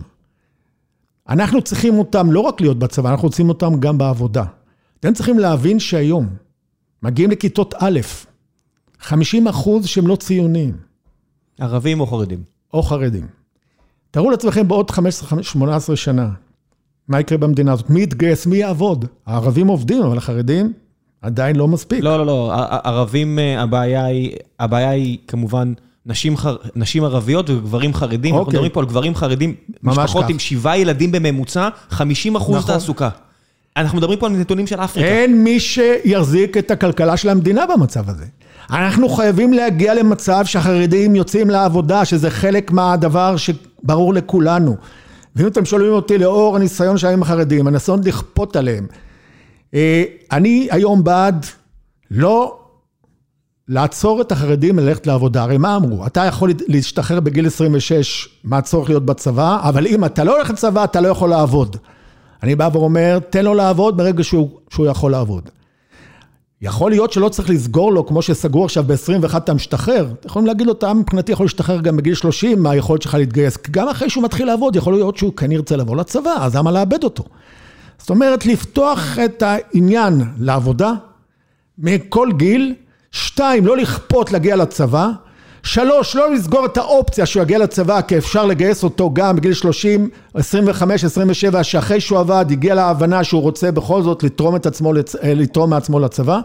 אנחנו צריכים אותם לא רק להיות בצבא, אנחנו רוצים אותם גם בעבודה. אתם צריכים להבין שהיום מגיעים לכיתות א', 50 אחוז שהם לא ציונים. ערבים או חרדים? או חרדים. תארו לעצמכם בעוד 15-18 שנה, מה יקרה במדינה הזאת? מי יתגייס? מי יעבוד? הערבים עובדים, אבל החרדים עדיין לא מספיק. לא, לא, לא, ערבים, אה, הבעיה היא, הבעיה היא כמובן נשים, חר... נשים ערביות וגברים חרדים. אנחנו אוקיי. מדברים פה על גברים חרדים, משפחות עם שבעה ילדים בממוצע, 50 אחוז נכון. תעסוקה. אנחנו מדברים פה על נתונים של אפריקה. אין מי שיחזיק את הכלכלה של המדינה במצב הזה. אנחנו חייבים להגיע למצב שהחרדים יוצאים לעבודה, שזה חלק מהדבר שברור לכולנו. ואם אתם שואלים אותי לאור הניסיון שהיה עם החרדים, הניסיון לכפות עליהם, אה, אני היום בעד לא לעצור את החרדים ללכת לעבודה. הרי מה אמרו? אתה יכול להשתחרר בגיל 26 מהצורך להיות בצבא, אבל אם אתה לא הולך לצבא, אתה לא יכול לעבוד. אני בא ואומר, תן לו לעבוד ברגע שהוא, שהוא יכול לעבוד. יכול להיות שלא צריך לסגור לו, כמו שסגור עכשיו ב-21 אתה משתחרר. אתם יכולים להגיד לו, אתה מבחינתי יכול להשתחרר גם בגיל 30, מה היכולת שלך להתגייס. גם אחרי שהוא מתחיל לעבוד, יכול להיות שהוא כן ירצה לבוא לצבא, אז למה לאבד אותו? זאת אומרת, לפתוח את העניין לעבודה מכל גיל, שתיים, לא לכפות להגיע לצבא, שלוש, לא לסגור את האופציה שהוא יגיע לצבא, כי אפשר לגייס אותו גם בגיל 30, 25, 27, שאחרי שהוא עבד, הגיע להבנה שהוא רוצה בכל זאת לתרום את עצמו, אה, לתרום מעצמו לצבא.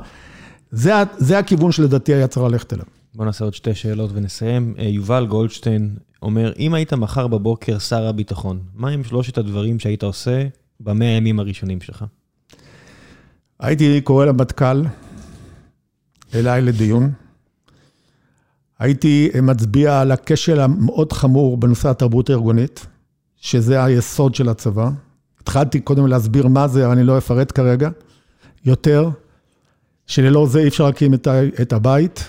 זה, זה הכיוון שלדעתי היה צריך ללכת אליו. בוא נעשה עוד שתי שאלות ונסיים. אה, יובל גולדשטיין אומר, אם היית מחר בבוקר שר הביטחון, מה עם שלושת הדברים שהיית עושה במאה הימים הראשונים שלך? הייתי קורא למטכ"ל אליי לדיון. הייתי מצביע על הכשל המאוד חמור בנושא התרבות הארגונית, שזה היסוד של הצבא. התחלתי קודם להסביר מה זה, אבל אני לא אפרט כרגע יותר, שללא זה אי אפשר להקים את הבית.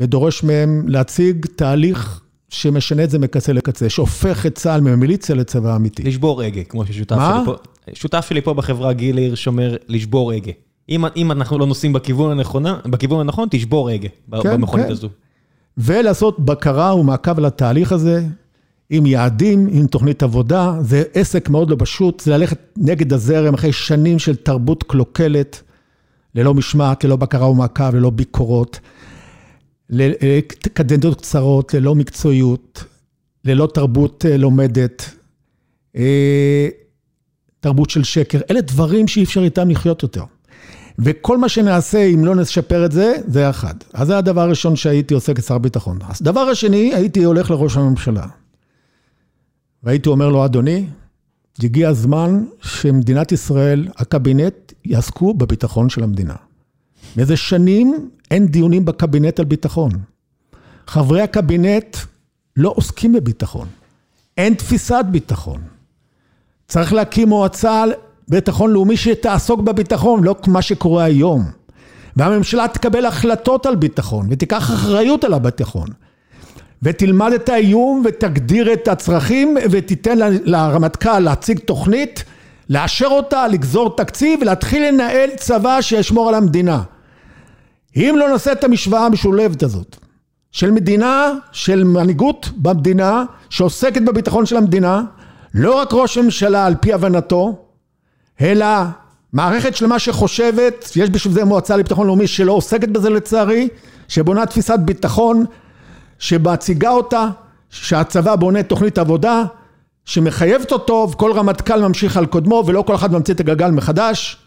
ודורש מהם להציג תהליך שמשנה את זה מקצה לקצה, שהופך את צה"ל ממיליציה לצבא אמיתי. לשבור הגה, כמו ששותף שלי פה, שותף שלי פה בחברה, גיל הירש, אומר לשבור הגה. אם, אם אנחנו לא נוסעים בכיוון, הנכונה, בכיוון הנכון, תשבור הגה כן, במכונית כן. הזו. ולעשות בקרה ומעקב על התהליך הזה, עם יעדים, עם תוכנית עבודה, זה עסק מאוד לא פשוט, זה ללכת נגד הזרם אחרי שנים של תרבות קלוקלת, ללא משמעת, ללא בקרה ומעקב, ללא ביקורות. קדנטות קצרות, ללא מקצועיות, ללא תרבות אה, לומדת, אה, תרבות של שקר, אלה דברים שאי אפשר איתם לחיות יותר. וכל מה שנעשה, אם לא נשפר את זה, זה אחד. אז זה הדבר הראשון שהייתי עושה כשר ביטחון. אז דבר השני, הייתי הולך לראש הממשלה. והייתי אומר לו, אדוני, הגיע הזמן שמדינת ישראל, הקבינט, יעסקו בביטחון של המדינה. מאיזה שנים אין דיונים בקבינט על ביטחון. חברי הקבינט לא עוסקים בביטחון. אין תפיסת ביטחון. צריך להקים מועצה ביטחון לאומי שתעסוק בביטחון, לא מה שקורה היום. והממשלה תקבל החלטות על ביטחון ותיקח אחריות על הביטחון. ותלמד את האיום ותגדיר את הצרכים ותיתן לרמטכ"ל להציג תוכנית, לאשר אותה, לגזור תקציב ולהתחיל לנהל צבא שישמור על המדינה. אם לא נעשה את המשוואה המשולבת הזאת, של מדינה, של מנהיגות במדינה, שעוסקת בביטחון של המדינה, לא רק ראש הממשלה על פי הבנתו, אלא מערכת שלמה שחושבת, יש בשביל זה מועצה לביטחון לאומי שלא עוסקת בזה לצערי, שבונה תפיסת ביטחון, שמציגה אותה, שהצבא בונה תוכנית עבודה, שמחייבת אותו, וכל רמטכ"ל ממשיך על קודמו, ולא כל אחד ממציא את הגלגל מחדש.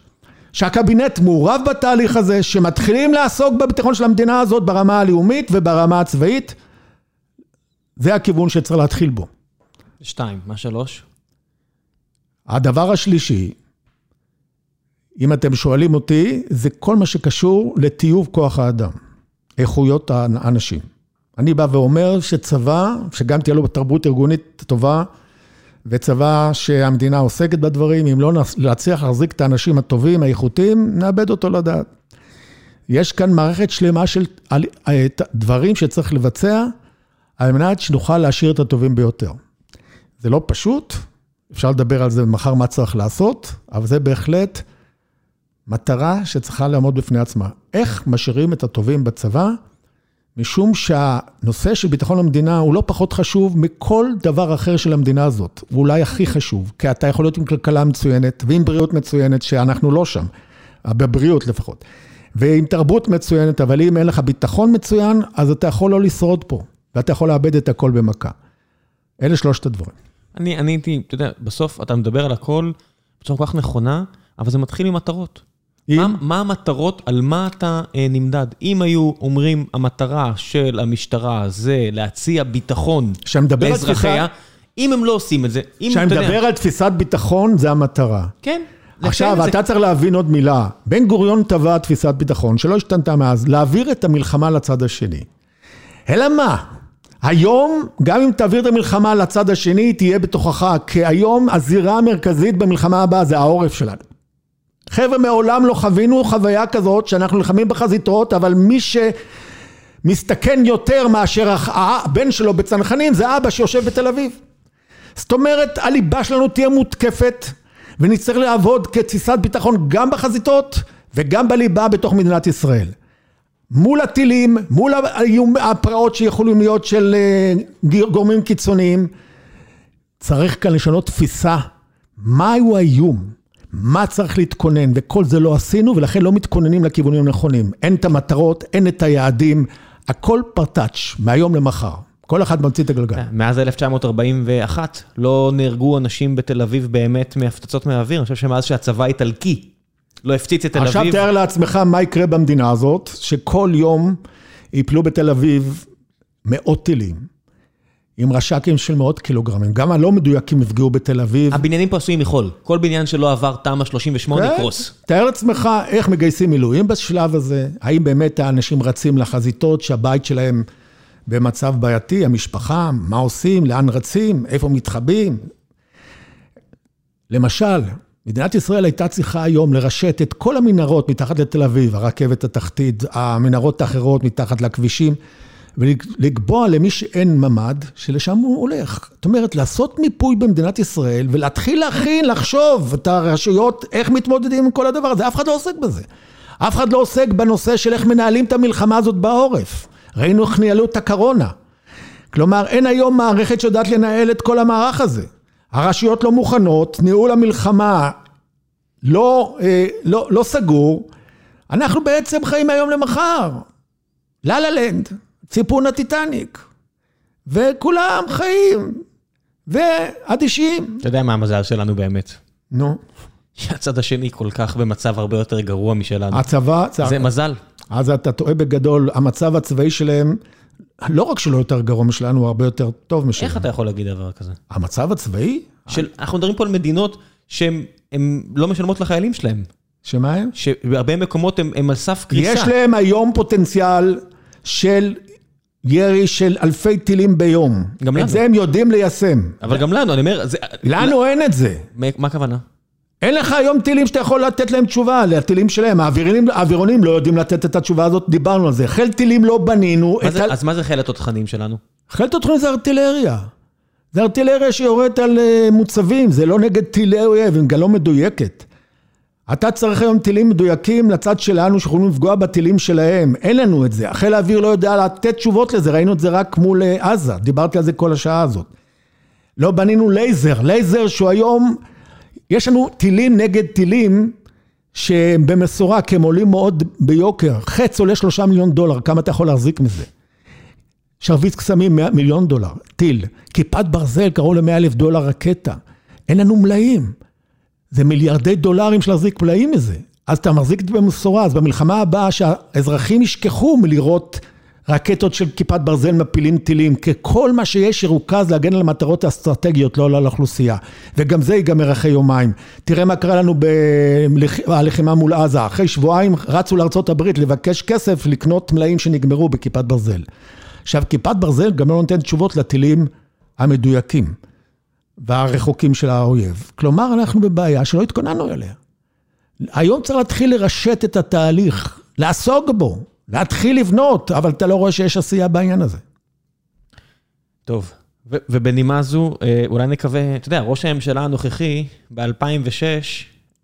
שהקבינט מעורב בתהליך הזה, שמתחילים לעסוק בביטחון של המדינה הזאת ברמה הלאומית וברמה הצבאית, זה הכיוון שצריך להתחיל בו. שתיים, מה שלוש? הדבר השלישי, אם אתם שואלים אותי, זה כל מה שקשור לטיוב כוח האדם, איכויות האנשים. אני בא ואומר שצבא, שגם תהיה לו תרבות ארגונית טובה, וצבא שהמדינה עוסקת בדברים, אם לא נצליח להחזיק את האנשים הטובים, האיכותיים, נאבד אותו לדעת. יש כאן מערכת שלמה של דברים שצריך לבצע, על מנת שנוכל להשאיר את הטובים ביותר. זה לא פשוט, אפשר לדבר על זה מחר מה צריך לעשות, אבל זה בהחלט מטרה שצריכה לעמוד בפני עצמה. איך משאירים את הטובים בצבא? משום שהנושא של ביטחון המדינה הוא לא פחות חשוב מכל דבר אחר של המדינה הזאת. הוא אולי הכי חשוב, כי אתה יכול להיות עם כלכלה מצוינת ועם בריאות מצוינת, שאנחנו לא שם, בבריאות לפחות. ועם תרבות מצוינת, אבל אם אין לך ביטחון מצוין, אז אתה יכול לא לשרוד פה, ואתה יכול לאבד את הכל במכה. אלה שלושת הדברים. אני הייתי, אתה יודע, בסוף אתה מדבר על הכל בצורה כל כך נכונה, אבל זה מתחיל ממטרות. מה, מה המטרות, על מה אתה אה, נמדד? אם היו אומרים, המטרה של המשטרה זה להציע ביטחון לאזרחיה, אם הם לא עושים את זה, אם כשאני מדבר יודע... על תפיסת ביטחון, זה המטרה. כן. עכשיו, זה... אתה צריך להבין עוד מילה. בן גוריון טבע תפיסת ביטחון, שלא השתנתה מאז, להעביר את המלחמה לצד השני. אלא מה? היום, גם אם תעביר את המלחמה לצד השני, תהיה בתוכך, כי היום הזירה המרכזית במלחמה הבאה זה העורף שלנו. חבר'ה, מעולם לא חווינו חוויה כזאת שאנחנו נלחמים בחזיתות, אבל מי שמסתכן יותר מאשר הבן שלו בצנחנים זה אבא שיושב בתל אביב. זאת אומרת, הליבה שלנו תהיה מותקפת, ונצטרך לעבוד כתפיסת ביטחון גם בחזיתות וגם בליבה בתוך מדינת ישראל. מול הטילים, מול הפרעות שיכולים להיות של אה, גורמים קיצוניים, צריך כאן לשנות תפיסה. מהו האיום? מה צריך להתכונן, וכל זה לא עשינו, ולכן לא מתכוננים לכיוונים הנכונים. אין את המטרות, אין את היעדים, הכל פרטאץ', מהיום למחר. כל אחד ממציא את הגלגל. מאז 1941 לא נהרגו אנשים בתל אביב באמת מהפצצות מהאוויר, אני חושב שמאז שהצבא האיטלקי לא הפציץ את תל אביב. עכשיו תאר לעצמך מה יקרה במדינה הזאת, שכל יום ייפלו בתל אביב מאות טילים. עם רש"קים של מאות קילוגרמים. גם הלא מדויקים יפגעו בתל אביב. הבניינים פה עשויים מחול. כל בניין שלא עבר תמ"א 38 כן? יקרוס. תאר לעצמך איך מגייסים מילואים בשלב הזה. האם באמת האנשים רצים לחזיתות שהבית שלהם במצב בעייתי, המשפחה, מה עושים, לאן רצים, איפה מתחבאים. למשל, מדינת ישראל הייתה צריכה היום לרשת את כל המנהרות מתחת לתל אביב, הרכבת התחתית, המנהרות האחרות מתחת לכבישים, ולקבוע למי שאין ממ"ד, שלשם הוא הולך. זאת אומרת, לעשות מיפוי במדינת ישראל ולהתחיל להכין, לחשוב את הרשויות, איך מתמודדים עם כל הדבר הזה. אף אחד לא עוסק בזה. אף אחד לא עוסק בנושא של איך מנהלים את המלחמה הזאת בעורף. ראינו איך ניהלו את הקורונה. כלומר, אין היום מערכת שיודעת לנהל את כל המערך הזה. הרשויות לא מוכנות, ניהול המלחמה לא, אה, לא, לא סגור. אנחנו בעצם חיים מהיום למחר. לה לה לנד, ציפון הטיטניק. וכולם חיים, ואדישים. אתה יודע מה המזל שלנו באמת. נו. שהצד השני כל כך במצב הרבה יותר גרוע משלנו. הצבא... זה מזל. אז אתה טועה בגדול, המצב הצבאי שלהם, לא רק שלא יותר גרוע משלנו, הוא הרבה יותר טוב משלנו. איך אתה יכול להגיד דבר כזה? המצב הצבאי? של, אנחנו מדברים פה על מדינות שהן לא משלמות לחיילים שלהם. שמה הם? שבהרבה מקומות הם, הם על סף קריסה. יש להם היום פוטנציאל של ירי של אלפי טילים ביום. גם לנו. את זה הם יודעים ליישם. אבל גם לנו, אני אומר... זה, לנו אין את זה. מה הכוונה? אין לך היום טילים שאתה יכול לתת להם תשובה, לטילים שלהם. האווירונים לא יודעים לתת את התשובה הזאת, דיברנו על זה. חיל טילים לא בנינו. מה זה, ה... אז מה זה חיל התותחנים שלנו? חיל תותחנים זה ארטילריה. זה ארטילריה שיורדת על מוצבים, זה לא נגד טילי אויב, היא גם לא מדויקת. אתה צריך היום טילים מדויקים לצד שלנו שיכולים לפגוע בטילים שלהם, אין לנו את זה. חיל האוויר לא יודע לתת תשובות לזה, ראינו את זה רק מול עזה, דיברתי על זה כל השעה הזאת. לא בנינו לייזר, לייזר שהוא היום... יש לנו טילים נגד טילים שהם במשורה, כי הם עולים מאוד ביוקר. חץ עולה שלושה מיליון דולר, כמה אתה יכול להחזיק מזה? שרביט קסמים מיליון דולר, טיל. כיפת ברזל קרוב למאה אלף דולר רקטה. אין לנו מלאים. זה מיליארדי דולרים של להחזיק מלאים מזה. אז אתה מחזיק את זה במשורה, אז במלחמה הבאה שהאזרחים ישכחו מלראות רקטות של כיפת ברזל מפילים טילים, כי כל מה שיש ירוכז להגן על המטרות האסטרטגיות, לא על האוכלוסייה. וגם זה ייגמר אחרי יומיים. תראה מה קרה לנו בלחימה מול עזה. אחרי שבועיים רצו לארה"ב לבקש כסף לקנות מלאים שנגמרו בכיפת ברזל. עכשיו, כיפת ברזל גם לא נותנת תשובות לטילים המדויקים והרחוקים של האויב. כלומר, אנחנו בבעיה שלא התכוננו אליה. היום צריך להתחיל לרשת את התהליך, לעסוק בו. להתחיל לבנות, אבל אתה לא רואה שיש עשייה בעניין הזה. טוב, ובנימה זו, אולי נקווה, אתה יודע, ראש הממשלה הנוכחי ב-2006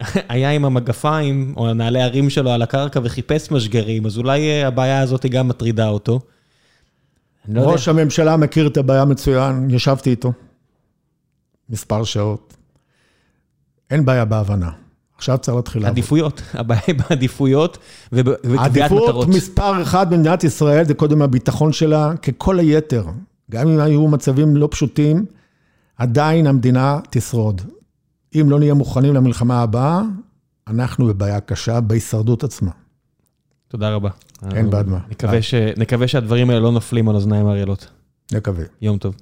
היה עם המגפיים או נעלי הרים שלו על הקרקע וחיפש משגרים, אז אולי הבעיה הזאת גם מטרידה אותו. לא ראש יודע. הממשלה מכיר את הבעיה מצוין, ישבתי איתו מספר שעות. אין בעיה בהבנה. עכשיו צריך להתחיל לעבוד. עדיפויות, הבעיה היא בעדיפויות וקביעת מטרות. עדיפות מספר אחת במדינת ישראל זה קודם הביטחון שלה, ככל היתר. גם אם היו מצבים לא פשוטים, עדיין המדינה תשרוד. אם לא נהיה מוכנים למלחמה הבאה, אנחנו בבעיה קשה בהישרדות עצמה. תודה רבה. אין בעד מה. נקווה, ש... נקווה שהדברים האלה לא נופלים על אוזניים ערלות. נקווה. יום טוב.